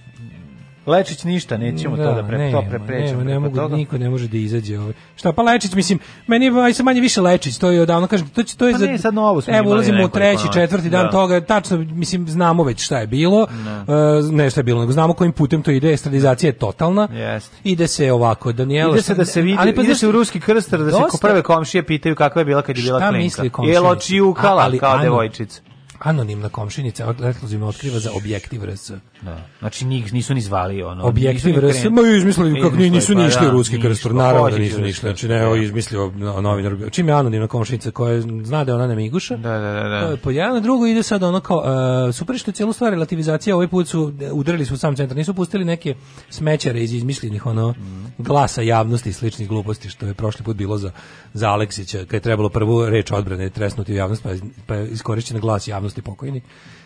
Lečić ništa, nećemo da, to da pre, ne, to preprećemo. Ne, ne mogu, toga. niko ne može da izađe. Ovaj. Šta, pa Lečić, mislim, meni je aj sam manje više Lečić, to je odavno, kažem, to, to je pa za... Ne, sad novo smo evo, ulazimo u treći, četvrti da. dan toga, tačno, mislim, znamo već šta je bilo, ne. Uh, ne šta je bilo, nego znamo kojim putem to ide, estradizacija je totalna, yes. ide se ovako, Danijela... Ide se da se vidi, ali pa, ide se u ruski krstar, da dosta, se prve komšije pitaju kakva je bila kad je bila šta klinka. Misli komšije? Je loči ukala, kao devojčica anonimna komšinica ekskluzivno otkriva za objektiv RS. Da. Znači njih nisu ni zvali ono. Objektiv RS, ma izmislili kako ni nisu ni pa išli da, ruski krstor, pa naravno da nisu ništa. Znači ne, ovo izmislio novinar. Čim je anonimna komšinica koja zna da ona ne miguša. Da, da, da, da. Po jedan drugo ide sad ono kao e, super što celo stvar relativizacija, ovaj put su e, udarili su sam centar, nisu pustili neke smećare iz izmišljenih ono glasa javnosti i sličnih gluposti što je prošli put bilo za za Aleksića, kad je trebalo prvu reč odbrane tresnuti u javnost, pa, pa je iskorišćen glas javnosti pokojni.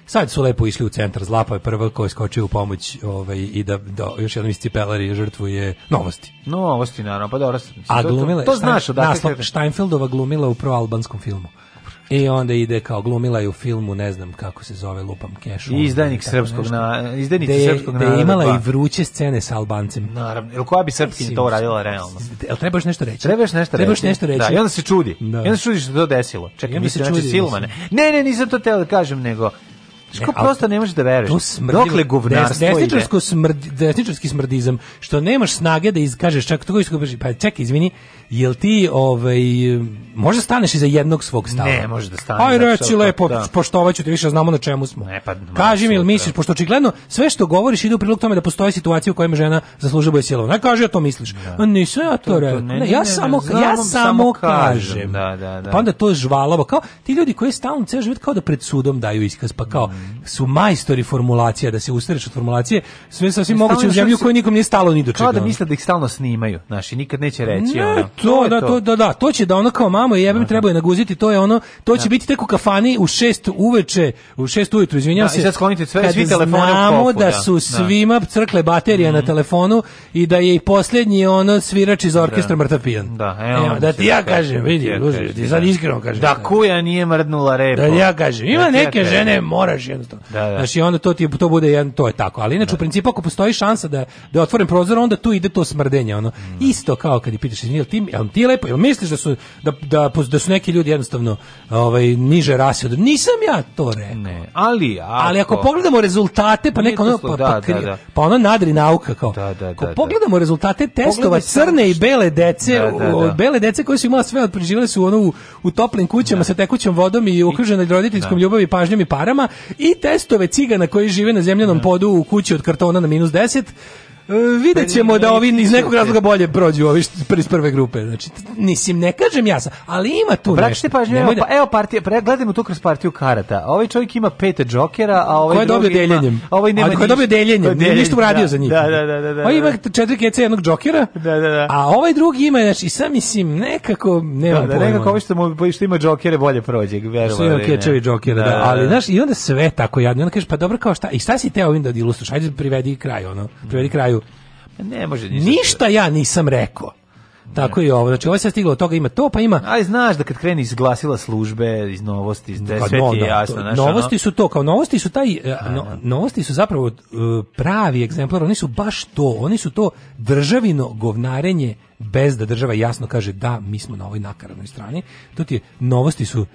Sad su lepo išli u centar, zlapa je prva koja skoči u pomoć ovaj, i da, da još jednom iz cipelari žrtvuje novosti. Novosti, naravno, pa dobro. A glumila, to, to, to znaš odakle. Steinfeldova glumila u proalbanskom filmu. I onda ide kao glumila je u filmu, ne znam kako se zove, lupam kešu. I izdajnik srpskog na izdajnik srpskog na. Da imala i vruće scene sa Albancem. Naravno, jel koja bi srpski to radila realno? Jel trebaš nešto reći? Trebaš nešto reći. trebaš nešto reći. Da, i onda se čudi. Da. I onda se čudi što to desilo. Čekaj, mi se znači, čudi Silmane. Ne, ne, nisam to teo da kažem, nego Što prosto ne možeš da veruješ. To smrdi, Dokle govnarstvo desničarsko smrdi, desničarski smrdizam, što nemaš snage da izkažeš čak to koji pa čekaj, izvini, jel ti ovaj može staneš iza jednog svog stava? Ne, može da staneš. Aj znači, reci da, lepo, da. poštovaću te više, znamo na čemu smo. Ne, pa, Kaži mi, jel misliš, pošto očigledno sve što govoriš ide u prilog tome da postoji situacija u kojoj žena zaslužuje boje silovanje. Ne kaže ja to misliš. Da. Nisam ja to, to, to ne, ne, ja samo znam, ja samo kažem. kažem. Da, da, da. Pa onda to žvalavo kao ti ljudi koji stalno ceo život kao da pred sudom daju iskaz, pa kao mm. su majstori formulacija da se ustereš od formulacije, sve sasvim moguće u zemlju koju nikom nije stalo ni do čega. Kao da misle da ih stalno snimaju, znači nikad neće reći ono to, to da, to. da, da, to će da ono kao mamo jebem Aha. Da, da. treba je naguziti, to je ono, to će Aha. Da. biti tek u kafani u 6 uveče, u 6 ujutru, izvinjavam se. I sad sklonite sve, svi telefoni u znamo da su svima crkle baterija mm na mhm. telefonu i da je i posljednji ono svirač iz orkestra da. mrtav pijan. Da, evo, evo da ti ja kažem, vidi, luži, ti sad iskreno kažem. Da kuja nije mrdnula repo. Da ja kažem, ima neke žene, moraš jednostavno. Znači, onda to ti to bude jedan, to je tako. Ali inače, u principu, ako postoji šansa da, da otvorim prozor, onda tu ide to smrdenje, ono. Mhm. Isto kao kad je pitaš, ti ti, jel ti lepo, jel misliš da su, da, da, da su neki ljudi jednostavno ovaj, niže rase? Nisam ja to rekao. Ne, ali, ako, ali ako pogledamo rezultate, pa neka ono, pa, da, pa, da, da. pa ona nadri nauka, kao, da, da, ako pogledamo rezultate testova crne i bele dece, bele dece koje su imala sve, odpreživale su ono u, u toplim kućama sa tekućom vodom i okružene roditeljskom ljubavi, pažnjom i parama i testove cigana koji žive na zemljanom podu u kući od kartona na minus 10, vidjet ćemo da ovi iz nekog razloga bolje prođu ovi iz prve grupe. Znači, nisim, ne kažem ja sam, ali ima tu Brak nešto. pažnju, evo, da... Pa evo partija, gledajmo tu kroz partiju karata. Ovaj čovjek ima pete džokera, a ovaj ko je dobio deljenjem. ovaj nema a ko je dobio deljenjem, nije ništa uradio da, za njih. Da, da, da. da, da ovaj ima četiri kece jednog džokera, da, da, da. a ovaj drugi ima, znači, sam mislim, nekako, nema da, da, pojma. Nekako ovo što, mu, što ima džokere bolje prođe, verovatno. Što ima kečevi džokera, da. Da, da, da, ali, znaš, i onda sve tako jadno. Onda kažeš, pa dobro, kao šta, i šta si teo ovim da ilustruš? Ajde, privedi kraj, ono, privedi kraju Ne može ništa. Ništa ja nisam rekao. Tako je ovo. Znači, ovo ovaj se stiglo od toga, ima to, pa ima... Ali znaš da kad kreni iz glasila službe, iz novosti, iz pa da, sve no, je jasno. Naš, novosti ono... su to, kao novosti su taj... E, da, no, da. novosti su zapravo e, pravi egzemplar, oni su baš to, oni su to državino govnarenje bez da država jasno kaže da, mi smo na ovoj nakaravnoj strani. To ti je, novosti su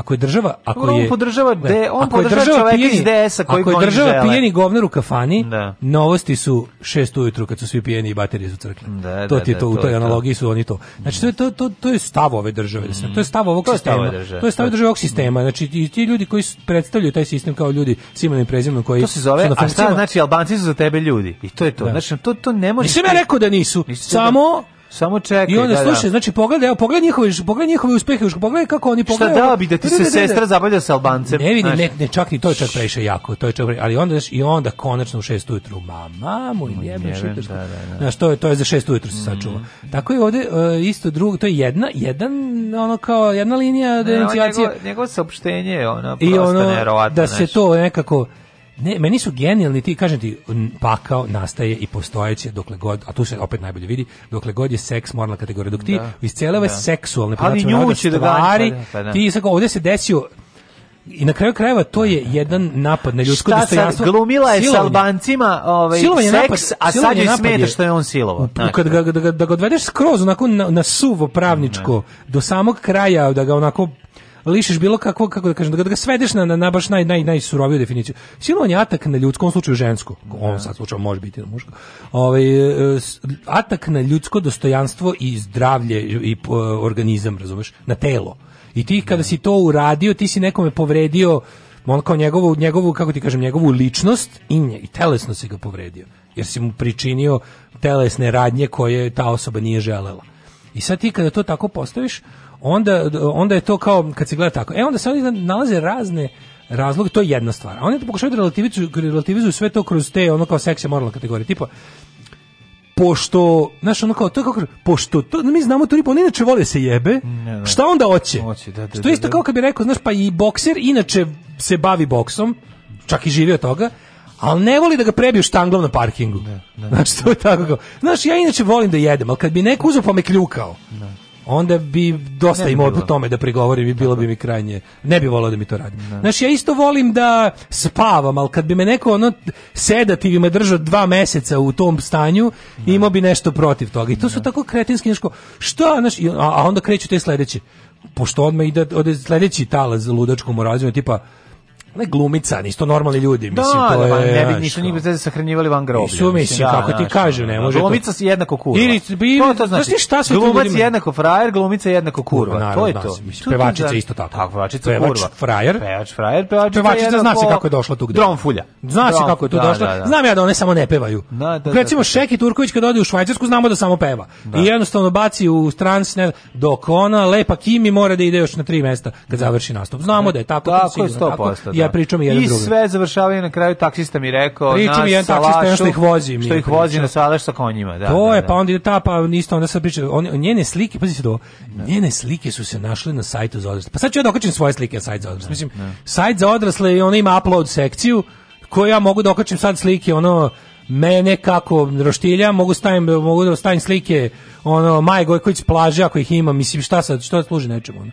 ako je država, ako je on podržava de, on podržava čoveka iz DS-a koji Ako je država pijeni govnar u kafani, da. novosti su 6 ujutru kad su svi pijeni i baterije su crkle. Da, da, da, to ti je to, u toj analogiji su oni to. Znači to je to to to je stav ove države, mm. to je stav ovog to sistema. To je stav da. države ovog sistema. Znači i ti ljudi koji predstavljaju taj sistem kao ljudi s imenom i prezimenom koji To se zove, a šta znači Albanci su za tebe ljudi. I to je to. Znači to to ne može. Nisam ja rekao da nisu. Samo Samo čekaj. I onda da, da. slušaj, da. znači pogledaj, evo pogledaj njihove, pogledaj njihove uspehe, pogledaj kako oni pogledaju. Šta da bi da ti se da, da, sestra zabavlja sa Albancem? Ne, ne, ne, ne, čak ni to je čak previše jako, to je čak, ali onda i onda konačno u 6 ujutru, mama, moj jebe šiptersko. Da, da, da. Znaš, to je to je za 6 ujutru se mm. sačuva. Mhm. Tako je ovde uh, isto drugo, to je jedna, jedan ono kao jedna linija denuncijaciji. Njegovo, njegovo saopštenje, ono prosto I ono, Da se to nekako Ne, meni su genijalni ti, kažem ti, pakao nastaje i postojeće dokle god, a tu se opet najbolje vidi, dokle god je seks moralna kategorija. Dok ti da. iz cijele ove da. seksualne Ali nju će da pa da, pa da. ti ovdje se desio i na kraju krajeva to je da, da, jedan napad na ljudsko dostojanstvo. glumila je s Albancima ovaj, seks, napad, a sad joj smeta što je on silovao. Kad ga, da, da ga odvedeš skroz onako na, na suvo pravničko, do samog kraja, da ga onako lišiš bilo kako kako da kažem da ga da svedeš na na baš naj naj najsuroviju definiciju. Silovanje atak na ljudsko ljudskom slučaju žensko. U sad slučaju može biti na muško. Ovaj e, atak na ljudsko dostojanstvo i zdravlje i e, organizam, razumeš, na telo. I ti kada si to uradio, ti si nekome povredio on kao njegovu, njegovu, kako ti kažem, njegovu ličnost i, nje, i telesno si ga povredio. Jer si mu pričinio telesne radnje koje ta osoba nije želela. I sad ti kada to tako postaviš, onda, onda je to kao kad se gleda tako. E onda se oni nalaze razne razlog, to je jedna stvar. A oni to pokušaju da relativizuju, da relativizuju sve to kroz te ono kao sekse moralne kategorije. Tipa, pošto, znaš, ono kao, to kako, pošto, to, mi znamo to ripo, inače vole da se jebe, ne, ne. šta onda oće? Oći, da, da, što da, isto kao kad bi rekao, znaš, pa i bokser inače se bavi boksom, čak i živi od toga, ali ne voli da ga prebiju štanglom na parkingu. Ne, ne, znači, to je tako kao. Znaš, ja inače volim da jedem, ali kad bi neko uzeo pa me kljukao, ne. onda bi dosta ne bi imao po tome da prigovorim i bilo bi mi krajnje, ne bi volao da mi to radi. Ne. Znaš, ja isto volim da spavam, ali kad bi me neko ono sedati i me držao dva meseca u tom stanju, ne. imao bi nešto protiv toga. I to su tako kretinski, nešto, šta, znaš, a, a onda kreću te sledeće pošto odmah ide ode sledeći talaz ludačkom morazmu tipa Ne glumica, nisto normalni ljudi, da, mislim, da, to da, ne bi ništa njih sahranjivali van groblja. Su, mislim, da, kako ti kažu, ne da. može Glumica si jednako kurva. Ili, to, to znači, šta se glumac ljudima... jednako frajer, glumica jednako kurva, naravno, to je da, to. Mislim, pevačica isto tako. Tako, pevačica pevač, kurva. frajer. Pevač frajer, pevačica Pevačica zna se kako je došla tu gde. Dromfulja. Zna se kako je tu došla. Znam ja da one samo ne pevaju. Recimo, Šeki Turković kad ode u Švajcarsku, znamo da samo peva. I jednostavno baci u strans, ne, dok ona, lepa Kimi, mora da ide još na tri mesta kad završi nastup. Znamo da je tako. Tako je 100% ja da. pričam i jedan I sve završavaju na kraju taksista mi rekao pričam jedan taksista što ih vozi što ih vozi na salaš sa konjima da to da, je da. pa onda ide ta pa isto onda se priča on, njene slike pazi se do da. njene slike su se našle na sajtu za odrasle pa sad ću ja dokačim da svoje slike na sajt za odrasle mislim sajt za odrasle i ona ima upload sekciju koju ja mogu da okačim sad slike ono mene kako roštilja, mogu stavim, mogu da stavim slike ono Maje Gojković plaže ako ih ima, mislim šta sad, što služi nečemu ono.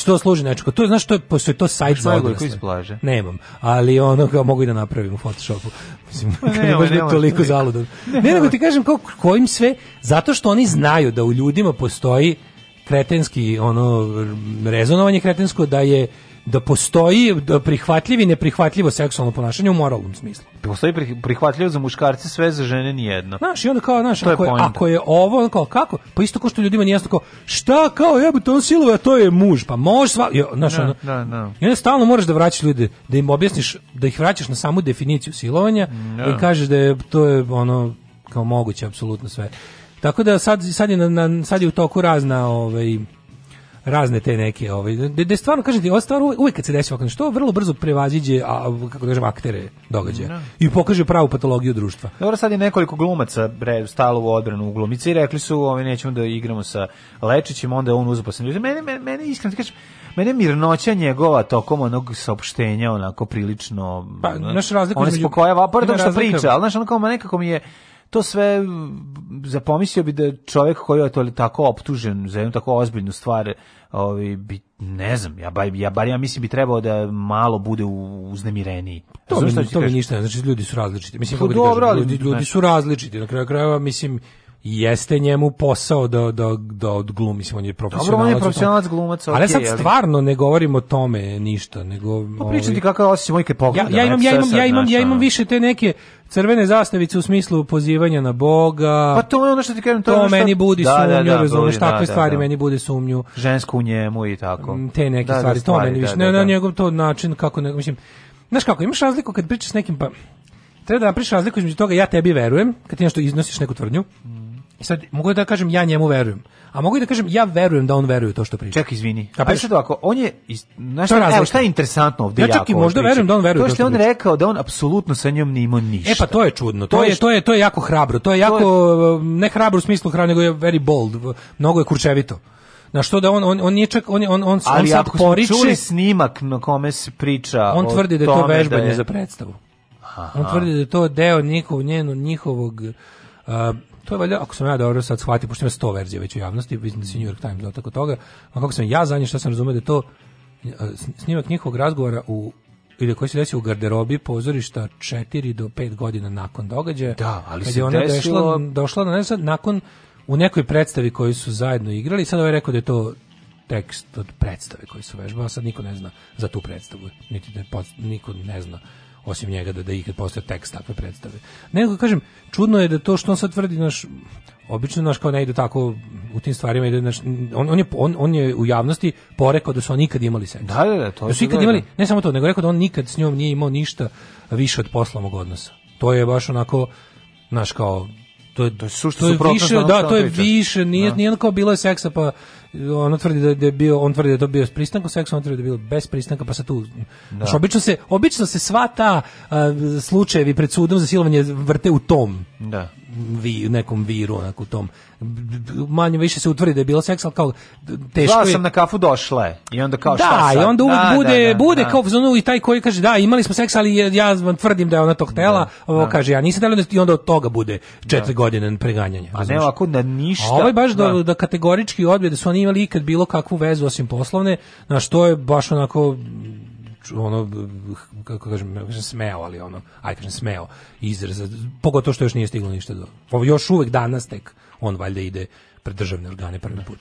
Što služi nečko? To znaš to je to sajt za odrasle. Nemam, ali ono ga mogu i da napravim u Photoshopu. Mislim, pa ne, ne, baš ne, toliko zaludan. Ne, nego ti kažem kako kojim sve zato što oni znaju da u ljudima postoji kretenski ono rezonovanje kretensko da je da postoji da prihvatljivo i neprihvatljivo seksualno ponašanje u moralnom smislu. Postoji prihvatljivo za muškarce, sve za žene nijedno. Znaš, i onda kao, znaš, ako je, ako je, ovo, kao, kako? Pa isto kao što ljudima nije jasno, kao, šta, kao, jebote, on silova, to je muž, pa može sva... Znaš, no, no, no. I onda stalno moraš da vraćaš ljude, da im objasniš, da ih vraćaš na samu definiciju silovanja da. i kažeš da je, to je, ono, kao moguće, apsolutno sve. Tako da sad, sad, je, na, na, sad je u toku razna, ovaj, razne te neke ovaj da, da, da stvarno kažete ova stvar uvek kad se desi ovako nešto vrlo brzo prevaziđe a kako da kažem aktere događaja no. i pokaže pravu patologiju društva. Dobro sad je nekoliko glumaca bre stalo u odbranu u glumici i rekli su ovaj nećemo da igramo sa Lečićem onda on uzeo ljudi. Mene mene, mene iskreno kažem mene mirnoća njegova tokom onog saopštenja onako prilično pa naš pa, razlika između ona spokojava pored toga što priča, al znaš on kao nekako mi je to sve zapomislio bi da čovjek koji je to tako optužen za jednu tako ozbiljnu stvar, ovaj bi ne znam, ja bar, ja bar ja mislim bi trebao da malo bude uznemireniji. To, mi, to mi ništa, znači ljudi su različiti. Mislim, to, pa dobro, kažem, ljudi, ljudi su različiti, na kraju krajeva, mislim, jeste njemu posao da, da, da odglumi, mislim, on je profesionalac. Dobro, on je profesionalac glumac, okay, Ali sad stvarno ne govorim o tome ništa, nego... Pa pričam ti ovaj- kakav osjećaj mojke pogleda. Ja, da, da, ja, imam, ja, imam, ja, imam, ja imam više te neke crvene zastavice u smislu pozivanja na Boga. Pa to je ono što ti kažem, to, to ono meni budi da, da sumnju, da, da, da, takve da, stvari meni bude sumnju. Žensku u njemu i tako. Mm, te neke stvari, to meni više, ne na njegov to način, kako, ne, mislim, znaš kako, imaš razliku kad pričaš s nekim, pa, treba da napriš razliku između toga ja tebi verujem, kad ti nešto iznosiš neku tvrdnju, mm I sad mogu da kažem ja njemu verujem. A mogu da kažem ja verujem da on veruje to što priča. Čekaj, izvini. A pa sad ovako, on je znači evo šta je interesantno ovdje ja čak i možda verujem da on veruje. To što je on rekao da on apsolutno sa njom nije imao ništa. E pa to je čudno. To, to je, je to je to je jako hrabro. To je jako to je... ne hrabro u smislu hrabro nego je very bold. Mnogo je kurčevito. Na što da on on on nije čak on on on, Ali on sad ako poriče. Čuli snimak na kome se priča. On tvrdi da je to da vežbanje da je... za predstavu. Aha. On tvrdi da je to deo njihov, njenog njihovog Uh, To je valjda, ako sam ja dobro sad shvatio, pošto ima sto verzija već u javnosti, mislim da se New York Times dao tako toga, a kako sam ja za nje, što sam razumio da je to snimak njihovog razgovora u ili koji se desio u garderobi pozorišta 4 do 5 godina nakon događaja. Da, ali se ona desilo... došla, došla na ne sad, nakon u nekoj predstavi koju su zajedno igrali, sad ovaj rekao da je to tekst od predstave koji su vežbali, sad niko ne zna za tu predstavu, niti da niko ne zna osim njega da, da ikad postoje tekst takve predstave. Nego, kažem, čudno je da to što on sad tvrdi, naš, obično naš kao ne ide tako u tim stvarima ide naš, on, on, je, on, on je u javnosti porekao da su oni nikad imali seks. Da, da, da, to da su ikad imali, da. ne samo to, nego rekao da on nikad s njom nije imao ništa više od poslovnog odnosa. To je baš onako, naš kao, to je, to je, to je više, da, to je više, nije, da. nije kao bilo seksa pa on tvrdi da, je bio, on tvrdi da je to bio s pristankom seksa, on tvrdi da je bilo bez pristanka, pa se tu, da. Znači, obično se, obično se sva ta uh, slučajevi pred sudom za silovanje vrte u tom, da. Vi, nekom viru, onako u tom manje više se utvrdi da je bilo seks, ali kao teško Zvala je. sam na kafu došle i onda kao da, šta sad? i onda uvek da, da, bude, da, bude da. kao zonu i taj koji kaže da, imali smo seks, ali ja vam tvrdim da je ona to htela, da, ovo kaže ja nisam htela i onda od toga bude četiri godine preganjanja. A ne ovako na ništa. Ovo je baš da, da kategorički odbije da su oni imali ikad bilo kakvu vezu osim poslovne, na što je baš onako ono kako kažem smeo ali ono aj kažem smeo izraz pogotovo što još nije stiglo ništa do ovo još uvek danas tek on valjda ide pred državne organe prvi da. put.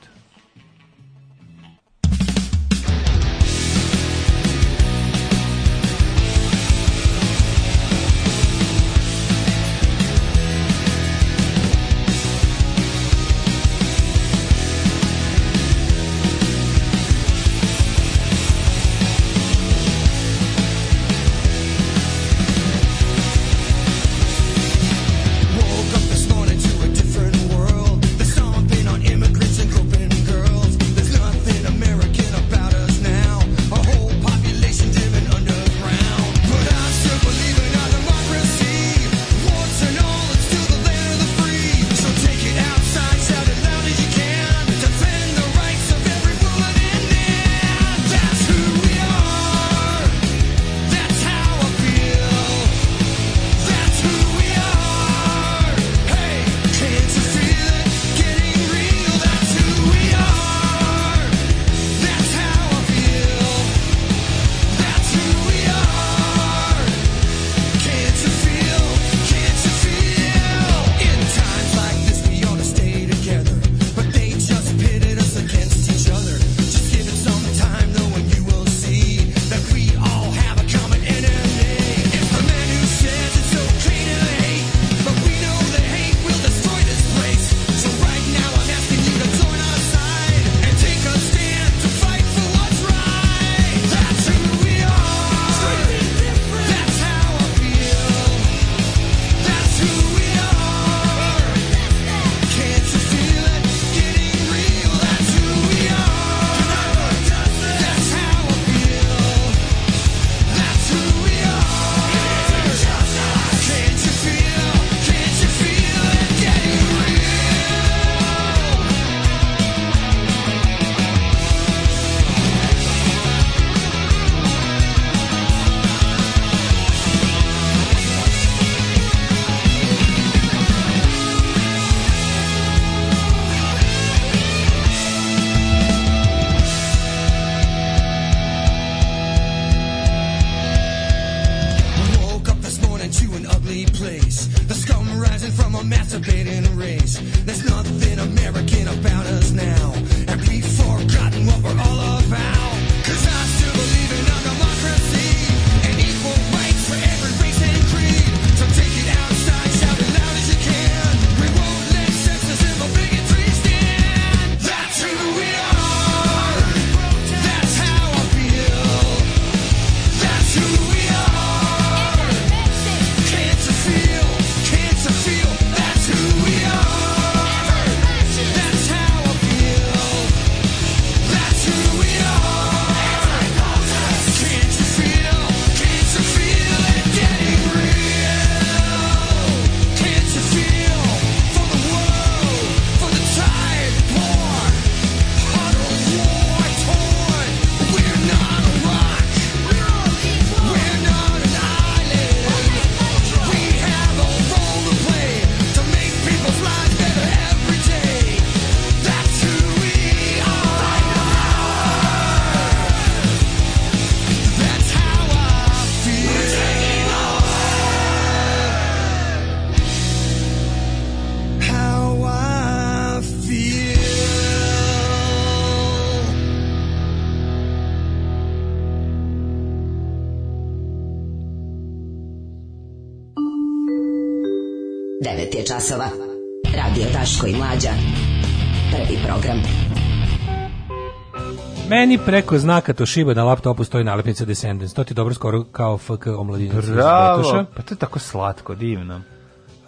meni preko znaka Toshiba na laptopu stoji nalepnica Descendants. To ti dobro skoro kao FK omladinac. Bravo, pa to je tako slatko, divno.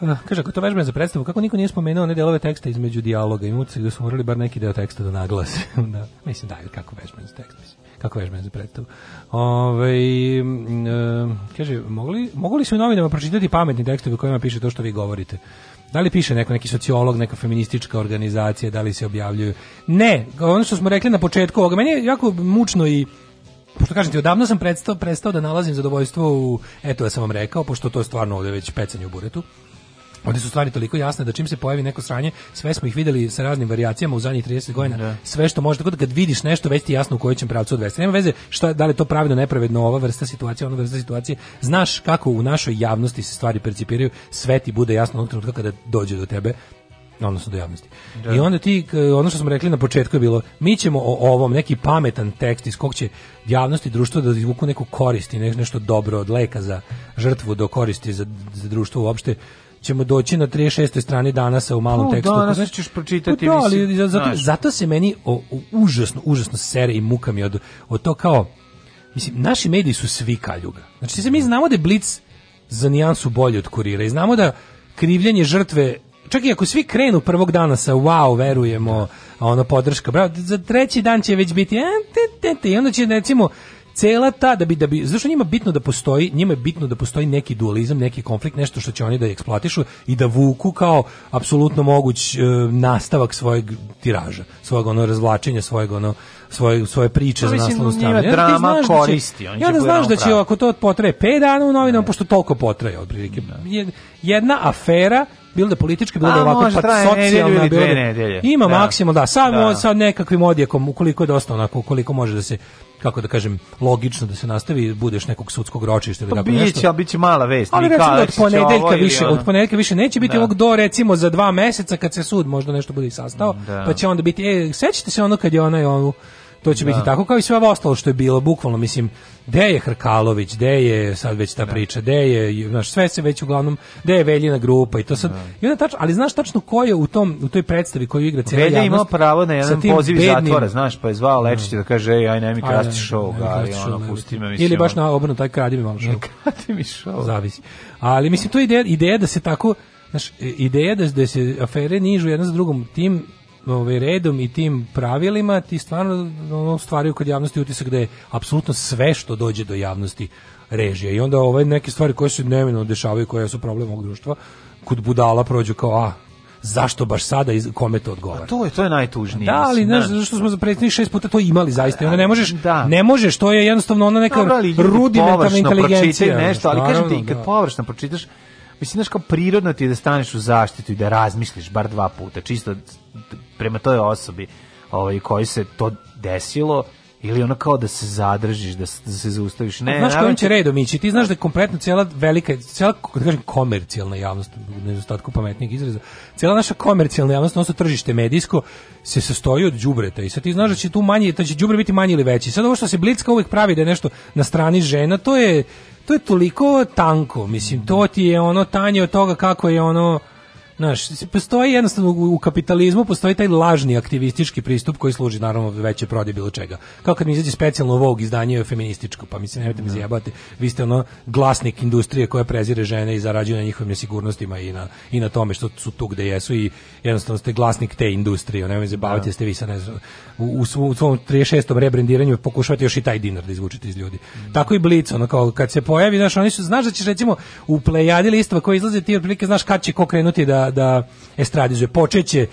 Uh, kaže, ako to vežbam za predstavu, kako niko nije spomenuo one delove teksta između dijaloga i muci, da su morali bar neki deo teksta da naglase. da, mislim, da, kako vežbam za tekst, mislim. Kako veš me za predstavu? Ove, ovaj, e, kaže, mogli, mogli su u novinama pročitati pametni tekstovi u kojima piše to što vi govorite? Da li piše neko neki sociolog, neka feministička organizacija, da li se objavljuju? Ne, ono što smo rekli na početku ovoga, meni je jako mučno i pošto kažem ti, odavno sam prestao, prestao da nalazim zadovoljstvo u, eto ja sam vam rekao, pošto to je stvarno ovdje već pecanje u buretu, Ovde su stvari toliko jasne da čim se pojavi neko sranje, sve smo ih videli sa raznim varijacijama u zadnjih 30 godina. Da. Sve što može, tako da kad vidiš nešto, već ti jasno u kojem će pravcu odvesti. Nema veze šta, da li je to pravilno, nepravedno, ova vrsta situacije, ona vrsta situacije. Znaš kako u našoj javnosti se stvari percipiraju, sve ti bude jasno onog trenutka kada dođe do tebe odnosno do javnosti. Da. I onda ti, ono što smo rekli na početku je bilo, mi ćemo o ovom neki pametan tekst iz kog će javnost i da izvuku neku korist i nešto dobro od leka za žrtvu do koristi za, za društvo uopšte ćemo doći na 36. strani danas u malom no, pa, tekstu. Danas znači, ćeš pročitati. Pa, da, ali zato, zato se meni o, o, užasno, užasno sere i muka mi od, od to kao, mislim, naši mediji su svi kaljuga. Znači, se mi znamo da je Blitz za nijansu bolji od kurira i znamo da krivljenje žrtve čak i ako svi krenu prvog dana sa wow, verujemo, a ono podrška, bravo, za treći dan će već biti, a, e, te, te, te, i onda će recimo cela ta da bi da bi zašto njima bitno da postoji, njima je bitno da postoji neki dualizam, neki konflikt, nešto što će oni da eksploatišu i da vuku kao apsolutno moguć e, nastavak svojeg tiraža, svog onog razvlačenja, svojeg ono svoje svoje priče pa za naslovnu stranu. Ja, drama da koristi, on će. Ja da znaš da će da ako to potraje 5 dana u novinama pošto toliko potraje otprilike. Jedna afera bilo da politički, bilo da ovako pa socijalna, bilo da... Ima da. maksimalno, da, samo da. sa nekakvim odjekom, ukoliko je dosta onako, ukoliko može da se kako da kažem, logično da se nastavi, budeš nekog sudskog ročišta ili pa tako nešto. Biće, biće mala vest. Ali recimo od ponedeljka više, od ponedeljka više neće biti da. ovog do recimo za dva meseca kad se sud možda nešto bude i sastao, da. pa će onda biti, e, sećate se ono kad je onaj onu to će da. biti tako kao i sve ostalo što je bilo bukvalno mislim gde je Hrkalović gde je sad već ta da. priča gde je znaš sve se već uglavnom gde je Veljina grupa i to sad da. i onda tačno ali znaš tačno ko je u tom u toj predstavi koju igra cijela Velja ima pravo na jedan poziv iz zatvora znaš pa je zvao Lečića da kaže ej aj nemi krasti show ga i ono pusti me mislim ili baš na obrnu taj kradi mi malo show kradi mi show zavisi ali mislim to je ideja ideja da se tako znaš e, ideja da, da se afere nižu jedna za drugom tim ovaj, redom i tim pravilima ti stvarno ono, stvaraju kod javnosti utisak da je apsolutno sve što dođe do javnosti režija. I onda ove ovaj, neke stvari koje se dnevno dešavaju, koje su problem ovog društva, kod budala prođu kao, a, zašto baš sada i kome to odgovara. A to je to je najtužnije. Da, ali znaš da. zašto smo za prethodnih šest puta to imali zaista. Onda da, ne možeš da. ne možeš, to je jednostavno ona neka Dobro, rudimentarna inteligencija. nešto, ali kažem ti kad da. površno pročitaš Mislim, znaš kao prirodno ti je da staneš u zaštitu i da razmisliš bar dva puta, čisto prema toj osobi ovaj, koji se to desilo, ili ono kao da se zadržiš, da se, da se zaustaviš. Ne, znaš kojim će redom ići? Ti znaš da je kompletno cijela velika, cijela, da kažem, komercijalna javnost, u nedostatku pametnijeg izraza, cijela naša komercijalna javnost, odnosno tržište medijsko, se sastoji od đubreta i sad ti znaš da će tu manje, da će đubre biti manji ili veći. Sad ovo što se Blitzka uvek pravi da je nešto na strani žena, to je, to je toliko tanko, mislim, to ti je ono tanje od toga kako je ono, Znaš, postoji jednostavno u kapitalizmu postoji taj lažni aktivistički pristup koji služi naravno veće prodaje bilo čega. Kao kad mi izađe specijalno Vogue izdanje je feminističko, pa mi se nemojte mi da. zajebati, vi ste ono glasnik industrije koja prezire žene i zarađuje na njihovim nesigurnostima i na, i na tome što su tu gde jesu i jednostavno ste glasnik te industrije, ne nemojte se baviti, da. ste vi sa ne znam, u, u, svom 36. rebrendiranju pokušavate još i taj dinar da izvučete iz ljudi. Mm. Tako i Blic, ono kao kad se pojavi, znaš, oni su, znaš da ćeš recimo u plejadi listova koji izlaze ti otprilike znaš kad će ko krenuti da da, da estradizuje. Počeće e,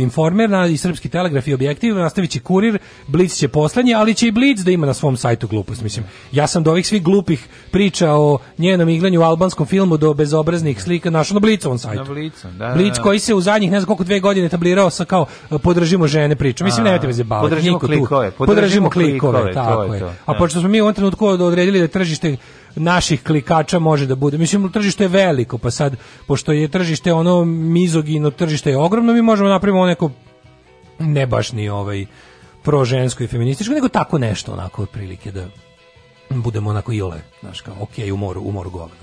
informer na, i Srpski telegraf i objektiv, nastaviće kurir, Blic će poslednji, ali će i Blic da ima na svom sajtu glupost. Mislim, ja sam do ovih svih glupih priča o njenom igranju u albanskom filmu do bezobraznih slika našao na Blicovom sajtu. Na da, Blicu, da, da, Blic koji se u zadnjih ne znam koliko dve godine tablirao sa kao e, podržimo žene priču. Mislim, nemojte me zabavati. Podržimo klikove. Podržimo, podržimo klikove, klikove, tako to je. To. Da. A pošto smo mi u ovom trenutku odredili da tržište naših klikača može da bude. Mislim, tržište je veliko, pa sad, pošto je tržište ono mizogino, tržište je ogromno, mi možemo da napravimo ono neko ne baš ni ovaj prožensko i feminističko, nego tako nešto onako otprilike da budemo onako jole, znaš kao, ok, u moru, u govno.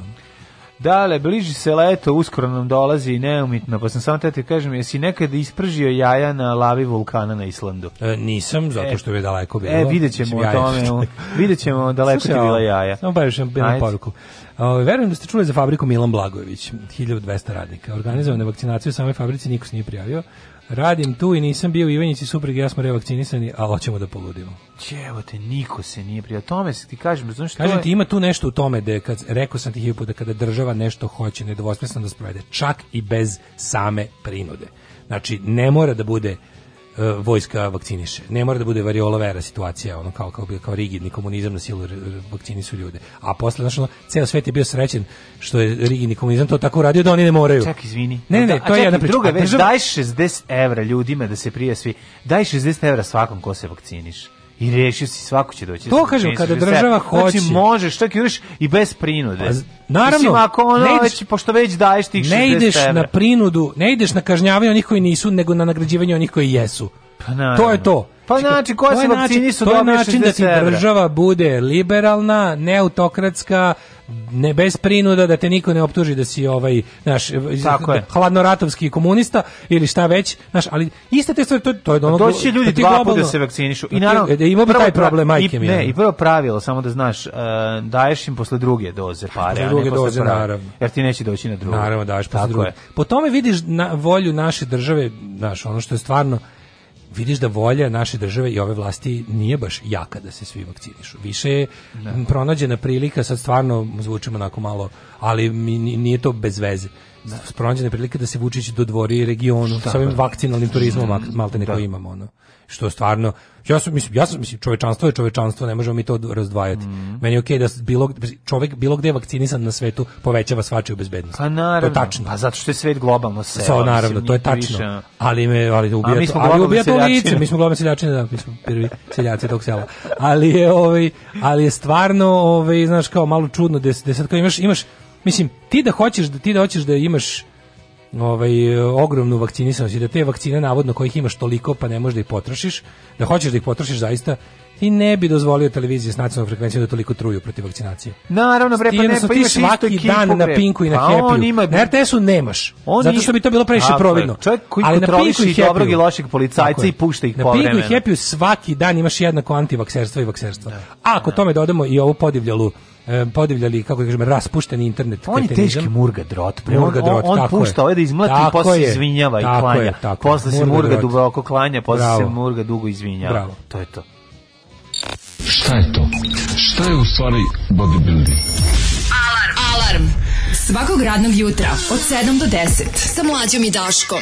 Dale, bliži se leto, uskoro nam dolazi neumitno, pa sam samo te ti kažem, jesi nekad ispržio jaja na lavi vulkana na Islandu? E, nisam, zato e, što je daleko e, bilo. E, vidjet ćemo o tome, vidjet ćemo daleko Slušaj, ti bila jaja. Samo pa još jednu poruku. Verujem da ste čuli za fabriku Milan Blagojević, 1200 radnika. Organizovana vakcinaciju u samoj fabrici, niko se nije prijavio. Radim tu i nisam bio u Ivanjici, suprug ja smo revakcinisani, a hoćemo da poludimo. Čevo te, niko se nije prija. Tome se ti kažem, znaš što Kažem je... ti, ima tu nešto u tome da, kad, rekao sam ti hiljadu da kada država nešto hoće, nedvosmisleno da sprovede, čak i bez same prinude. Znači, ne mora da bude E, vojska vakciniše. Ne mora da bude variola vera situacija, ono kao kao bi kao rigidni komunizam na silu vakcinisu ljude. A posle našo ceo svet je bio srećen što je rigidni komunizam to tako radio da oni ne moraju. Čak izvini. Ne, ne, da, to čak, je jedna priča. Druga već, daj 60 evra ljudima da se prije svi. Daj 60 evra svakom ko se vakciniše i rešio si svako će doći. Da to kažem kada država znači, hoće. Znači možeš, čak juriš i bez prinude. Pa, naravno. Mislim, ako ono ideš, već, pošto već daješ tih 60 Ne ideš na prinudu, ne ideš na kažnjavanje onih koji nisu, nego na nagrađivanje onih koji jesu. Pa, naravno. to je to. Pa znači, koja se vakcini su dobili 60 To je način da ti država bude liberalna, neautokratska, ne bez prinuda da te niko ne optuži da si ovaj naš hladnoratovski komunista ili šta već naš ali iste te stvari to to je pa ono doći će ljudi dva puta da se vakcinišu pa i naravno e, da ima bi taj problem majke mi ne i prvo pravilo samo da znaš e, daješ im posle druge doze pa pare a druge doze naravno jer ti neće doći na drugu naravno daješ posle druge po tome vidiš na volju naše države znaš ono što je stvarno vidiš da volja naše države i ove vlasti nije baš jaka da se svi vakcinišu. Više je da. pronađena prilika, sad stvarno zvučimo onako malo, ali mi nije to bez veze. Da. Pronađena prilika da se Vučić dodvori regionu Šta, sa ovim da. vakcinalnim turizmom mm, malte neko da. imamo. Ono. Što stvarno, Ja sam mislim ja sam mislim čovečanstvo je čovečanstvo, ne možemo mi to razdvajati. Mm. Meni je okej okay da bilo čovjek bilo gdje vakcinisan na svetu povećava svačiju bezbednost. Pa naravno. To je tačno. Pa zato što je svet globalno se. Sa naravno, mislim, to je tačno. Više. Ali me ali ubija A mi smo to, ali ubija to lice, mi smo globalni seljači, da, mi smo prvi seljaci tog sela. Ali je ovaj ali je stvarno ovaj znaš kao malo čudno da sad kao imaš imaš mislim ti da hoćeš da ti da hoćeš da imaš ovaj, ogromnu vakcinisanost i znači da te vakcine navodno kojih imaš toliko pa ne možeš da ih potrošiš, da hoćeš da ih potrošiš zaista, ti ne bi dozvolio televizije s nacionalnom frekvencijom da toliko truju protiv vakcinacije. Naravno, bre, pa ne, pa ti svaki dan na Pinku i na pa Happyu. Ima... Na RTS-u nemaš, on zato što bi to bilo previše providno. Čovjek koji Ali na Pinku i dobrog i lošeg policajca i pušta ih po povremeno. Na Pinku i Happyu svaki dan imaš jednako antivakserstva i vakserstva. Da, A ako da. tome dodamo i ovu podivljalu podivljali, kako da kažem, raspušteni internet. On je teški murga drot. Pre. Murga drot, on, on tako pušta ovdje da izmlati tako i posle je, izvinjava tako i klanja. Je, tako posle murga se murga drot. duboko klanja, posle Bravo. se murga dugo izvinjava. Bravo. To je to. Šta je to? Šta je u stvari bodybuilding? Alarm! Alarm! Svakog radnog jutra od 7 do 10 sa mlađom i Daškom.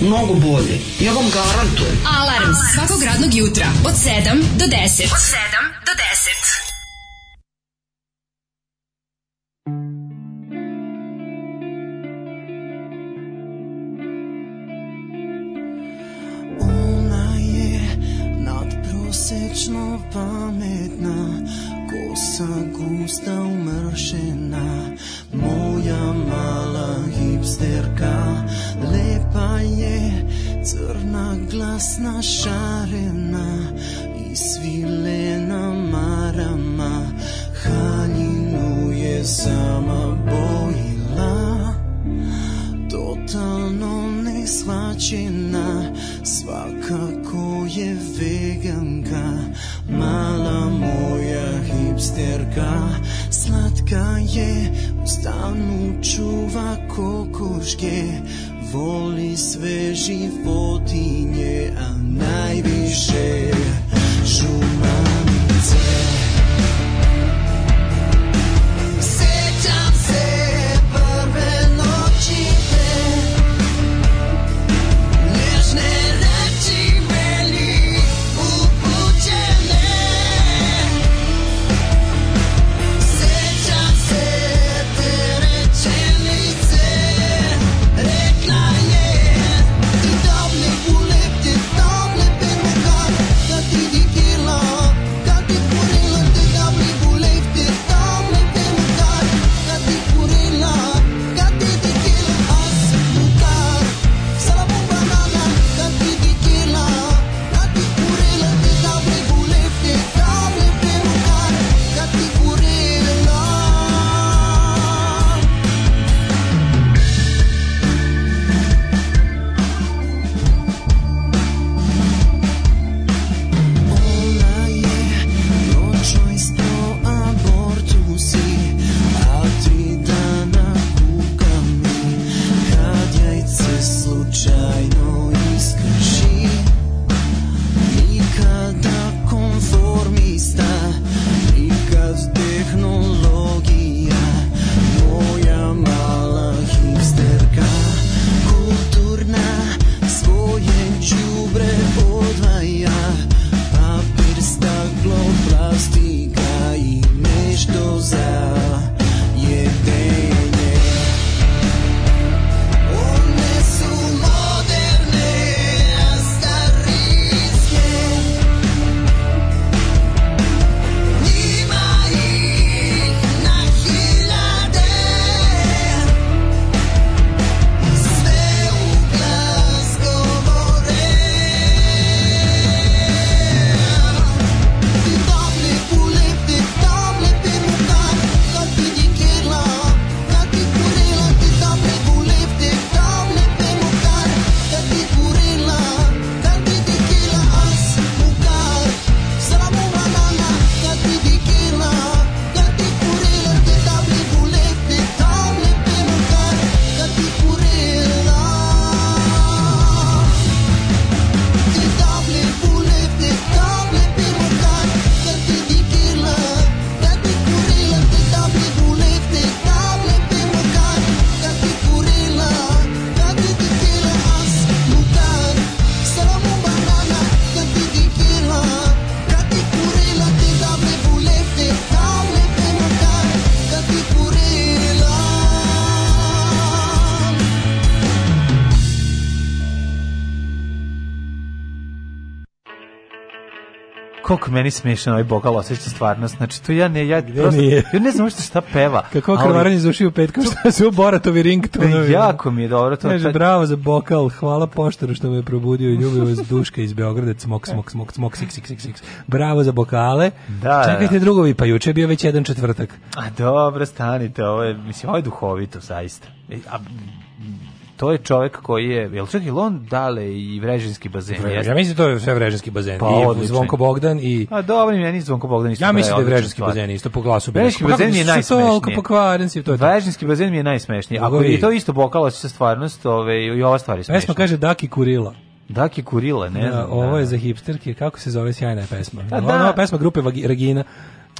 mnogo bolje. Ja vam garantujem. Alarm, Alarm. svakog radnog jutra od 7 do 10. Od 7 do 10. Sečno pametna, kosa gusta umršena, moja mala hipsterka, lepa. Crna je, crna glasna šarena i svilena marama. Haljinu je sama bojila, totalno neshvaćena, svakako je veganka, mala moja hipsterka, slatka je, u stanu čuva kokoške, voli sveži potinje, a najviše koliko meni smiješan ovaj bokal osjeća stvarnost. Znači, to ja ne, ja, prosto, ja ne znam uopšte šta peva. Kako krvaranje ali... zašio petkom, što se u Boratovi ringtonovi. Jako mi je dobro. To, Neže, bravo za bokal, hvala poštaru što me je probudio i ljubio vas duška iz Beograda, smok, e. smok, smok, smok, sik, sik, sik, sik. Bravo za bokale. Da, da. Čekajte da. drugovi, pa juče je bio već jedan četvrtak. A dobro, stanite, ovo je, mislim, ovo je duhovito, zaista. E, a to je čovjek koji je, jel čak i Lon Dale i Vrežinski bazen? Vre, ja mislim to je sve Vrežinski bazen. Pa, I Zvonko Bogdan i... A dobro, ja nisam Zvonko Bogdan isto. Ja mislim da je Vrežinski bazen isto po glasu. Vrežinski bazen mi je najsmešniji. pokvaren si, to je Vrežinski bazen mi je najsmešniji. Ako i to isto bokalo se stvarnost, ove, i ova stvar je smešna. Pesma kaže Daki Kurila. Daki Kurila, ne da, znam. Da, ovo je da. za hipsterke, kako se zove sjajna pesma. Pa da, da. Ova pesma grupe Regina.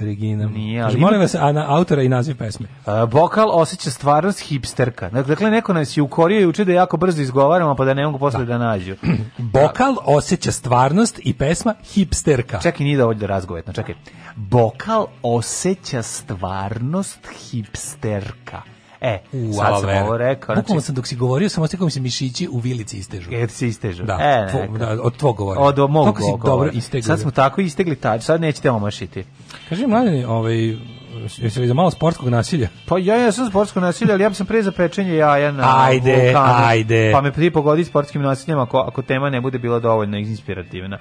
Regina. Nije, ali... Kaži, molim vas, a na autora i naziv pesme. Uh, vokal osjeća stvarnost hipsterka. Dakle, neko nas je ukorio i uči da jako brzo izgovaramo, pa da ne mogu posle da, da nađu. Bokal osjeća stvarnost i pesma hipsterka. Čekaj, nije dovoljno da da razgovetno, čekaj. Bokal osjeća stvarnost hipsterka. E, u, sad sam ver. ovo rekao. Bukvalno znači- sam dok si govorio, samo ostekao mi se mišići u vilici istežu. Jer se istežu. Da, e, tvo, da od tvog govora. Od mog govora. si dobro istegli. Sad smo tako istegli, tač, sad nećete omašiti. Kaži, mladine, ovaj, Jesi li za malo sportskog nasilja? Pa ja jesam ja sportsko nasilje, ali ja sam pre za pečenje jaja na ajde, vulkanu. Ajde, ajde. Pa me prije pogodi sportskim nasiljem ako, ako tema ne bude bila dovoljno inspirativna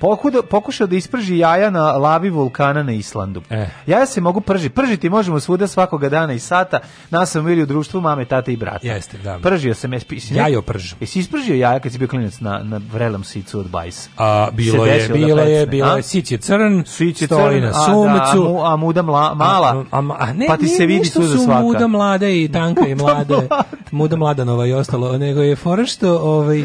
pokudo, pokušao da isprži jaja na lavi vulkana na Islandu. Eh. Jaja se mogu pržiti. Pržiti možemo svuda svakoga dana i sata. Nas sam bili u društvu mame, tate i brata. Jeste, da. Pržio sam. Jesi, Jajo prž. Jesi ispržio jaja kad si bio klinac na, na vrelom sicu od bajs? A, bilo je, da bilo je, bilo je. Sic je crn, sic je crn, na sumecu. A, da, a, muda mla, mala. A, a, a ne, pa ti se vidi svuda svaka. Muda mlada i tanka i mlade. muda mladanova i ostalo. Nego je fora što ovaj,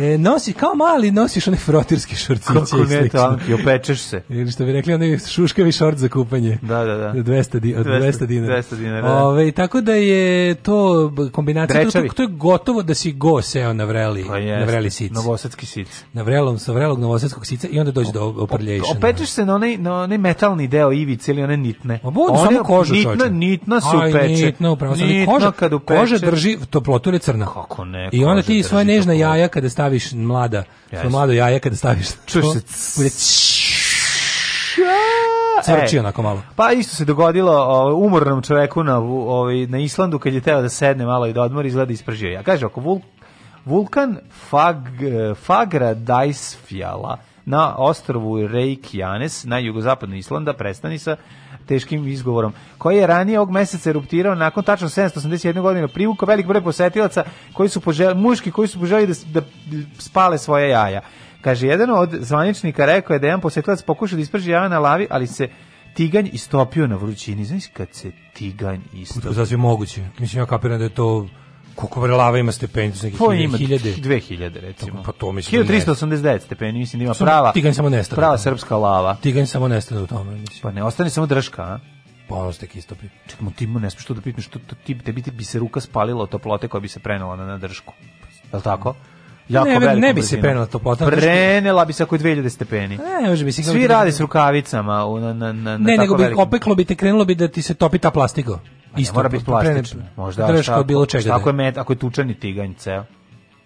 E, nosi, kao mali nosiš one frotirske šorciće. Kako ne, tanki, opečeš se. Ili što bi rekli, onaj šuškavi šort za kupanje. Da, da, da. 200, di, 200, 200 dinara. 200 dinara, da. Ove, tako da je to kombinacija, to, to, to, je gotovo da si go seo na vreli, pa na vreli sic. Novosadski sic. Na vrelom, sa vrelog novosadskog sica i onda dođe do oprljejša. Opečeš se na onaj, na onaj metalni deo ivice ili one nitne. A bude samo kožu, nitna, čoče. Nitna se upeče. Aj, nitna, upravo. Nitna koža, kad upeče. Koža drži, toplotu ili crna. Kako ne? I onda ti svoje nežna jaja kada staviš mlada, yes. mlado jaje kada staviš. Čuješ se. Crči e, onako malo. Pa isto se dogodilo ovaj, umornom čoveku na, ovaj, na Islandu kad je teo da sedne malo i da odmori, izgleda da ispržio. Ja kažem, ako vul, vulkan Fag, Fagra Dajsfjala na ostrvu Reykjanes na jugozapadnu Islanda prestani sa teškim izgovorom, koji je ranije ovog meseca eruptirao nakon tačno 781 godina privuka velik broj posetilaca koji su poželi, muški koji su poželi da, da spale svoje jaja. Kaže, jedan od zvaničnika rekao je da jedan posetilac pokušao da isprži jaja na lavi, ali se tiganj istopio na vrućini. Znaš kad se tiganj istopio? Sasvim moguće. Mislim, ja kapiram da je to Koliko vrelava ima stepenicu? Nekih pa ima 1000. 2000 recimo. Pa to mislim. 1389 da stepeni mislim da ima prava. Tiganj samo nestane. Prava srpska lava. Tiganj samo nestane u tome mislim. Pa ne ostane samo drška, a? Pa ono ste kistopi. Čekamo, ti mu ne smiješ to da pitneš, što, to, ti, tebi bi se ruka spalila od toplote koja bi se prenela na, na dršku. Je li tako? jako ne, ne bi se penala toplota. Prenela bi se ako je 2000 stepeni. Ne, može bi se. Svi da- radi s rukavicama na na na Ne, nego bi opeklo bi te krenulo bi da ti se topi ta plastika. Isto, mora biti plastično. Možda šta, bilo čega. Da ako je med, ako je tučani tiganj ceo.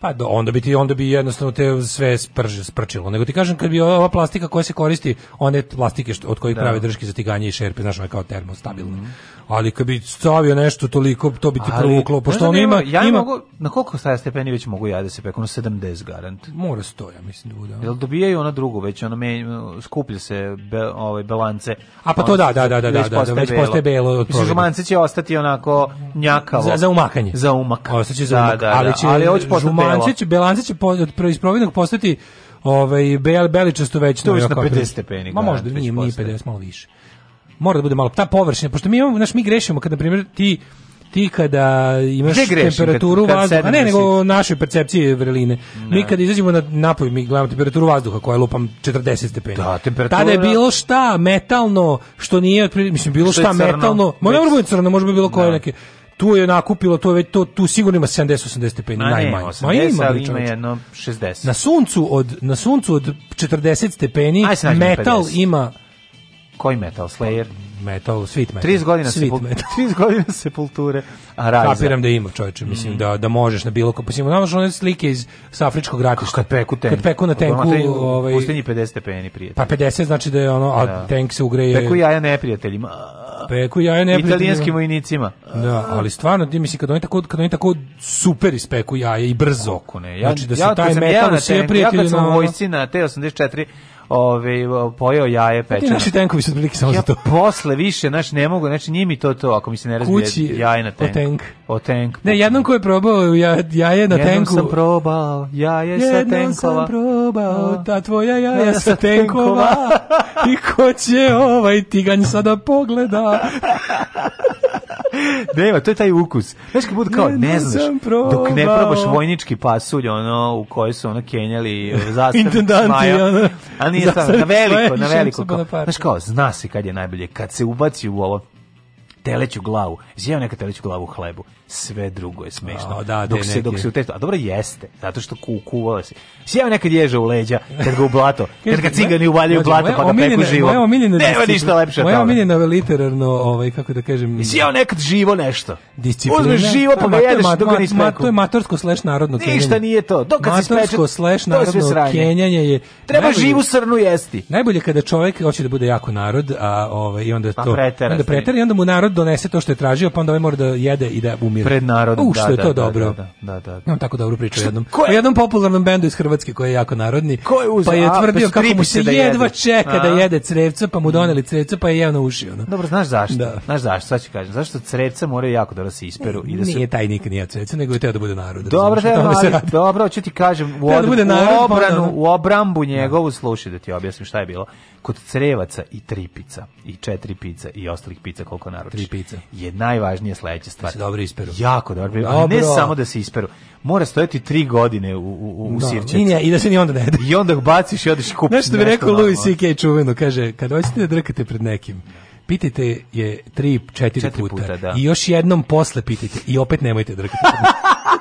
Pa do, onda bi ti onda bi jednostavno te sve sprž, sprčilo. Nego ti kažem kad bi ova plastika koja se koristi, one plastike što, od kojih da. prave drške za tiganje i šerpe, znaš, one kao termostabilne. Mm -hmm. Ali kad bi stavio nešto toliko, to bi ti Ali, provuklo, pošto da on ima, ja ima... Mogu, na koliko staja stepeni već mogu ja da se peku? Na 70 garant. Mora sto, ja mislim da bude. Jel dobijaju ona drugu, već ono me, skuplje se be, ove, ovaj, belance. A pa to da, da, da, da, da, da, da, već da, postaje belo. od Mislim, će ostati onako njakavo. Za, za umakanje. Za umakanje. Ostaće za umakanje. Da, da, da, Ali će ali Belancić, Belancić će po, iz providnog postati ovaj, bel, beličasto već. To je na 50 stepeni. Ma da, možda, nije, nije 50, malo više. Mora da bude malo, ta površina, pošto mi imamo, znaš, mi grešimo kad, na primjer, ti ti kada imaš grešim, temperaturu kad, kad vazduha, a ne nego u našoj percepciji vreline. Ne. Mi da. kad izađemo na napoj, mi gledamo temperaturu vazduha koja je lupam 40 stepeni. Da, temperatura... Tada je bilo šta metalno, što nije, mislim, bilo šta crno, metalno, možda ne da crno, može bi bilo koje neke tu je nakupilo, to je već, to, tu sigurno ima 70-80 stepeni, najmanje. Ma ima, ali ima jedno 60. Na suncu od, na suncu od 40 stepeni, metal ima... Koji metal? Slayer? metal, sweet metal. 30 godina, sweet sepul, metal. 30 godina sepulture, a rajza. Kapiram da ima čovječe, mislim mm. da, da možeš na bilo kako. Pa mislim, namaš one slike iz Safričkog afričkog ratišta. Kad peku tenk. Kad peku na tenku. U, ovaj, pustinji 50 stepeni prijatelj. Pa 50 znači da je ono, a da. tank se ugreje. Peku jaja neprijateljima. Peku jaja neprijateljima. Italijanskim vojnicima. Da, ali stvarno, ti mislim, kad oni tako, kad oni tako super ispeku jaja i brzo. Oko ne. Ja, znači da se ja, taj metal sve prijateljima. Ja kad sam u vojsci na T-84 ove, ovaj, pojeo jaje pečeno. Pa ti naši tenkovi su otprilike samo ja, za to. Posle posle više, znači ne mogu, znači njimi to to, ako mi se ne razbije jajna jaje na O tank. O tank. Ne, jednom ko je probao ja, jaje na jednom tanku. Jednom sam probao jaje jednom sa tenkova. Jednom sam probao ta tvoja jaja ja, sa tenkova. I ko će ovaj tiganj sada pogleda? Nema, to je taj ukus. Znaš kad budu kao, ne, znaš, dok ne probaš vojnički pasulj, ono, u kojoj su ono kenjali zastav. Intendanti, ono. A nije zastav, na veliko, na veliko. Kao, znaš kao, zna se kad je najbolje, kad se ubaci u ovo teleću glavu, zjeo neka teleću glavu u hlebu sve drugo je smešno. da, da dok, se, neke... dok se u utesto. A dobro jeste, zato što ku, kuvala se. Sjeo nekad ježa u leđa, kad ga u blato, kad ga cigani uvaljaju u blato, pa ga da peku živo. Moja omiljena, Nema ništa lepše Moja omiljena literarno, ovaj, kako da kažem... Sjeo nekad živo nešto. Disciplina. Uzmeš živo, pa ga jedeš dok ga nisi peku. To je matorsko slash narodno kenjanje. Ništa nije to. Dok kad Matorsko slash narodno kenjanje je... Treba živu srnu jesti. Najbolje kada čovjek hoće da bude jako narod, a ovaj, i onda pa to... Pa pretera. Onda pretera i onda mu narod donese to što je tražio, pa onda ovaj mora da jede i da umire bio. Pred narodom, U, da, je to da, da dobro. Da, da, da, da. Imam tako dobru priču o jednom. Ko je? O jednom popularnom bendu iz Hrvatske koji je jako narodni. Ko je uzeo? Pa je tvrdio a, pa kako mu se da jedva jede. čeka da a? da jede crevca, pa mu doneli crevca, pa je jeo na uši. Ono. Dobro, znaš zašto? Da. Znaš zašto, sad ću kažem. Zašto crevca moraju jako dobro se isperu? I da se... Nije taj nikad nije crevca, nego je teo da bude narod. Dobro, da, ali, dobro, ću ti kažem, u, od, da bude narod, pa u obranu, u obrambu njegovu slušaj da ti objasnim šta je bilo kod crevaca i tri pica i četiri pica i ostalih pica koliko naručiš. Tri pica. Je najvažnija sledeća da stvar. Da se dobro isperu. Jako dobro, dobro. ne samo da se isperu. Mora stojati tri godine u, u, u da, sirčetu. I, ne, I da se ni onda ne da. I onda ga baciš i odeš kupiti. nešto. bi rekao normalno. Louis C.K. čuveno, kaže, kad hoćete da drkate pred nekim, pitajte je tri, četiri, četiri puta, puta da. i još jednom posle pitajte i opet nemojte drkati.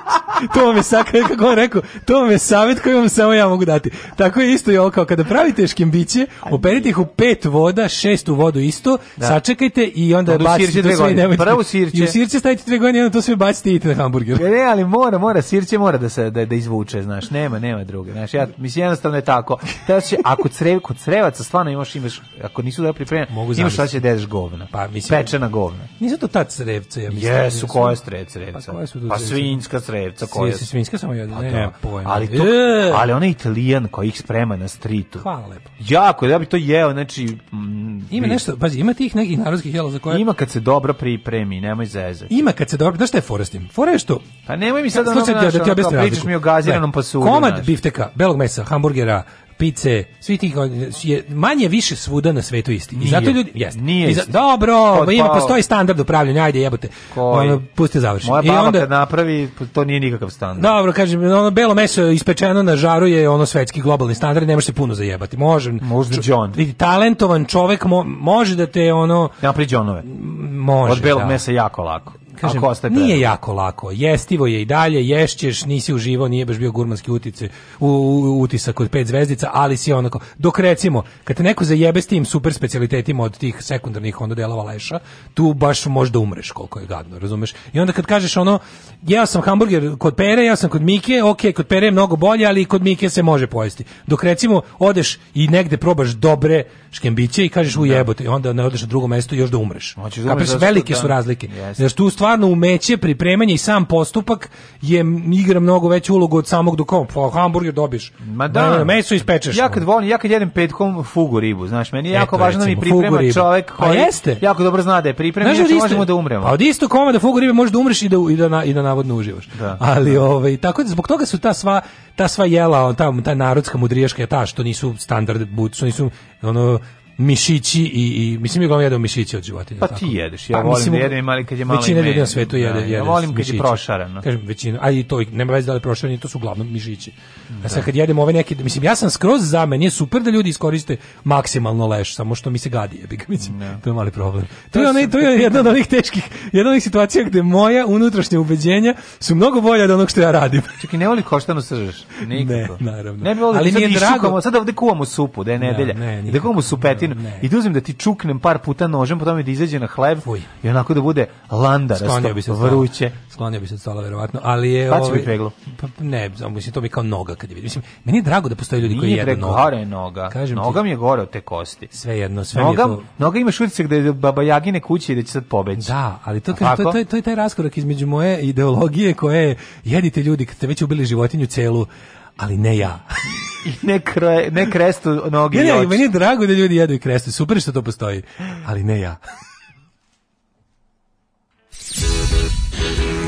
to vam je sakret, kako on rekao, to vam je savjet koji vam samo ja mogu dati. Tako je isto i ovo, kao kada pravite škimbiće, operite ih u pet voda, šest u vodu isto, da. sačekajte i onda Odu bacite to sve i nemojte. Prvo sirće. I u sirće stavite dve godine, onda to sve bacite i idite na hamburger. E, ne, ali mora, mora, sirće mora da se da, da izvuče, znaš, nema, nema druge. Znaš, ja, mislim, jednostavno je tako. Znači, ako crev, kod crevaca stvarno imaš, imaš, ako nisu dobro pripremljeni, imaš šta će da dedeš govna. Pa, mislim, pečena govna. Nisu to ta crevca, ja mislim. Jesu, koje crevca? Pa, koja su to pa svinjska crevca, su. Svinjska samo jede, pa ne, da, Ali, to, e. ali onaj italijan koji ih sprema na stritu. Hvala lepo. Jako, ja bih to jeo, znači... Mm, ima nešto, pazi, ima tih nekih narodskih jela za koje... Ima kad se dobro pripremi, nemoj zezati. Ima kad se dobro, znaš šta je fora s tim? Fora je što... Pa nemoj mi sad ono, znaš, da ti objasnim razliku. Pričaš mi o gaziranom pasuru. Komad bifteka, belog mesa, hamburgera, špice, svi tih je manje više svuda na svetu isti. Nije, I zato ljudi jeste. Nije. I za, dobro, pa ima postoji standard upravljanja, ajde jebote. Koji? Ono pusti završi. Moja I onda napravi, to nije nikakav standard. Dobro, kažem, ono belo meso ispečeno na žaru je ono svetski globalni standard, ne može se puno zajebati. Može. Možda znači, John. Vidi talentovan čovek mo, može da te ono Ja pri Johnove. Može. Od belog da. mesa jako lako kažem, nije jako lako. Jestivo je i dalje, ješćeš, nisi uživo, nije baš bio gurmanski utice, u, u, utisak od pet zvezdica, ali si onako, dok recimo, kad te neko zajebe s tim super specialitetima od tih sekundarnih onda delova leša, tu baš možda umreš koliko je gadno, razumeš? I onda kad kažeš ono, jeo sam hamburger kod Pere, jeo sam kod Mike, ok, kod Pere je mnogo bolje, ali kod Mike se može pojesti. Dok recimo odeš i negde probaš dobre škembiće i kažeš ujebote, da. onda ne odeš na drugo mesto još da umreš. Znači, da Kapeš, velike da- su razlike. Yes. Jer tu stvarno umeće, pripremanje i sam postupak je igra mnogo veću ulogu od samog dok on pa hamburger dobiš. Ma da. da, da meso ispečeš. Ja kad volim, ja kad jedem petkom fugu ribu, znaš, meni je e, jako Eto, važno recimo, da mi priprema čovjek pa koji jeste. jako dobro zna da je priprema, znaš, da možemo da umremo. A pa od isto koma da fugu ribe možeš da umreš i da i da, na, i da navodno uživaš. Da. Ali da. ovaj tako da zbog toga su ta sva ta sva jela, on ta, ta narodska mudriješka je ta što nisu standard, su nisu ono mišići i, i mislim je glavno jedem mišići od životinja. Pa tako. ti jedeš, ja pa, volim mislim, da jedem, ali kad je malo Većina ljudi na svetu jede, da, jede ja volim kad je prošarano. Kažem, većina, a i to, nema veze da li prošarano, to su uglavnom mišići. Da. A sad da. kad jedemo ove neke, mislim, ja sam skroz za meni je super da ljudi iskoriste maksimalno leš, samo što mi se gadi, jebi ga, mislim, da. to je mali problem. To, je, onaj, to je jedna od onih teških, jedna od onih situacija gde moja unutrašnja ubeđenja su mnogo bolje od onog što ja radim. Čekaj, ne voli koštano sržeš? Nikako. Ne, naravno. Ne bi voli, ali da sad, nije drago. Šukamo, sad ovde kuvamo supu, da je nedelja. Ne, ne, da kuvamo supetinu omiljeno. Ne. I da uzmem da ti čuknem par puta nožem, potom je da izađe na hleb Uj. i onako da bude landa, sklonio bi se vruće. Sklonio bi se stola, verovatno, ali je... Pa će ovaj- pa, pa, ne, mislim, to bi kao noga kad je vidim. Mislim, meni je drago da postoje ljudi koji jedu noga. gore je noga. Kažem noga ti, mi je gore od te kosti. Sve jedno, sve noga, mi je to... Noga ima šurice gde da je baba Jagine kući i da će sad pobeći. Da, ali to, kažem, to, to, to, to je taj raskorak između moje ideologije koje jedite ljudi kad ste već ubili životinju celu, ali ne ja. I ne, kre, ne krestu noge ne, i oči. Meni je drago da ljudi jedu i krestu, super što to postoji, ali ne ja.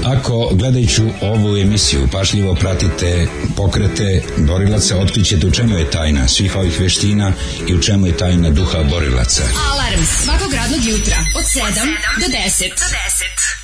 Ako gledajuću ovu emisiju pašljivo pratite pokrete borilaca, otkrićete u čemu je tajna svih ovih veština i u čemu je tajna duha borilaca. Alarm svakog radnog jutra od 7 do 10. Do 10.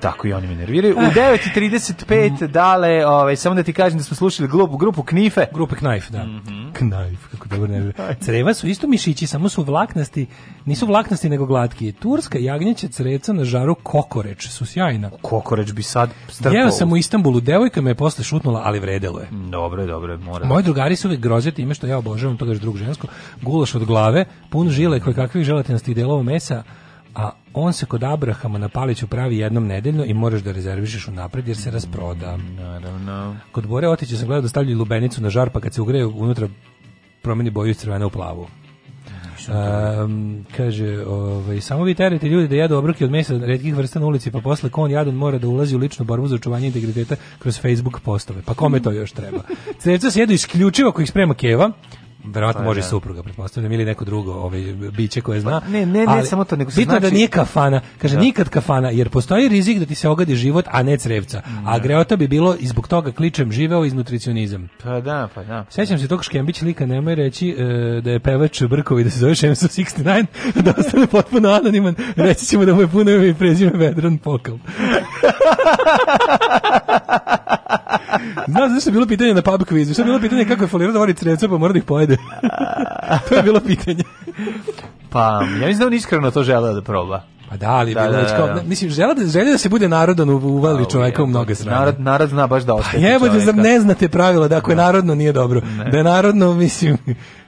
tako i oni me nerviraju. U 9.35 mm. dale, ovaj, samo da ti kažem da smo slušali grupu, grupu Knife. Grupe Knife, da. Mm -hmm. Knife, kako dobro nervira. Creva su isto mišići, samo su vlaknasti, nisu vlaknasti nego glatki. Turska jagnjeća creca na žaru kokoreč su sjajna. Kokoreč bi sad strpao. Jeo sam u Istanbulu, devojka me je posle šutnula, ali vredelo je. Mm, dobro, dobro, mora. Moji drugari su uvek grozio time što ja obožavam, to kaže drug žensko, gulaš od glave, pun žile koje kakvih želatinastih delova mesa, a on se kod Abrahama na Paliću pravi jednom nedeljno i moraš da rezervišeš unapred jer se rasproda. Naravno. Kod Bore Otića sam gledao da stavljaju lubenicu na žar pa kad se ugreje unutra promeni boju iz crvene u plavu. Um, kaže, ovaj, samo vi terete ljudi da jedu obruke od mesa redkih vrsta na ulici, pa posle kon jadan mora da ulazi u ličnu borbu za očuvanje integriteta kroz Facebook postove. Pa kome to još treba? Crevca se jedu isključivo ako ih sprema keva, Verovatno pa, može da. supruga, pretpostavljam, ili neko drugo ovaj, biće koje zna. Pa, ne, ne, ne, samo to, nego se bitno da znači... da nije kafana, kaže da. nikad kafana, jer postoji rizik da ti se ogadi život, a ne crevca. Da. A greota bi bilo i zbog toga kličem živeo iz nutricionizam. Pa da, pa da. Sećam se tog Škembić lika, nemoj reći e, da je pevač Brkovi, da se zove Šemso 69, da ostane potpuno anoniman, reći ćemo da mu je puno ime i prezime Vedran Pokal. Znaš zašto je bilo pitanje na pub kvizu? Što je bilo pitanje kako je folirao da vori crevca, pa mora da ih pojede. to je bilo pitanje. pa, ja mislim da on iskreno to želeo da proba. Pa da, ali da, bilo da, da, kao, da. mislim, žele da, želje da se bude narodan u, u veli čoveka u mnoge strane. Narod, narod zna baš da ostane Pa jebote, zar ne znate pravila da ako je da. narodno nije dobro. Ne. Da je narodno, mislim,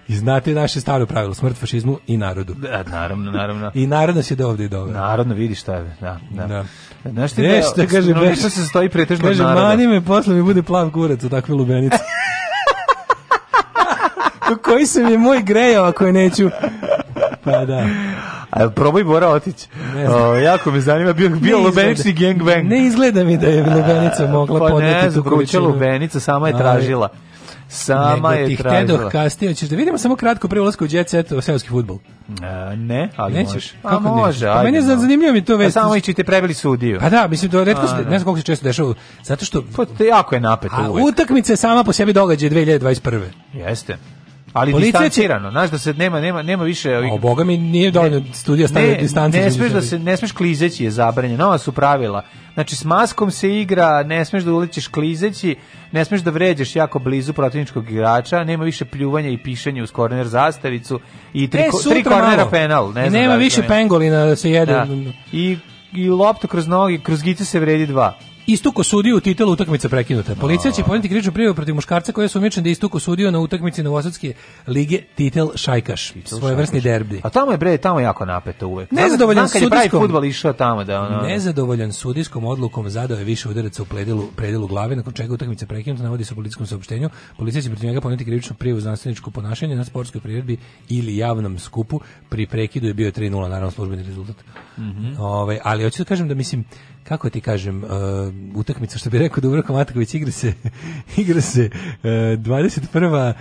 I znate naše staro pravilo, smrt fašizmu i narodu. Da, naravno, naravno. I narod se je do ovde i doveo. Narodno, vidi šta je. Da, da. da. Znaš ti Reš, da, kaže, beš, se stoji pretežno kaže, naroda. Kaže, mani me, posle mi bude plav kurac od takve lubenice. Koji sam je moj grejo ako je neću pa da. A probaj Bora otić. O, jako me zanima, bio, bio lubenični gangbang. Ne izgleda mi da je lubenica mogla pa podneti tu količinu. Pa ne znam, lubenica sama je tražila. Sama Nego je tražila. kastio ćeš da vidimo samo kratko pre ulaska u jet set u seoski fudbal. E, ne, ali Nećeš? može. Kako A pa može. Nećeš? Pa meni je zanimljivo mi to e, vest. Pa samo ih čite prebili sudiju. Pa da, mislim to retko da, se, da. ne znam koliko se često dešava. Zato što pa, to jako je napeto A, uvek. utakmica je sama po sebi događaj 2021. Jeste ali Policija distancirano, znaš da se nema nema nema više ovih. A boga mi nije dovoljno studija stavlja distance. Ne, smeš da se ne smeš klizeći je zabranjeno, nova su pravila. Znači s maskom se igra, ne smeš da ulećeš klizeći, ne smeš da vređaš jako blizu protivničkog igrača, nema više pljuvanja i pišanja uz korner zastavicu i tri, e, tri kornera penal, ne znam. Nema da više pengolina da se jede. Da. I i loptu kroz noge, kroz gice se vredi dva. Istuko u titulu utakmica prekinuta. Policija će podneti krivičnu prijavu protiv muškarca koji je sumnjičen da istuko sudio na utakmici Novosadske lige titel Šajkaš, svojevrsni derbi. A tamo je bre, tamo je jako napeto uvek. Nezadovoljan Znam, sudijskom fudbal išao tamo da ono. Nezadovoljan sudijskom odlukom zadao je više udaraca u predelu, predelu glave nakon čega utakmica prekinuta navodi se u policijskom saopštenju. Policija će protiv njega podneti krivičnu prijavu za nasilničko ponašanje na sportskoj priredbi ili javnom skupu. Pri prekidu je bio 3:0 naravno službeni rezultat. Mm -hmm. Ove, ovaj, ali hoću da kažem da mislim kako ti kažem, uh, utakmica što bi rekao Dubravko da Matković igra se igra se uh, 21. Uh,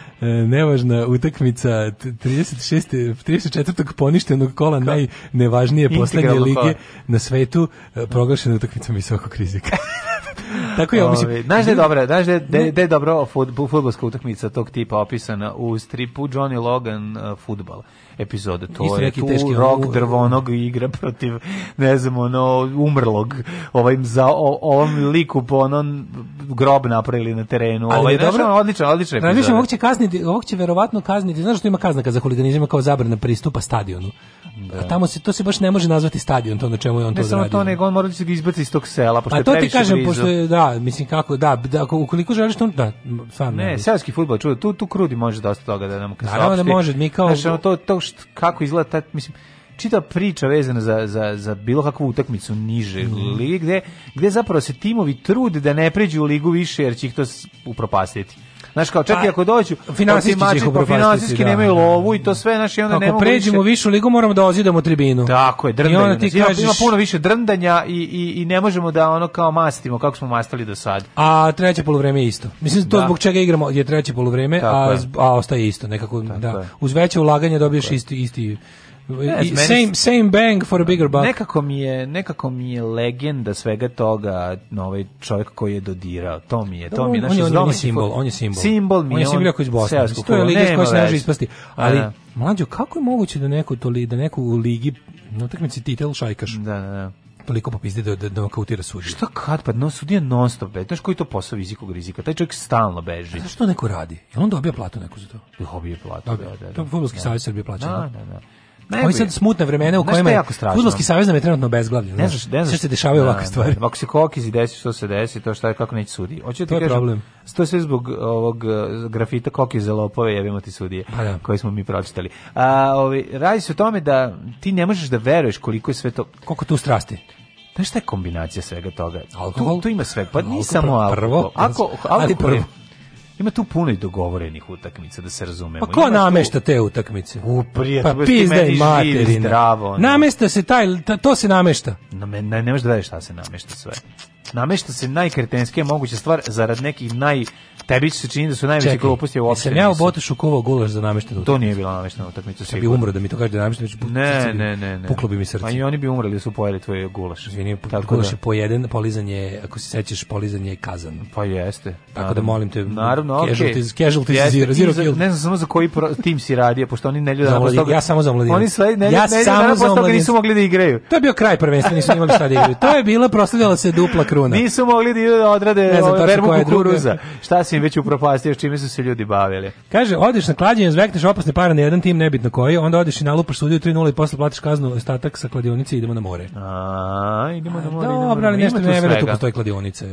nevažna utakmica 36. 34. poništenog kola Ka? najnevažnije poslednje lige na svetu uh, proglašena utakmica visokog rizika. Tako je, mislim. Znaš da je dobro, znaš da je, da je dobro fudbalska utakmica tog tipa opisana u stripu Johnny Logan uh, futbal epizode. To Isto je tu teški, rok drvonog igra protiv, ne znam, ono, umrlog. Ovaj, za, o, ovom liku po onom grob napravili na terenu. Ali ovaj, je dobro, odlično, odličan, odličan epizod. Ovog će, kazniti, ovog će verovatno kazniti, znaš što ima kaznaka za huliganizam kao zabrana pristupa stadionu. Da. A tamo se to se baš ne može nazvati stadion to na čemu je on ne to samo to nego on mora da se izbaci iz tog sela pošto A to ti kažem blizu. pošto je, da mislim kako da, da ukoliko želiš to da stvarno. Ne, ne seoski fudbal čudo, tu tu krudi može dosta toga da nam kaže. Naravno da može, mi kao znači, ono, to to što, kako izgleda ta, mislim čita priča vezana za, za, za bilo kakvu utakmicu niže mm. lige, gde, gde zapravo se timovi trude da ne pređu u ligu više jer će ih to upropastiti. Znaš kao, čekaj, pa, ako dođu, finansijski ih pa finansijski da, da, da. nemaju lovu i to sve, znaš, onda ne mogu Ako pređemo u višu ligu, moramo da ozidamo tribinu. Tako je, drndanje. I onda ti znači, kažeš... Ima puno više drndanja i, i, i ne možemo da ono kao mastimo, kako smo mastali do sad. A treće poluvreme je isto. Mislim, to da. zbog čega igramo je treće poluvreme, a, a ostaje isto, nekako, Tako da. Je. Uz veće ulaganje dobiješ isti, isti I same, same bang for a bigger buck. Nekako mi je, nekako mi je legenda svega toga no, ovaj čovjek koji je dodirao. To mi je, to mi je. On, on, simbol, on je simbol. Simbol mi je. On je simbol jako iz Bosne. To je liga koja se ne ispasti. Ali, a, da. mlađo, kako je moguće da neko, to li, da neko u ligi, na utakmici titel šajkaš? Da, da, da toliko popizde da, da, da nokautira sudiju. Šta kad? Pa no, sudija non stop Be. Znaš koji to posao visokog rizika? Taj čovjek stalno beži. Znaš što neko radi? Je on dobija platu neko za to? Dobija platu, dobija, da, da, da. To futbolski da. savjet Srbije plaća. Da, da, da. Koji sad smutne vremena u kojima je fudbalski savez nam je trenutno bezglavljen. Ne znaš, ne znaš se dešavaju da, ovakve da. stvari. Ako se kokizi desi što se desi, to šta je kako neće sudi. Hoće da ti problem. Sto je sve zbog ovog e, grafita kokize lopove, jebimo ti sudije, pa koji smo mi pročitali. A, ovi, radi se o tome da ti ne možeš da veruješ koliko je sve to... Koliko tu strasti? Znaš šta je kombinacija svega toga? Alkohol? To, tu ima sve. Pa nije samo alkohol. Prvo, ako, ali prvo. Ima tu puno i dogovorenih utakmica, da se razumemo. Pa ko Imaš namešta tu... te utakmice? U prijatelj, pa pizdaj materina. Zdravo, Namešta se taj, to se namešta. Na, ne, ne, ne možeš da radiš šta se namešta sve namešta se najkretenske moguća stvar zarad nekih naj tebi se čini da su najveće gluposti u opštini. Sam ja u Botošu kuvao gulaš za nameštenu utakmicu. To nije bila nameštena utakmica. Ja bi umro da mi to kaže da nameštena Ne, ne, ne, ne. Puklo bi mi srce. Pa i oni bi umrli da su pojeli tvoj gulaš. Izvini, tako da. gulaš da. je po jedan, polizanje, ako se sećaš, polizanje je kazan. Pa jeste. Tako da molim te. Naravno, okej. Casualties, casualties jeste, zero, zero za, Ne znam samo za koji pro, tim si radio, pošto oni ne dana posle toga. Ja samo za mladine. Oni sve nelju ja nelju dana posle toga nisu mogli da igraju. To je bio kraj prvenstva, nisu imali šta da igraju. To je bila proslavljala se dupla kruna. Nisu mogli da, da odrade ne znam, verbu kukuruza. Šta si im već upropastio, s čime su se ljudi bavili. Kaže, odeš na klađenje, zvekneš opasne pare na jedan tim, nebitno koji, onda odeš i nalupaš sudiju 3-0 i posle platiš kaznu ostatak sa kladionice i idemo na more. A, idemo na more. Dobro, ali nešto ne vjeru tu da postoji kladionice.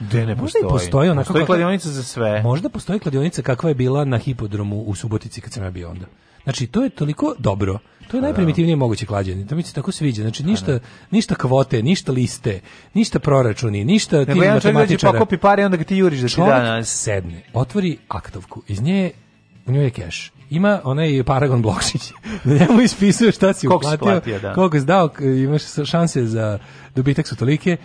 Gde ne postoji? Možda i postoji, onako, postoji kladionica za sve. Možda postoji kladionica kakva je bila na hipodromu u Subotici kad sam ja bio onda. Znači, to je toliko dobro To je najprimitivnije moguće klađenje. To mi se tako sviđa. Znači ništa, ništa kvote, ništa liste, ništa proračuni, ništa ti matematičara. Nego pokopi pare onda ga ti juriš da ti danas sedne. Otvori aktovku. Iz nje u njoj je keš ima onaj Paragon Blokšić. Na njemu ispisuje šta si koliko uplatio, da. koliko si dao, imaš šanse za dobitak su tolike,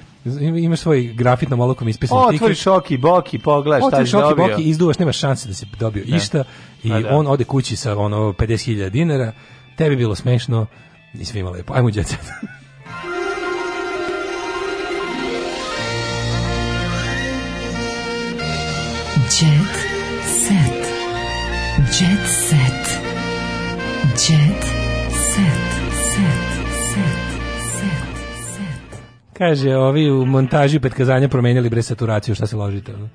imaš svoj grafit na molokom ispisan štik. Otvori šoki, boki, pogledaj šta si dobio. Otvori šoki, boki, izduvaš, nemaš šanse da si dobio da. išta i da, da. on ode kući sa ono 50.000 dinara, Tebi bilo smešno i svima lepo. Ajmo, djeca. Jet set. Jet set. Jet set. Set. Set. Set. Set. Kaže, ovi u montaži petkazanja promenjali bre saturaciju, šta se ložite? Ono?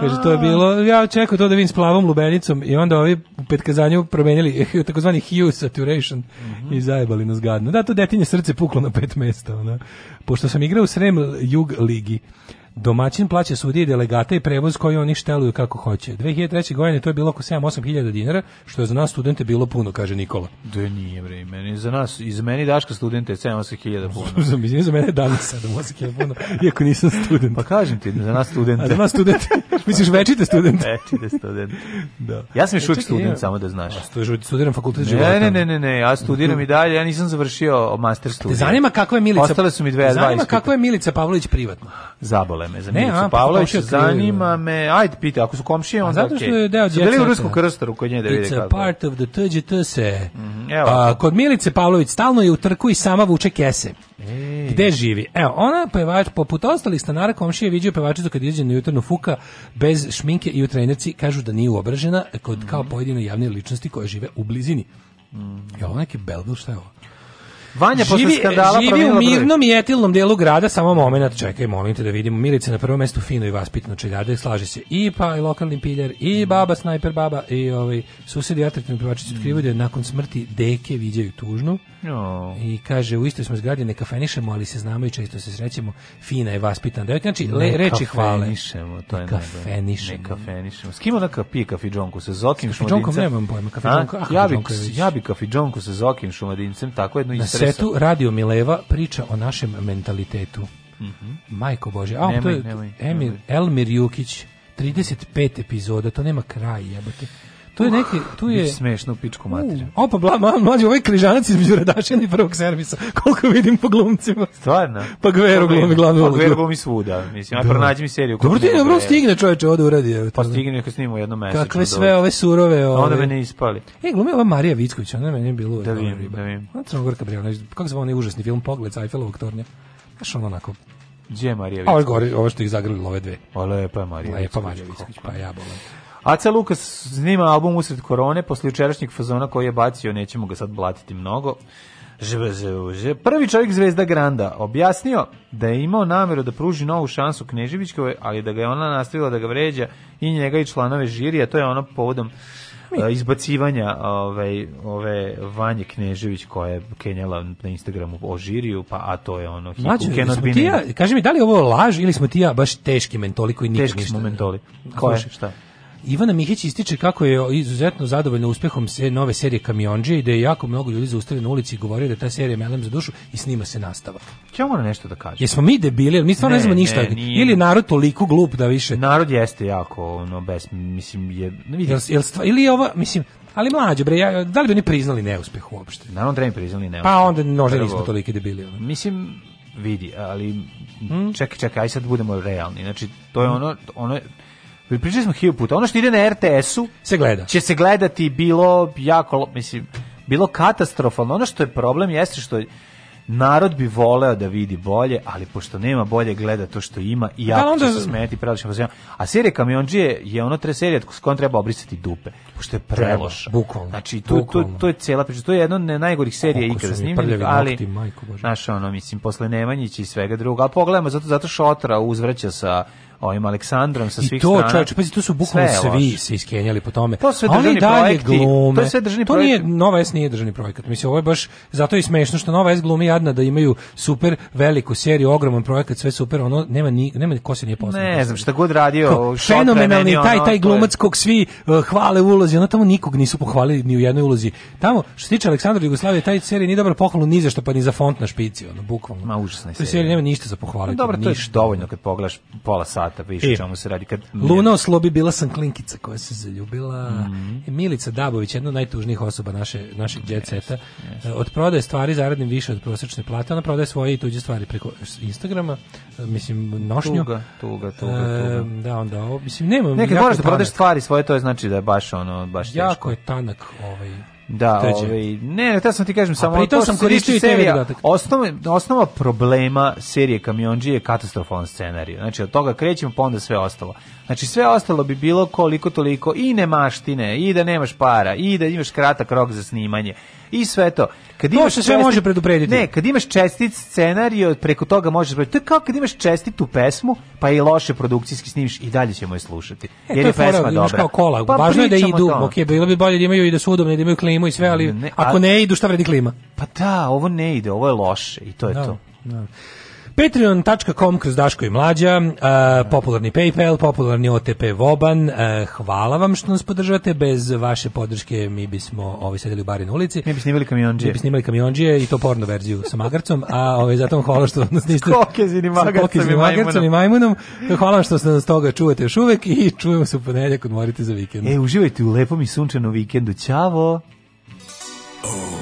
Kaže, to je bilo, ja očekujem to da vidim s plavom lubenicom i onda ovi u petkazanju promenili takozvani hue saturation mm -hmm. i zajebali nas gadno. Da, to detinje srce puklo na pet mesta, ona. Pošto sam igrao u Srem Jug Ligi. Domaćin plaća sudije delegata i prevoz koji oni šteluju kako hoće. 2003. godine to je bilo oko 7-8 hiljada dinara, što je za nas studente bilo puno, kaže Nikola. Da nije bre, meni za nas, iz meni Daška studente je 7-8 hiljada puno. za, za mene danas 7-8 hiljada puno, iako nisam student. Pa kažem ti, za nas studente. A za nas studente, misliš večite studente? večite studente. Da. Ja sam još e, uvijek student, samo da znaš. Ja studiram fakultet života. Ne, ne, ne, ne, ne, ja studiram i dalje, ja nisam završio master studij. Te zanima kako je Milica... Ostale su mi dve, dva Zanima kako je Milica Pavlović privatno. Zabole pitale me za Milicu ne, a, pa Pavlović, zanima me, ajde pite, ako su komšije, onda okej. Zato što je deo djece. u ruskom krstaru kod nje da vide kako. It's a part of the TGT se. Mm, a, kod Milice Pavlović stalno je u trku i sama vuče kese. E. Gde živi? Evo, ona pevač, poput ostalih stanara komšije viđaju pevačicu kad iđe na jutarnu fuka bez šminke i u trenerci kažu da nije uobražena kod, kao pojedine javne ličnosti koje žive u blizini. Mm. Je ovo neki Belbil, šta je ovo? Vanja posle živi, skandala živi u mirnom i etilnom delu grada, samo momenat, čekaj, molim te da vidimo Milice na prvom mestu fino i vaspitno čeljade, znači, da, da, slaže se i pa i lokalni piljer, i mm. baba snajper baba i ovaj susedi atraktivni pevačici otkrivaju da nakon smrti deke viđaju tužnu. No. I kaže, u istoj smo zgradi, ne kafenišemo, ali se znamo i često se srećemo. Fina je vaspitan. Da, znači, le, reči hvale. Ne kafenišemo, to je ne kafenišemo. Ne kafenišemo. S kim onaka pije kafiđonku? Sa Zokim Šumadincem? nemam pojma. Kafiđonku, ah, ja, bi, ja bi džonku sa Zokim Šumadincem, tako jedno interesantno. Na setu Radio Mileva priča o našem mentalitetu. Mm Majko Bože. A, nemaj, to je nemaj, Emir, nemaj. Elmir Jukić, 35 epizoda, to nema kraja, jebote. Tu je neki, tu je Biće smešno pičku mater. Uh, opa, bla, mlađi ovaj križanac između Radašina i prvog servisa. Koliko vidim po glumcima. Stvarno. Pa Gvero glumi glavnu pa ulogu. Pa Gvero glumi svuda, mislim. Ja da. pronađi mi seriju. Dobro ti dobro stigne čoveče ovde uradi. Pa da- stigne kad snimamo jedno mesec. Kakve da sve ove surove, ove. Onda me ne ispali. E, glumi ova Marija Vicković, ona meni je bilo. Da vidim, da vidim. Ona Crnogorka Brijanović. Kako se onaj užasni film Pogled sa Eiffelovog tornja. Znaš ono onako, Gdje je Marija Vicković? Ovo, gore, ovo što ih zagrlilo ove dve. O, je pa Marija Vicković. Lepa Marija Vicković, pa ja bolam. Aca Lukas snima album usred korone, posle jučerašnjeg fazona koji je bacio, nećemo ga sad blatiti mnogo. Prvi čovjek Zvezda Granda objasnio da je imao nameru da pruži novu šansu Kneževićkoj, ali da ga je ona nastavila da ga vređa i njega i članove žirija, to je ono povodom izbacivanja ove, ovaj, ove Vanje Knežević koja je kenjala na Instagramu o žiriju, pa a to je ono Mlađe, ja, kaži mi, da li ovo laž ili smo ti ja baš teški mentoli koji nikad Teški smo mentoli. Koje? Šta? Ivana Mihić ističe kako je izuzetno zadovoljna uspehom se nove serije Kamionđe i da je jako mnogo ljudi zaustavio na ulici i govorio da ta serija melem za dušu i snima se nastavak. Ja moram nešto da kažem. Jesmo mi debili, mi stvarno ne, ne znamo ništa. Ne, Ili narod toliko glup da više. Narod jeste jako ono bez mislim je jel, jel stva, ili je ova mislim ali mlađe bre, ja, da li bi oni priznali neuspeh uopšte? Naravno da bi priznali neuspeh. Pa onda možda nismo toliki debili. Ono. Mislim vidi, ali hm? čekaj, čekaj, aj sad budemo realni. Znači to je hm? ono ono je, Pričali smo hiljadu puta. Ono što ide na RTS-u se gleda. Će se gledati bilo jako, mislim, bilo katastrofalno. Ono što je problem jeste što narod bi voleo da vidi bolje, ali pošto nema bolje gleda to što ima i da, ja onda... će se smeti prelično A serija Kamionđije je ono tre serija s kojom treba obrisati dupe, pošto je preloša. bukvalno. Znači, to, tu, to je cijela priča. To je jedna od najgorih serija ikada snimljenih, ali, nokti, znaš, ono, mislim, posle Nemanjića i svega drugog, ali pogledamo, zato, zato Šotra uzvraća sa ovim Aleksandrom sa svih I to, strana. Čovječ, pazi, to su bukvalno svi se iskenjali po tome. To sve državni projekti. Glume. To sve državni To nije, Nova S nije državni projekat. Mislim, ovo je baš, zato je i smešno što Nova S glumi jadna da imaju super veliku seriju, ogroman projekat, sve super, ono, nema, ni, nema ko se nije postavio. Ne znam, šta god radio. Ko, fenomenalni taj, taj glumac kog svi uh, hvale ulozi, ono tamo nikog nisu pohvalili ni u jednoj ulozi. Tamo, što se tiče Aleksandra Jugoslavije, taj serija nije dobro pohvalu ni za što, pa ni za font na špici, ono, bukvalno. Ma, užasna je serija. nema ništa za pohvaliti. No, dobro, to je dovoljno kad pogledaš pola sata sata, viš e, čemu se radi. Kad... Luna oslobi, bila sam klinkica koja se zaljubila. Mm -hmm. Milica Dabović, jedna od najtužnijih osoba naše, našeg jet seta. Yes, yes. Od prodaje stvari zaradim više od prosečne plate. Ona prodaje svoje i tuđe stvari preko Instagrama. E, mislim, nošnju. Tuga, tuga, tuga. E, tuga. E, da, onda ovo, mislim, nema... Nekad moraš da prodaješ stvari svoje, to je znači da je baš ono, baš teško. Jako je tanak ovaj Da, ovaj, ne, ne, sam ti kažem, samo... A to sam koristio i serija, osnova, osnova problema serije Kamionđije je katastrofalan scenarij. Znači, od toga krećemo, pa onda sve ostalo. Znači, sve ostalo bi bilo koliko toliko i nemaštine, i da nemaš para, i da imaš kratak rok za snimanje i sve to. Kad imaš sve čestit, može preduprediti. Ne, kad imaš čestit scenarijo, preko toga možeš To je kao kad imaš čestitu pesmu, pa i loše produkcijski snimiš i dalje ćemo je slušati. E, jer je pesma fora, dobra. Kao kola. Pa Važno je da idu. To. Ok, bilo bi bolje da imaju i da su udobni, da imaju klimu i sve, ali ne, ako a, ne idu, šta vredi klima? Pa da, ovo ne ide, ovo je loše i to je no, da, to. No. Da. Patreon.com kroz Daško i Mlađa, uh, popularni PayPal, popularni OTP Voban, uh, hvala vam što nas podržavate, bez vaše podrške mi bismo ovi ovaj, sedeli u bari na ulici. Mi bi snimali kamionđije. Mi bi snimali kamionđije i to porno verziju sa magarcom, a ovaj, zato vam hvala što nas niste... Kokezini magarcom, i magarcom i majmunom. Hvala vam što ste nas toga čuvate još uvek i čujemo se u ponedeljak, odmorite za vikend. E, uživajte u lepom i sunčanom vikendu. Ćavo! Oh.